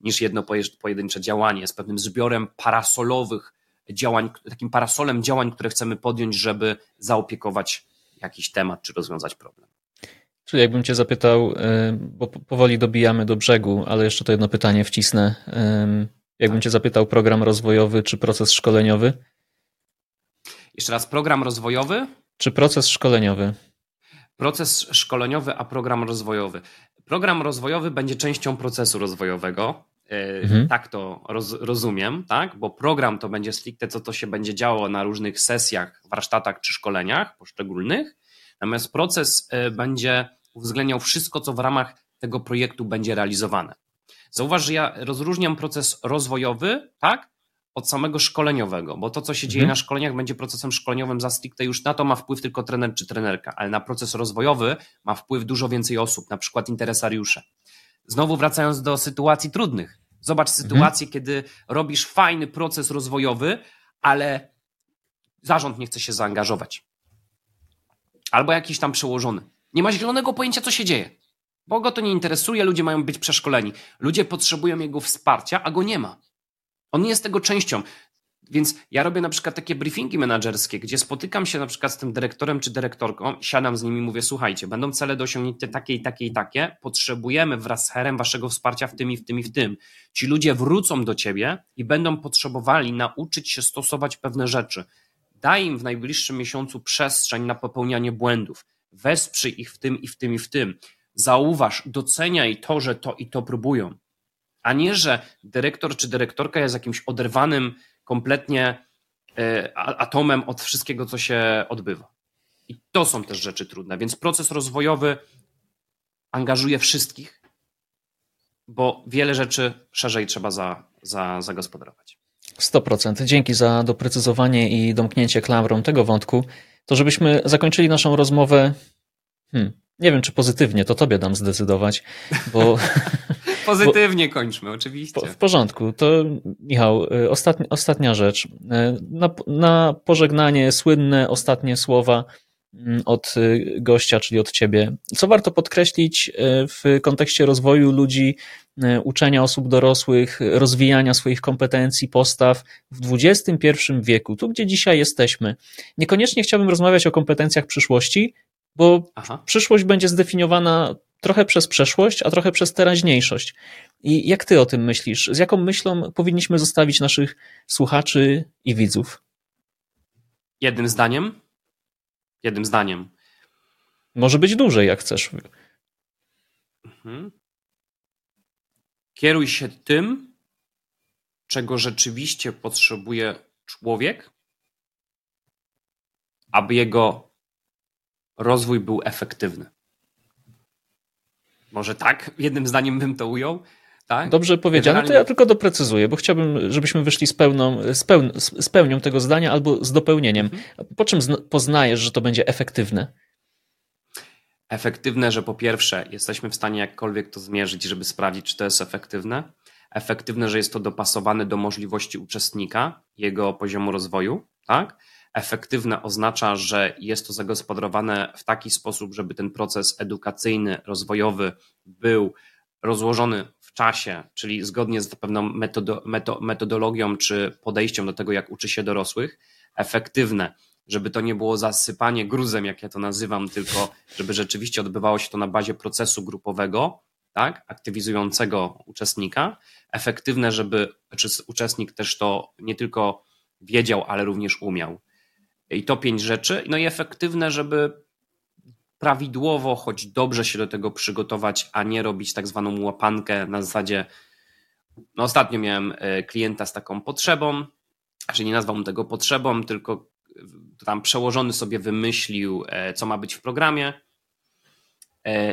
niż jedno pojedyncze działanie, jest pewnym zbiorem parasolowych działań, takim parasolem działań, które chcemy podjąć, żeby zaopiekować jakiś temat czy rozwiązać problem. Czyli jakbym Cię zapytał, y, bo powoli dobijamy do brzegu, ale jeszcze to jedno pytanie wcisnę. Jakbym tak. Cię zapytał, program rozwojowy czy proces szkoleniowy? Jeszcze raz, program rozwojowy? Czy proces szkoleniowy? Proces szkoleniowy, a program rozwojowy. Program rozwojowy będzie częścią procesu rozwojowego. E, mhm. Tak to roz, rozumiem, tak? Bo program to będzie stricte, co to się będzie działo na różnych sesjach, warsztatach czy szkoleniach poszczególnych. Natomiast proces e, będzie uwzględniał wszystko, co w ramach tego projektu będzie realizowane. Zauważ, że ja rozróżniam proces rozwojowy, tak? Od samego szkoleniowego, bo to, co się dzieje mhm. na szkoleniach, będzie procesem szkoleniowym za stricte już na to ma wpływ tylko trener czy trenerka, ale na proces rozwojowy ma wpływ dużo więcej osób, na przykład interesariusze. Znowu wracając do sytuacji trudnych. Zobacz mhm. sytuację, kiedy robisz fajny proces rozwojowy, ale zarząd nie chce się zaangażować. Albo jakiś tam przełożony. Nie ma zielonego pojęcia, co się dzieje. Bo go to nie interesuje, ludzie mają być przeszkoleni. Ludzie potrzebują jego wsparcia, a go nie ma. On nie jest tego częścią. Więc ja robię na przykład takie briefingi menedżerskie, gdzie spotykam się na przykład z tym dyrektorem czy dyrektorką, siadam z nimi i mówię, słuchajcie, będą cele do osiągnięcia takie i takie i takie, potrzebujemy wraz z herem waszego wsparcia w tym i w tym i w tym. Ci ludzie wrócą do ciebie i będą potrzebowali nauczyć się stosować pewne rzeczy. Daj im w najbliższym miesiącu przestrzeń na popełnianie błędów. Wesprzyj ich w tym i w tym i w tym. Zauważ, doceniaj to, że to i to próbują a nie, że dyrektor czy dyrektorka jest jakimś oderwanym kompletnie e, atomem od wszystkiego, co się odbywa. I to są też rzeczy trudne. Więc proces rozwojowy angażuje wszystkich, bo wiele rzeczy szerzej trzeba za, za, zagospodarować. 100%. Dzięki za doprecyzowanie i domknięcie klamrą tego wątku. To żebyśmy zakończyli naszą rozmowę. Hmm, nie wiem, czy pozytywnie, to tobie dam zdecydować, bo (laughs) Pozytywnie Bo, kończmy, oczywiście. w porządku. To Michał, y, ostatnia, ostatnia rzecz. Y, na, na pożegnanie słynne ostatnie słowa mm, od y, gościa, czyli od ciebie. Co warto podkreślić w kontekście rozwoju ludzi, uczenia osób dorosłych, rozwijania swoich kompetencji, postaw w XXI wieku, tu gdzie dzisiaj jesteśmy. Niekoniecznie chciałbym rozmawiać o kompetencjach przyszłości, bo Aha. przyszłość będzie zdefiniowana trochę przez przeszłość, a trochę przez teraźniejszość. I jak ty o tym myślisz? Z jaką myślą powinniśmy zostawić naszych słuchaczy i widzów? Jednym zdaniem? Jednym zdaniem. Może być dłużej, jak chcesz. Mhm. Kieruj się tym, czego rzeczywiście potrzebuje człowiek, aby jego rozwój był efektywny. Może tak, jednym zdaniem bym to ujął. Tak? Dobrze powiedziane, Generalnie... to ja tylko doprecyzuję, bo chciałbym, żebyśmy wyszli z, pełną, z, pełn, z pełnią tego zdania albo z dopełnieniem. Mhm. Po czym poznajesz, że to będzie efektywne? Efektywne, że po pierwsze jesteśmy w stanie jakkolwiek to zmierzyć, żeby sprawdzić, czy to jest efektywne. Efektywne, że jest to dopasowane do możliwości uczestnika, jego poziomu rozwoju, tak? Efektywne oznacza, że jest to zagospodarowane w taki sposób, żeby ten proces edukacyjny, rozwojowy był rozłożony w czasie, czyli zgodnie z pewną metodo, metodologią czy podejściem do tego, jak uczy się dorosłych. Efektywne, żeby to nie było zasypanie gruzem, jak ja to nazywam, tylko żeby rzeczywiście odbywało się to na bazie procesu grupowego, tak, aktywizującego uczestnika. Efektywne, żeby uczestnik też to nie tylko wiedział, ale również umiał. I to pięć rzeczy. No i efektywne, żeby prawidłowo, choć dobrze się do tego przygotować, a nie robić tak zwaną łapankę na zasadzie. No ostatnio miałem e, klienta z taką potrzebą, czyli nie nazwał tego potrzebą, tylko tam przełożony sobie wymyślił, e, co ma być w programie E,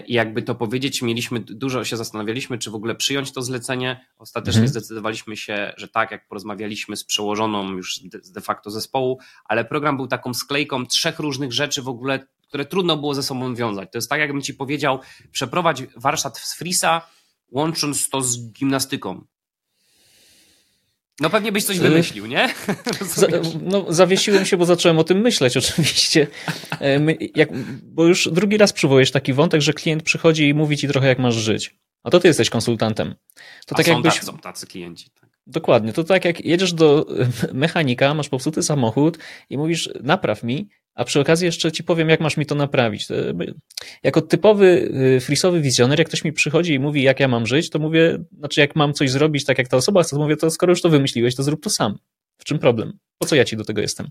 I jakby to powiedzieć, mieliśmy dużo się zastanawialiśmy, czy w ogóle przyjąć to zlecenie. Ostatecznie mhm. zdecydowaliśmy się, że tak, jak porozmawialiśmy z przełożoną już de facto zespołu, ale program był taką sklejką trzech różnych rzeczy w ogóle, które trudno było ze sobą wiązać. To jest tak, jakbym ci powiedział, przeprowadź warsztat z Frisa, łącząc to z gimnastyką. No pewnie byś coś wymyślił, nie? (laughs) Za, no, zawiesiłem się, bo zacząłem o tym myśleć (laughs) oczywiście. E, my, jak, bo już drugi raz przywołujesz taki wątek, że klient przychodzi i mówi ci trochę jak masz żyć. A to ty jesteś konsultantem. To A tak są, jakbyś... tacy, są tacy klienci. Tak. Dokładnie. To tak jak jedziesz do mechanika, masz popsuty samochód i mówisz napraw mi, a przy okazji jeszcze ci powiem, jak masz mi to naprawić. Jako typowy y, frisowy wizjoner, jak ktoś mi przychodzi i mówi, jak ja mam żyć, to mówię, znaczy jak mam coś zrobić tak jak ta osoba to mówię, to skoro już to wymyśliłeś, to zrób to sam. W czym problem? Po co ja ci do tego jestem?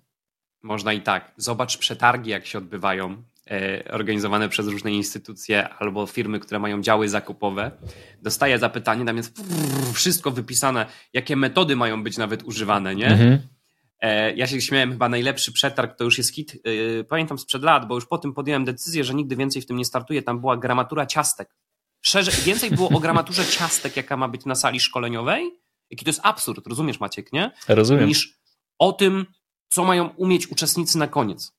Można i tak. Zobacz przetargi, jak się odbywają, e, organizowane przez różne instytucje albo firmy, które mają działy zakupowe. Dostaję zapytanie, tam jest wszystko wypisane, jakie metody mają być nawet używane, nie? Mhm. E, ja się śmiałem, chyba najlepszy przetarg to już jest hit. E, pamiętam sprzed lat, bo już po tym podjąłem decyzję, że nigdy więcej w tym nie startuję. Tam była gramatura ciastek. Szerzej, więcej było o gramaturze (laughs) ciastek, jaka ma być na sali szkoleniowej. Jaki to jest absurd, rozumiesz Maciek, nie? Rozumiem. Niż o tym, co mają umieć uczestnicy na koniec.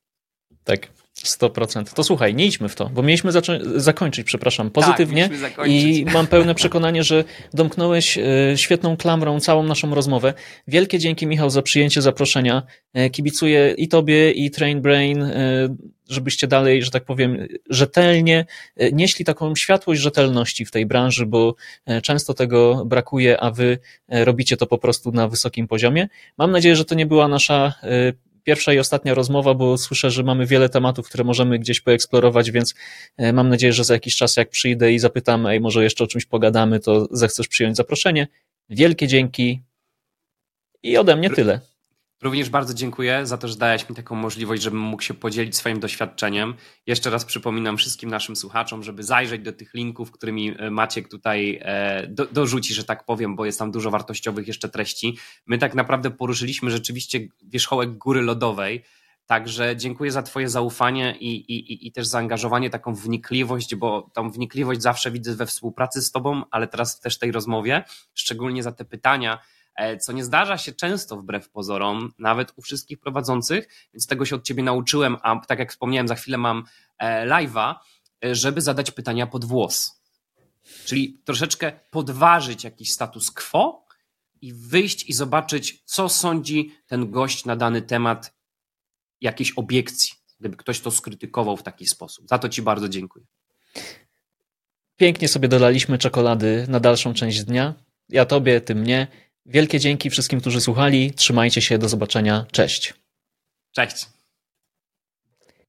Tak. 100%. To słuchaj, nie idźmy w to, bo mieliśmy zakończyć, przepraszam, pozytywnie tak, i mam pełne przekonanie, że domknąłeś e, świetną klamrą całą naszą rozmowę. Wielkie dzięki Michał za przyjęcie zaproszenia. E, kibicuję i tobie i Train Brain, e, żebyście dalej, że tak powiem, rzetelnie nieśli taką światłość rzetelności w tej branży, bo często tego brakuje, a wy robicie to po prostu na wysokim poziomie. Mam nadzieję, że to nie była nasza pierwsza i ostatnia rozmowa, bo słyszę, że mamy wiele tematów, które możemy gdzieś poeksplorować, więc e, mam nadzieję, że za jakiś czas, jak przyjdę i zapytam, ej, może jeszcze o czymś pogadamy, to zechcesz przyjąć zaproszenie. Wielkie dzięki i ode mnie tyle. Również bardzo dziękuję za to, że dałeś mi taką możliwość, żebym mógł się podzielić swoim doświadczeniem. Jeszcze raz przypominam wszystkim naszym słuchaczom, żeby zajrzeć do tych linków, którymi e, Maciek tutaj e, do, dorzuci, że tak powiem, bo jest tam dużo wartościowych jeszcze treści. My tak naprawdę poruszyliśmy rzeczywiście wierzchołek góry lodowej. Także dziękuję za Twoje zaufanie i, i, i też zaangażowanie, taką wnikliwość, bo tą wnikliwość zawsze widzę we współpracy z Tobą, ale teraz też w tej rozmowie, szczególnie za te pytania, co nie zdarza się często wbrew pozorom, nawet u wszystkich prowadzących, więc tego się od ciebie nauczyłem, a tak jak wspomniałem, za chwilę mam e, live'a, e, żeby zadać pytania pod włos. Czyli troszeczkę podważyć jakiś status quo i wyjść i zobaczyć, co sądzi ten gość na dany temat jakiejś obiekcji, gdyby ktoś to skrytykował w taki sposób. Za to Ci bardzo dziękuję. Pięknie sobie dolaliśmy czekolady na dalszą część dnia. Ja Tobie, Ty mnie. Wielkie dzięki wszystkim, którzy słuchali. Trzymajcie się, do zobaczenia. Cześć. Cześć.